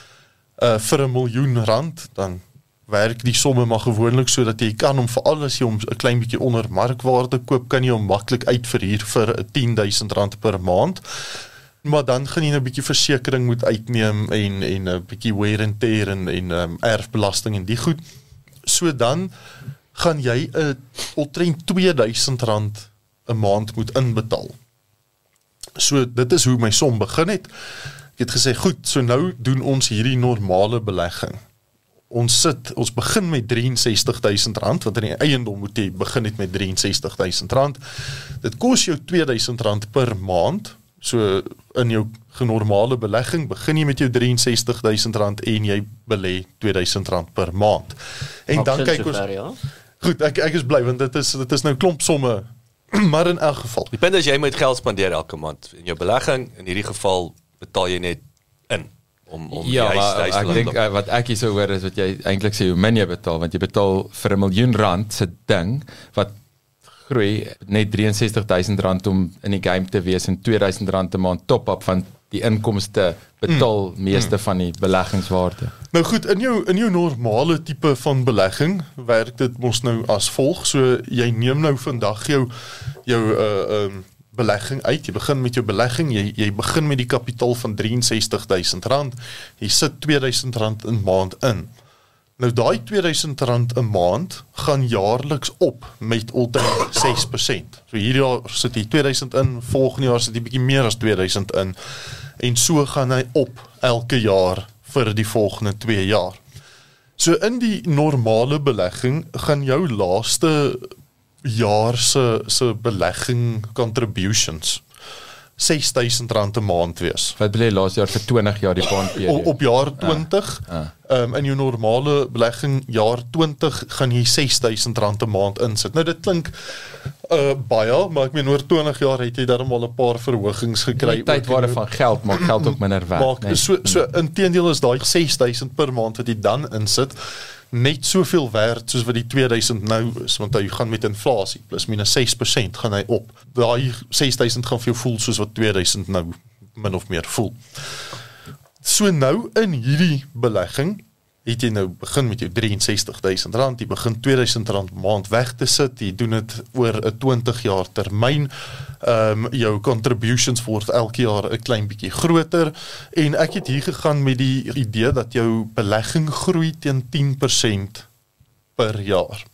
uh vir 'n miljoen rand, dan werk die somme maar gewoonlik sodat jy kan om veral as jy hom 'n klein bietjie onder markwaarde koop, kan jy hom maklik uitverhuur vir 'n 10000 rand per maand. Maar dan gaan jy nou 'n bietjie versekerings moet uitneem en en 'n bietjie wear and tear en en um, erfbelasting en die goed. So dan gaan jy 'n omtrent 2000 rand 'n maand moet inbetaal. So dit is hoe my som begin het. Ek het gesê goed, so nou doen ons hierdie normale belegging. Ons sit, ons begin met 63000 rand want in die eiendom moet jy begin het met 63000 rand. Dit kos jou 2000 rand per maand. So in jou genormale belegging begin jy met jou 63000 rand en jy belê 2000 rand per maand. En dan Absoluut kyk ons sover, ja. Goed, ek ek is bly want dit is dit is nou klomp somme. maar in elk geval. Die punt is jy moet geld spandeer elke maand in jou belegging. In hierdie geval betaal jy net in om om Ja, die huis, maar huis te ek laat dink loop. uh, wat ek hierso hoor is wat jy eintlik sê hoe min jy betaal want jy betaal vir 'n miljoen rand se ding wat groei net 63000 rand om in die game te wees en 2000 rand 'n maand top-up van die inkomste betaal mm. meeste mm. van die beleggingswaarde. Nou goed, in jou in jou normale tipe van belegging werk dit mos nou as volg. So jy neem nou vandag jou jou uh um belegging uit. Jy begin met jou belegging. Jy jy begin met die kapitaal van R63000. Jy sit R2000 'n maand in. Nou daai R2000 'n maand gaan jaarliks op met omtrent 6%. So hierdie jaar sit jy 2000 in, volgende jaar sit jy bietjie meer as 2000 in en so gaan hy op elke jaar vir die volgende 2 jaar. So in die normale belegging gaan jou laaste jaar se se belegging contributions R6000 'n maand wees. Wat belê laas jaar vir 20 jaar die bond Op, op jaar 20 Ah, ah. Ehm um, in jou normale belegging jaar 20 gaan jy R6000 'n maand insit. Nou dit klink uh baie, maar ek meen oor 20 jaar het jy dan al 'n paar verhogings gekry. Die tydwaarde van geld maak geld ook minder werd, Maak nee. so so inteendeel is daai 6000 per maand wat jy dan insit, net soveel werd soos wat die 2000 nou is want hy gaan met inflasie plus minus 6% gaan hy op. Daai 6000 gaan vir jou voel soos wat 2000 nou min of meer voel. So nou in hierdie belegging het jy nou begin met jou 63000 rand, jy begin 2000 rand maand weg te sit, jy doen dit oor 'n 20 jaar termyn. Ehm um, jou contributions word elke jaar 'n klein bietjie groter en ek het hier gegaan met die idee dat jou belegging groei teen 10% per jaar.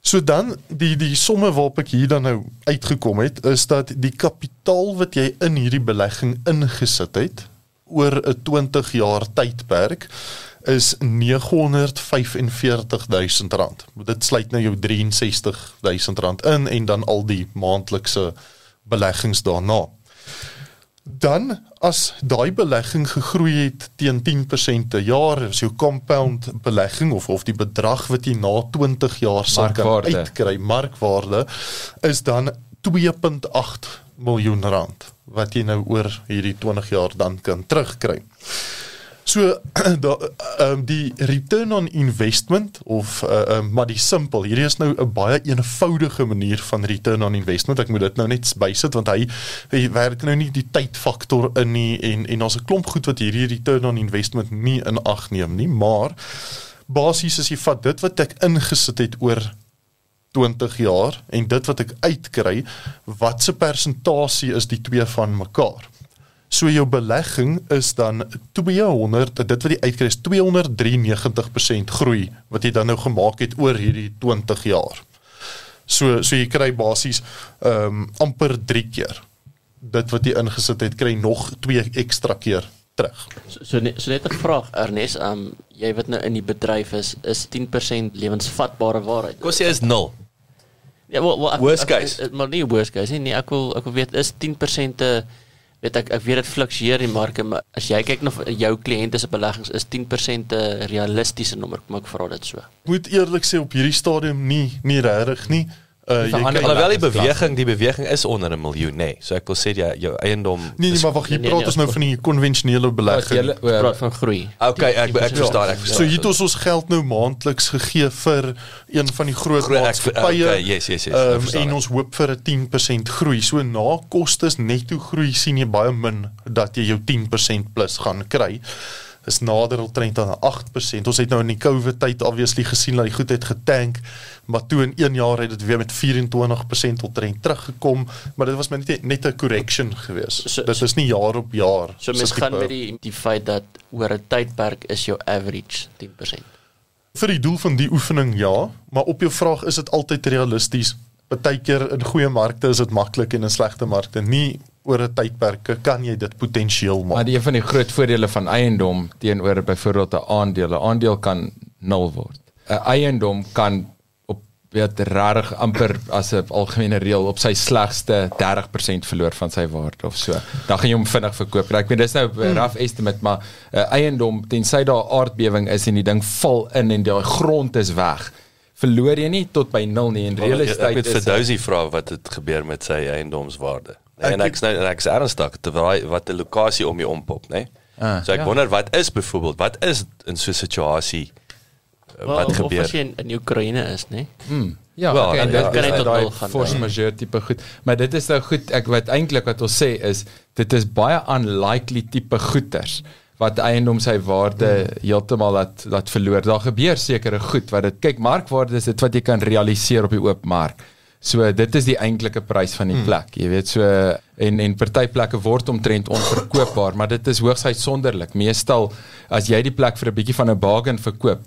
So dan die die somme waarop ek hier dan nou uitgekom het is dat die kapitaal wat jy in hierdie belegging ingesit het oor 'n 20 jaar tydperk is 945000 rand. Dit sluit nou jou 63000 rand in en dan al die maandelikse beleggings daarna. Dan as daai belegging gegroei het teen 10% per jaar, as jou compound belegging of of die bedrag wat jy na 20 jaar sal kan uitkry, markwaarde is dan 2.8 miljoen rand wat jy nou oor hierdie 20 jaar dan kan terugkry. So da um, die return on investment of uh, um, maar die simpel hierdie is nou 'n baie eenvoudige manier van return on investment. Ek moet dit nou net bysit want hy hy werk nou nie die tydfaktor in nie en en daar's 'n klomp goed wat hierdie return on investment nie in ag neem nie maar basies as jy vat dit wat ek ingesit het oor 20 jaar en dit wat ek uitkry watse persentasie is die twee van mekaar So jou belegging is dan 200 dit wat jy uitkry is 293% groei wat jy dan nou gemaak het oor hierdie 20 jaar. So so jy kry basies ehm um, amper 3 keer dit wat jy ingesit het kry nog 2 ekstra keer terug. So so net, so net 'n vraag Ernest, um jy wat nou in die bedryf is, is 10% lewensvatbare waarheid. Kom sê is 0. Ja, wel, wel, ek- Worst ek- case. ek- Maar nie worst case nie. Nee, ek wil ek wil weet is 10% te weet ek ek weet dit fluktueer die marke, maar as jy kyk na jou kliënte se beleggings is 10% 'n realistiese nommer, kom ek vra dit so. Moet eerlik sê op hierdie stadium nie nie regtig nie. Uh jy verander kan Alhoewel die beweging, die beweging is onder 'n miljoen, nê. Nee. So ek wil sê jy jou eiendom Nee, nee, maar wag, hier nee, praat nee, ons nou van die konvensionele belegging. jy Ons praat van groei. Okay, ek ek verstaan, ek verstaan. So hier het ons ons geld nou maandeliks gegee vir een van die groot maatskappye. okay, yes, yes, yes, verstaan en ons hoop vir 'n 10% groei. So na kostes netto groei sien jy baie min dat jy jou 10% plus gaan kry. Is nader omtrent aan 8%. Ons het nou in die COVID tyd obviously gesien dat die goed het getank, maar toe in 1 jaar het dit weer met 24% omtrent teruggekom, maar dit was maar net net 'n correction geweest. So- dit is nie jaar op jaar. So mens gaan met die die feit dat oor 'n tydperk is jou average 10%. vir die doel van die oefening ja, maar op jou vraag is dit altyd realisties. Partykeer in goeie markte is dit maklik en in slegte markte nie oor 'n tydperk kan jy dit potensieel Maar maak. die een van die groot voordele van eiendom teenoor byvoorbeeld 'n aandeel, 'n aandeel kan nul word. 'n Eiendom kan op weet regtig amper as 'n algemene reël op sy slegste 30% verloor van sy waarde of so. Dan gaan jy hom vinnig verkoop. Ek weet dis nou 'n rough estimate, maar 'n eiendom tensy daar 'n aardbewing is en die ding val in en die grond is weg, verloor jy nie tot by nul nie en real Ek estate het is vir Dousie vra wat het gebeur met sy eiendomswaarde. Nee, en ek's nou en ek's ernstig terwyl wat 'n lokasie om jou ompop, nê? Ah, so ek ja. wonder wat is byvoorbeeld, wat is in so 'n situasie uh, Wel, wat of gebeur? as jy in, in Oekraïne is, né? Ja, Wel, okay, en dit dit kan net tot daai nul gaan, force ja. majeure tipe goed. Maar dit is nou goed, ek wat eintlik wat ons sê is dit is baie unlikely tipe goeders wat eiendom sy waarde heeltemal laat laat verloor. Daar gebeur sekere goed wat dit kyk markwaarde is dit wat jy kan realiseer op die oop mark. So dit is die eintlike prys van die plek. Jy weet so en en party plekke word omtrent onverkoopbaar, maar dit is hoogs uitsonderlik. Meestal as jy die plek vir 'n bietjie van 'n bargain verkoop,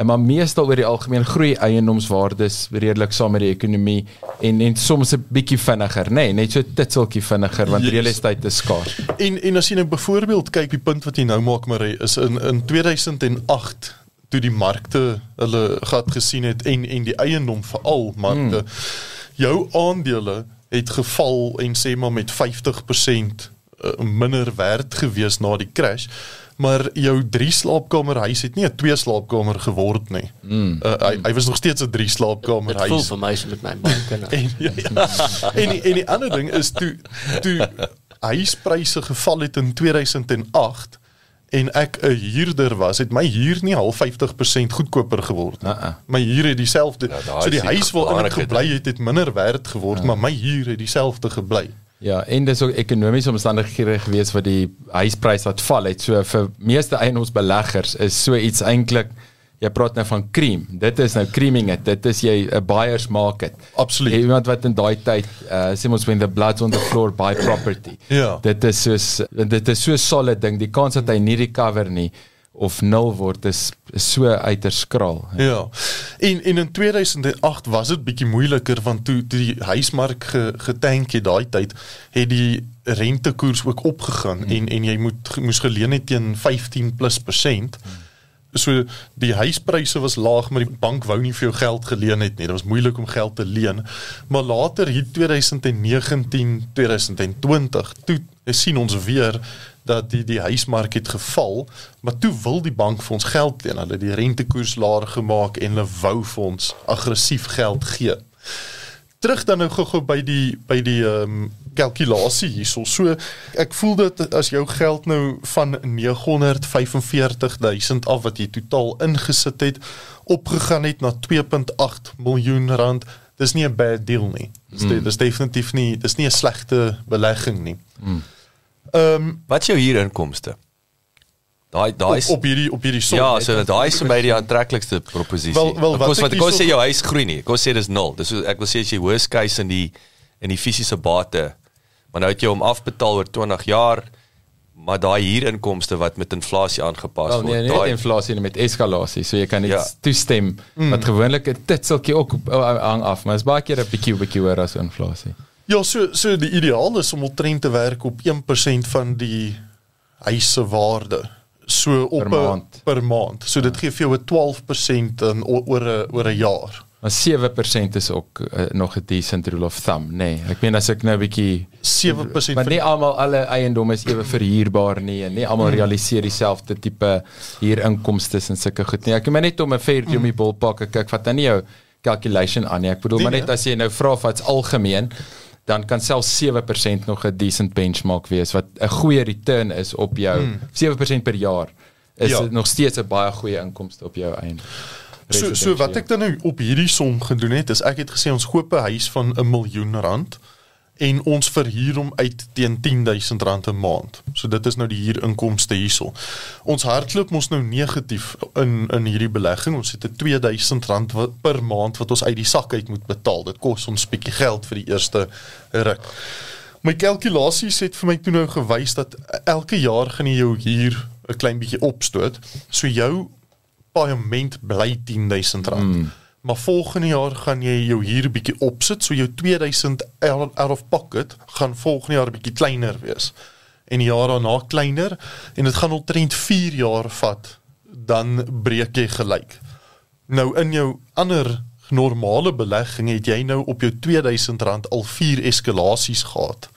En maar meestal oor die algemeen groei eiendomswaardes redelik saam met die ekonomie en en soms 'n bietjie vinniger, nê, nee, net so titseltjie vinniger want Yes. real estate is skaars. En en as jy nou byvoorbeeld kyk die punt wat jy nou maak Marie is in in 2008 toe die markte hulle gat gesien het en en die eiendom veral markte hmm. Jou aandele het geval en sê maar met 50% uh, minder werd gewees na die crash maar jou drie slaapkamer huis het nie 'n twee slaapkamer geword nie. Mm. Uh, hy hy was nog steeds 'n drie slaapkamer Dit voel huis. vir my so met my banke. En ja, ja. en die, en die ander ding is toe toe huispryse geval het in 2008 en ek 'n huurder was, het my huur nie al 50% goedkoper geword nie. Uh-uh. My huur het dieselfde. Ja, so die is die huis waarin ek belangrike gebly het, het minder werd geword, maar my huur het dieselfde gebly. Ja, en dis ook ekonomiese omstandighede gewees wat die huisprys laat val het. So vir meeste eiendomsbeleggers is so iets eintlik jy praat nou van cream. Dit is nou creaming it. Dit is jy 'n buyers market. Absoluut. Iemand wat in daai tyd uh sê ons when the blood's on the floor buy property. Ja. Dit is soos dit is so solid ding. Die kans dat hy nie recover nie of nul word is, so uiters skraal. Ja. En en in 2008 was dit bietjie moeiliker want toe toe die huismark ge, getank het daai tyd het die rentekoers ook opgegaan hmm. en en jy moet moes geleen het teen 15 plus persent. Hmm. So die huispryse was laag maar die bank wou nie vir jou geld geleen het nie. Dit was moeilik om geld te leen. Maar later hier 2019, 2020, toe sien ons weer dat die die huismark het geval, maar toe wil die bank vir ons geld leen. Hulle het die rentekoers laer gemaak en hulle wou vir ons aggressief geld gee. Terug dan nou gou-gou by die by die ehm um, kalkulasie hierso. So ek voel dat as jou geld nou van 945000 af wat jy totaal ingesit het opgegaan het na 2.8 miljoen rand, dis nie 'n bad deal nie. Dis mm. dis definitief nie, dis nie 'n slegte belegging nie. Ehm um, Wat is jou huurinkomste? Daai daai is op, op hierdie op hierdie som. Ja, so daai is vir my die aantreklikste proposisie. Wel- wel, wat Kos wat hierso- sê jou huis groei nie. Kom sê dis 0. Dis ek wil sê as jy worst case in die in die fisiese bate, maar nou het jy hom afbetaal oor 20 jaar, maar daai huurinkomste wat met inflasie aangepas Wel nee, word. nie daai inflasie nie met eskalasie. So jy kan net Ja. toestem mm. wat gewoonlik 'n titseltjie ook uh, hang af, maar is baie keer 'n bietjie bietjie hoër as inflasie. Ja, so so die ideaal is om omtrent te werk op 1% van die huis se waarde. So op Per maand. per maand. So dit gee vir jou 'n 12% in oor 'n oor 'n jaar. Maar 7% is ook uh, nog 'n decent rule of thumb, nê. Nee. Ek meen as ek nou 'n bietjie 7% Maar nie almal alle eiendom is ewe verhuurbaar nie en nie almal Hmm. realiseer dieselfde tipe huurinkomste en sulke goed nie. Ek meen net om 'n fair deal mee ballpark ek kyk vat dan nie jou calculation aan nie. Ek bedoel Nee, maar net as jy nou vra wat's algemeen dan kan selfs 7% nog 'n decent benchmark wees wat 'n goeie return is op jou hmm. 7% per jaar is Ja. nog steeds 'n baie goeie inkomste op jou eiendom. So so wat ek dan nou op hierdie som gedoen het is ek het gesê ons koop 'n huis van 'n miljoen rand en ons verhuur hom uit teen 10000 rand 'n maand. So dit is nou die huurinkomste hierso. Ons hardloop mos nou negatief in in hierdie belegging. Ons het 'n 2000 rand wat, per maand wat ons uit die sak uit moet betaal. Dit kos ons bietjie geld vir die eerste ruk. My kalkulasies het vir my toe nou gewys dat elke jaar gaan jy jou huur 'n klein bietjie opstoot. So jou paaiement bly 10000 rand. Mm. Maar volgende jaar gaan jy jou huur bietjie opsit, so jou 2000 out of pocket gaan volgende jaar bietjie kleiner wees. En die jaar daarna kleiner en dit gaan omtrent 4 jaar vat dan breek jy gelyk. Nou in jou ander normale belegging het jy nou op jou 2000 rand al 4 eskalasies gehad.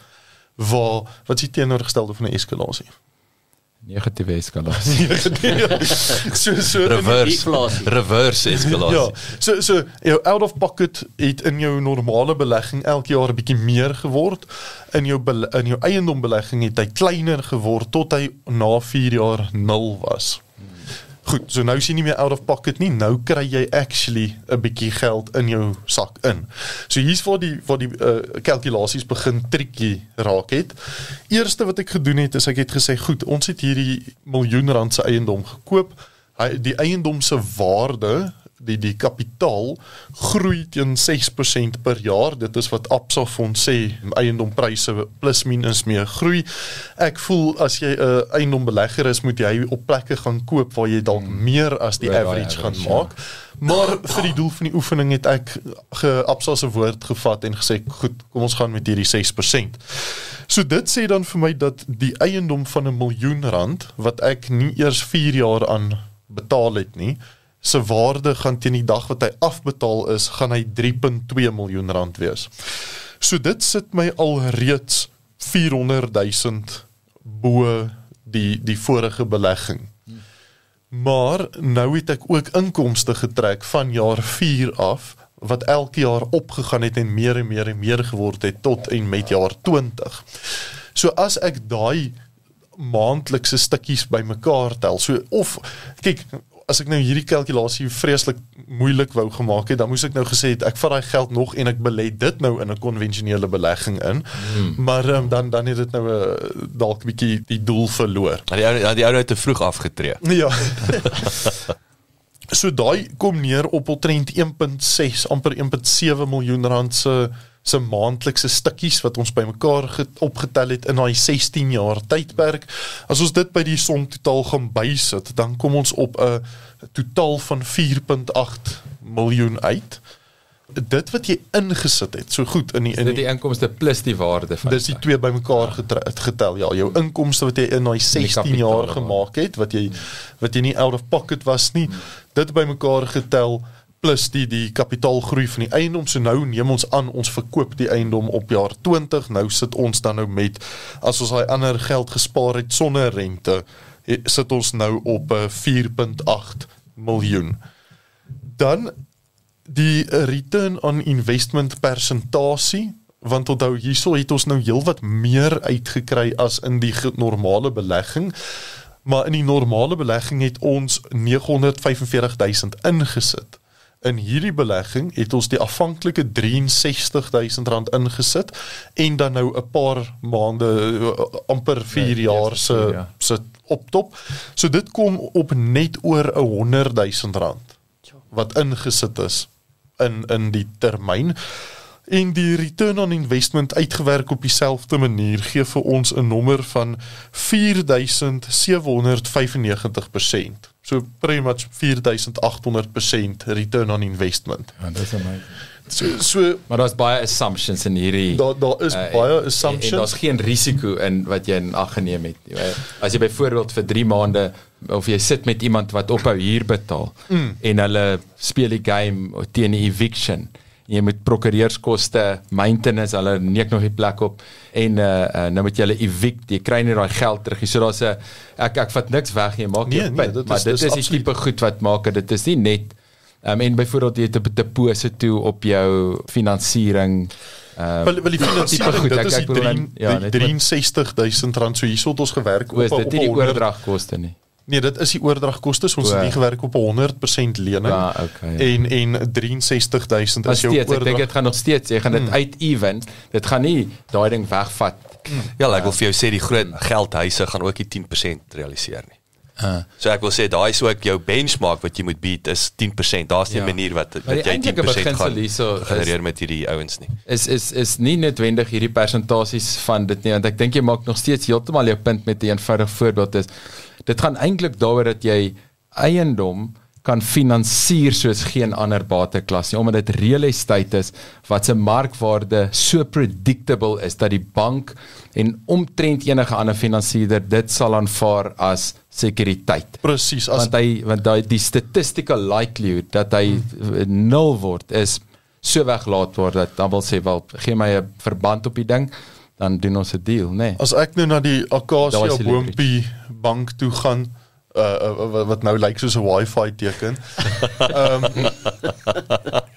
Waar wat is die teenoorgestelde van 'n eskalasie? Negatiewe eskalasie. so so reverse reverse eskalasie. Ja, so so jou out of pocket het in jou normale belegging elke jaar 'n bietjie meer geword. In jou in jou eiendombelegging het hy kleiner geword tot hy na 4 jaar nul was. Goed, so nou is jy nie meer out of pocket nie. Nou kry jy actually 'n bietjie geld in jou sak in. So hier's waar die waar die uh, kalkulasies begin triekie raak het. Eerste wat ek gedoen het is ek het gesê, goed, ons het hierdie miljoen rand se eiendom gekoop. Hy die eiendom se waarde die die kapitaal groei teen 6% per jaar. Dit is wat Absa fonds sê, eiendompryse plus minus meer groei. Ek voel as jy 'n uh, eiendombelegger is, moet jy op plekke gaan koop waar jy dalk meer as die daai average gaan average, maak. Maar vir die doel van die oefening het ek ge Absa se woord gevat en gesê, "Goed, kom ons gaan met hierdie 6%." So dit sê dan vir my dat die eiendom van 'n miljoen rand wat ek nie eers 4 jaar aan betaal het nie, se waarde gaan teen die dag wat hy afbetaal is, gaan hy 3.2 miljoen rand wees. So dit sit my al reeds 400 000 bo die die vorige belegging. Maar nou het ek ook inkomste getrek van jaar 4 af wat elke jaar opgegaan het en meer en meer en meer geword het tot en met jaar 20. So as ek daai maandelikse stukkies bymekaar tel. So of kyk, as ek nou hierdie kalkulasie vreeslik moeilik wou gemaak het, dan moes ek nou gesê het ek vat daai geld nog en ek belê dit nou in 'n konvensionele belegging in. Hmm. Maar um, dan dan het dit nou 'n uh, dalk 'n bietjie die doel verloor. Maar die ou die ou het te vroeg afgetree. Ja. so daai kom neer op omtrent 1.6 amper 1.7 miljoen rand se se maandelikse stukkies wat ons bymekaar opgetel het in daai 16 jaar tydperk. As ons dit by die som totaal gaan bysit, dan kom ons op 'n totaal van 4.8 miljoen uit. Dit wat jy ingesit het, so goed in die in dit die inkomste plus die waarde van Dis die twee bymekaar getel. Ja, jou inkomste wat jy in daai 16 jaar gemaak het, wat jy wat jy nie out of pocket was nie, dit bymekaar getel plus die die kapitaalgroei van die eiendom. So nou neem ons aan ons verkoop die eiendom op jaar 20. Nou sit ons dan nou met as ons daai ander geld gespaar het sonder rente, sit ons nou op 'n 4.8 miljoen. Dan die return on investment persentasie want onthou hierso het ons nou heelwat meer uitgekry as in die normale belegging maar in die normale belegging het ons 945000 ingesit in hierdie belegging het ons die afhanklike 63000 rand ingesit en dan nou 'n paar maande amper 4 nee, jaar se ja. se optop. So dit kom op net oor 'n 100 000 rand wat ingesit is in in die termyn en die return on investment uitgewerk op dieselfde manier gee vir ons 'n nommer van 4795%. So pretty much 4800% return on investment. Ja, dis amazing. So so maar daar's baie assumptions in hierdie Daar daar is uh, baie assumptions. En, en daar's geen risiko in wat jy in ag geneem het. As jy byvoorbeeld vir 3 maande of jy sit met iemand wat ophou huur betaal mm. en hulle speel die game teen 'n eviction jy moet prokureurskoste, maintenance, hulle neek nog die plek op. En uh, uh nou moet jy hulle evict, jy kry nie daai geld terug nie. So daar's 'n ek ek vat niks weg nie, maak nee, nee, dit maar is, dit is, is die tipe goed wat maak dit. Is nie net um, en byvoorbeeld jy het 'n deposito op jou finansiering Uh, wel wel die finansiering goed, dit is die, 3, ja, die 63000 rand. So hierso het ons gewerk op op die oordragkoste nie Nee, dit is die oordragkoste. Ons het nie gewerk op 'n 100% lening. Ja, okay. Ja. En en 63000 is jou oordrag. Ek dink dit gaan nog steeds, jy gaan dit hmm. uit even. Dit gaan nie daai ding wegvat. Hmm. Ja, ek wil vir jou sê die groot geldhuise gaan ook nie 10% realiseer nie. Uh. So ek wil sê daai is ook jou benchmark wat jy moet beat is 10%. Daar's nie 'n ja. manier wat wat jy 10% gaan genereer met hierdie ouens nie. Is is is nie noodwendig hierdie persentasies van dit nie want ek dink jy maak nog steeds heeltemal jou punt met 'n eenvoudige voorbeeld is dit gaan eintlik daaroor dat jy eiendom kan finansier soos geen ander bateklas nie omdat dit real estate is wat se markwaarde so predictable is dat die bank en omtrent enige ander finansierder dit sal aanvaar as sekuriteit. Presies, as want hy want daai die statistical likelihood dat hy hmm. nul word is so weglaat word dat dan wil sê wel gee my 'n verband op die ding dan doen ons 'n deal, nê. Nee. As ek nou na die Acacia Boompie bank toe gaan uh, uh wat nou lyk soos 'n wifi teken. Ehm um,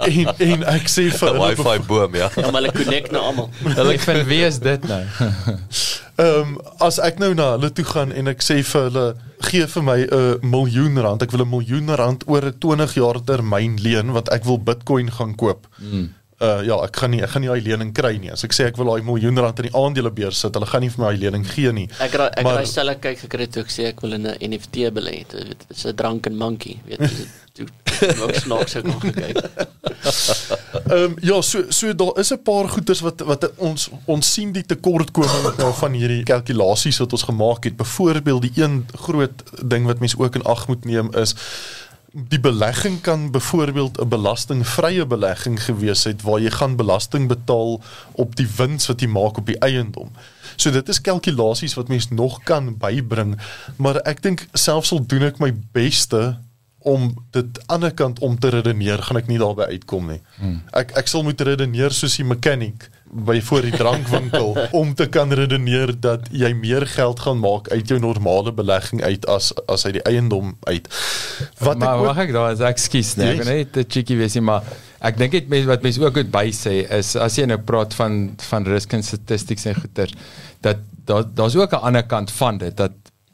en, en ek sê vir 'n wifi boom ja. Ja, maar hulle connect nou almal. Hulle vind wie is dit nou? Ehm um, as ek nou na hulle toe gaan en ek sê vir hulle gee vir my 'n miljoen rand, ek wil 'n miljoen rand oor 'n 20 jaar termyn leen want ek wil Bitcoin gaan koop. Mm uh ja, ek gaan nie ek gaan nie daai lening kry nie. As ek sê ek wil daai miljoen rand in die aandelebeurs sit, hulle gaan nie vir my daai lening gee nie. Ek ra, ek raai selfe kyk gekry toe ek sê ek wil in 'n NFT belê. Dit is 'n drank en monkey, weet jy. Toe ook snaaks ek nog gekyk. Ehm um, ja, so so daar is 'n paar goeders wat wat ons ons sien die tekortkoming nou van hierdie kalkulasies wat ons gemaak het. Byvoorbeeld die een groot ding wat mense ook in ag moet neem is die belegging kan byvoorbeeld 'n belastingvrye belegging gewees het waar jy gaan belasting betaal op die wins wat jy maak op die eiendom. So dit is kalkulasies wat mens nog kan bybring, maar ek dink selfs al doen ek my beste om dit aan die ander kant om te redeneer, gaan ek nie daarby uitkom nie. Hmm. Ek ek sal moet redeneer soos die mechanic by voor die drankwinkel om te kan redeneer dat jy meer geld gaan maak uit jou normale belegging uit as as uit die eiendom uit. Wat maar, ek mag ek daar as ekskuus nee, yes. ek net 'n cheeky wees maar Ek dink dit mense wat mense ook goed by sê is as jy nou praat van van risk and statistics en goeters dat daar daar's ook 'n ander kant van dit dat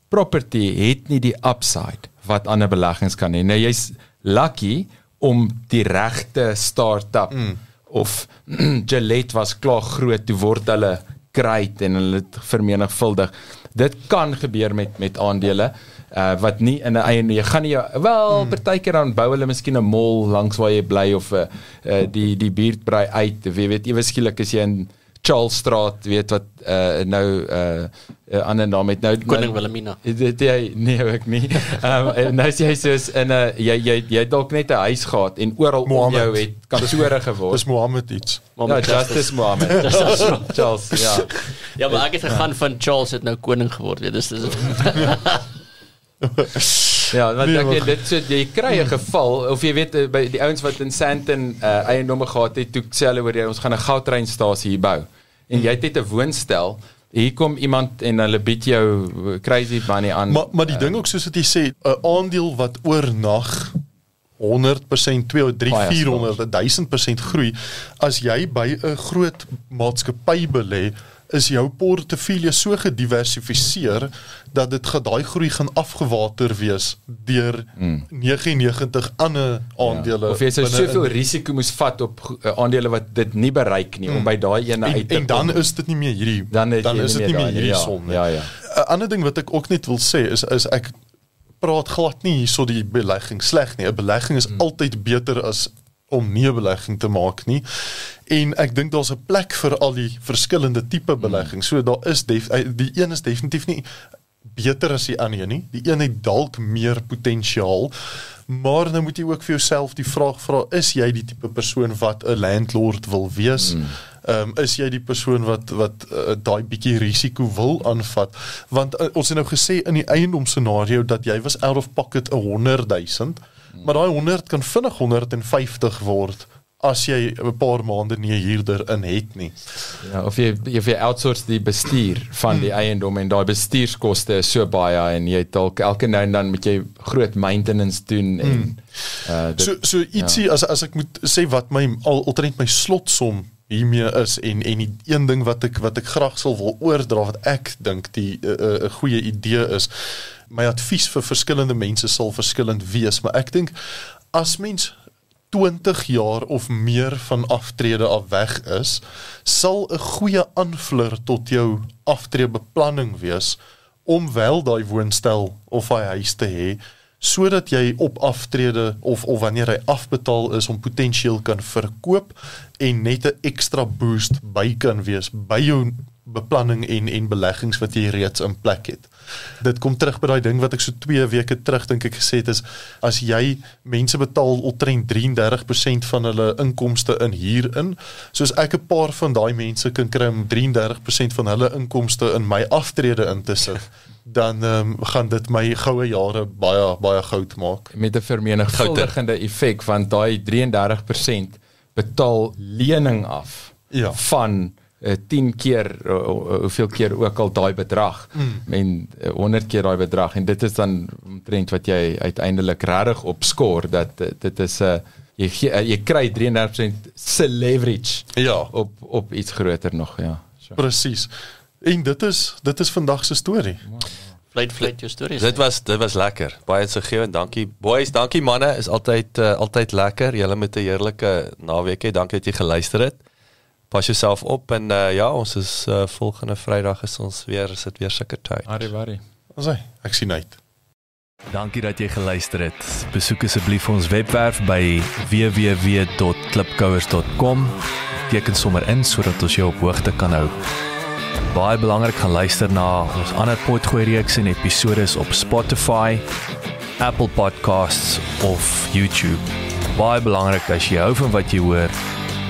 property het nie die upside wat ander beleggings kan hê. Nou jy's lucky om die regte start-up mm. Of Gillette was klaar groot toe word hulle great en hulle vermenigvuldig. Dit kan gebeur met met aandele uh wat nie in 'n eie jy gaan nie wel hmm. partykeer dan bou hulle miskien 'n mall langs waar jy bly of 'n uh, uh, die die buurt brei uit jy weet ewe skielik is jy in Charlesstraat weet wat uh nou uh 'n uh, ander naam het nou Koning Wilhelmina. Dit jy nee ek nie. Um, nou sê jy soos in 'n uh, jy jy jy dalk net 'n huis gehad en oral Mohammed. om jou het kantore geword. Dis Mohammed iets. Mohammed ja, Justice Mohammed. Charles ja. Ja maar ek het gegaan van Charles het nou koning geword weet dis dis ja, want nee, ek weet dit so jy kry 'n geval of jy weet eh, by die ouens wat in Sandton uh, eiendomme gehad het, toe sê hulle oor jy ons gaan 'n goudtreinstasie hier bou. En jy het net 'n woonstel. Hier kom iemand en hulle bied jou crazy money aan. Maar maar die ding ook soos wat jy sê, 'n aandeel wat oornag 100% 2 3 400 1000% groei as jy by 'n groot maatskappy belê is jou portefeulje so gediversifiseer dat dit daai groei gaan afgewater wees deur hmm. 99 ander aandele. Ja. Of jy sou soveel risiko moes vat op uh, aandele wat dit nie bereik nie hmm. om by daai ene uit te kom. En dan is dit nie meer hierdie dan, dan is dit nie meer hierdie ja, son nie. Ja ja. 'n Ander ding wat ek ook net wil sê is is ek praat glad nie hierso die belegging sleg nie. 'n Belegging is hmm. altyd beter as om nie 'n belegging te maak nie. En ek dink daar's 'n plek vir al die verskillende tipe beleggings. So daar is def, eh, die een is definitief nie beter as die ander nie. Die een het dalk meer potensiaal. Maar nou moet jy ook vir jouself die vraag vra, is jy die tipe persoon wat 'n landlord wil wees? Hmm. Ehm um, is jy die persoon wat wat uh, daai bietjie risiko wil aanvat? Want uh, ons het nou gesê in die eiendom scenario dat jy was out of pocket 'n 100 000 Maar daai 100 kan vinnig 150 word as jy 'n paar maande nie 'n huurder in het nie. Ja, of jy of jy outsource die bestuur van die hmm. eiendom en daai bestuurskoste is so baie en jy dalk elke nou en dan moet jy groot maintenance doen en hmm. uh dit, so so ietsie ja. as as ek moet sê wat my al altyd my slotsom hiermee is en en die een ding wat ek wat ek graag sal wil oordra wat ek dink die 'n uh, uh, goeie idee is my advies vir verskillende mense sal verskillend wees, maar ek dink as mens 20 jaar of meer van aftrede af weg is, sal 'n goeie aanvleur tot jou aftreebeplanning wees om wel daai woonstel of daai huis te hê sodat jy op aftrede of of wanneer hy afbetaal is om potensieel kan verkoop en net 'n ekstra boost by kan wees by jou beplanning en en beleggings wat jy reeds in plek het. Dit kom terug by daai ding wat ek so 2 weke terug dink ek gesê het is as jy mense betaal omtrent 33% van hulle inkomste in huur in, soos ek 'n paar van daai mense kan kry om 33% van hulle inkomste in my aftrede in te sit. dan um, gaan dit my goue jare baie baie goud maak met 'n vermenigvuldigende effek want daai 33% betaal lening af ja. van uh, 10 keer uh, hoeveel keer ook al daai bedrag mm. en uh, 100 keer daai bedrag en dit is dan omtrent wat jy uiteindelik regtig opskoor dat uh, dit is 'n uh, jy uh, jy kry 33% se leverage ja op op iets groter nog ja so. presies en dit is dit is vandag se storie Fluit fluit jou stories. Dit was dit was lekker. Baie gee en dankie boys, dankie manne, is altyd uh, altyd lekker. Julle met 'n heerlike naweek hê. Dankie dat jy geluister het pas jouself op en uh, ja, ons is uh, volgende Vrydag is ons weer is dit weer sulke tyd. Arrivare. Ons sê ek sien uit. Dankie dat jy geluister het. Besoek asseblief ons webwerf by www.klipkouers.com. Teken sommer in sodat ons jou op hoogte kan hou. Baie belangrik gaan luister na ons ander potgooi reeks en episode op Spotify, Apple Podcasts of YouTube. Baie belangrik as jy hou van wat jy hoor,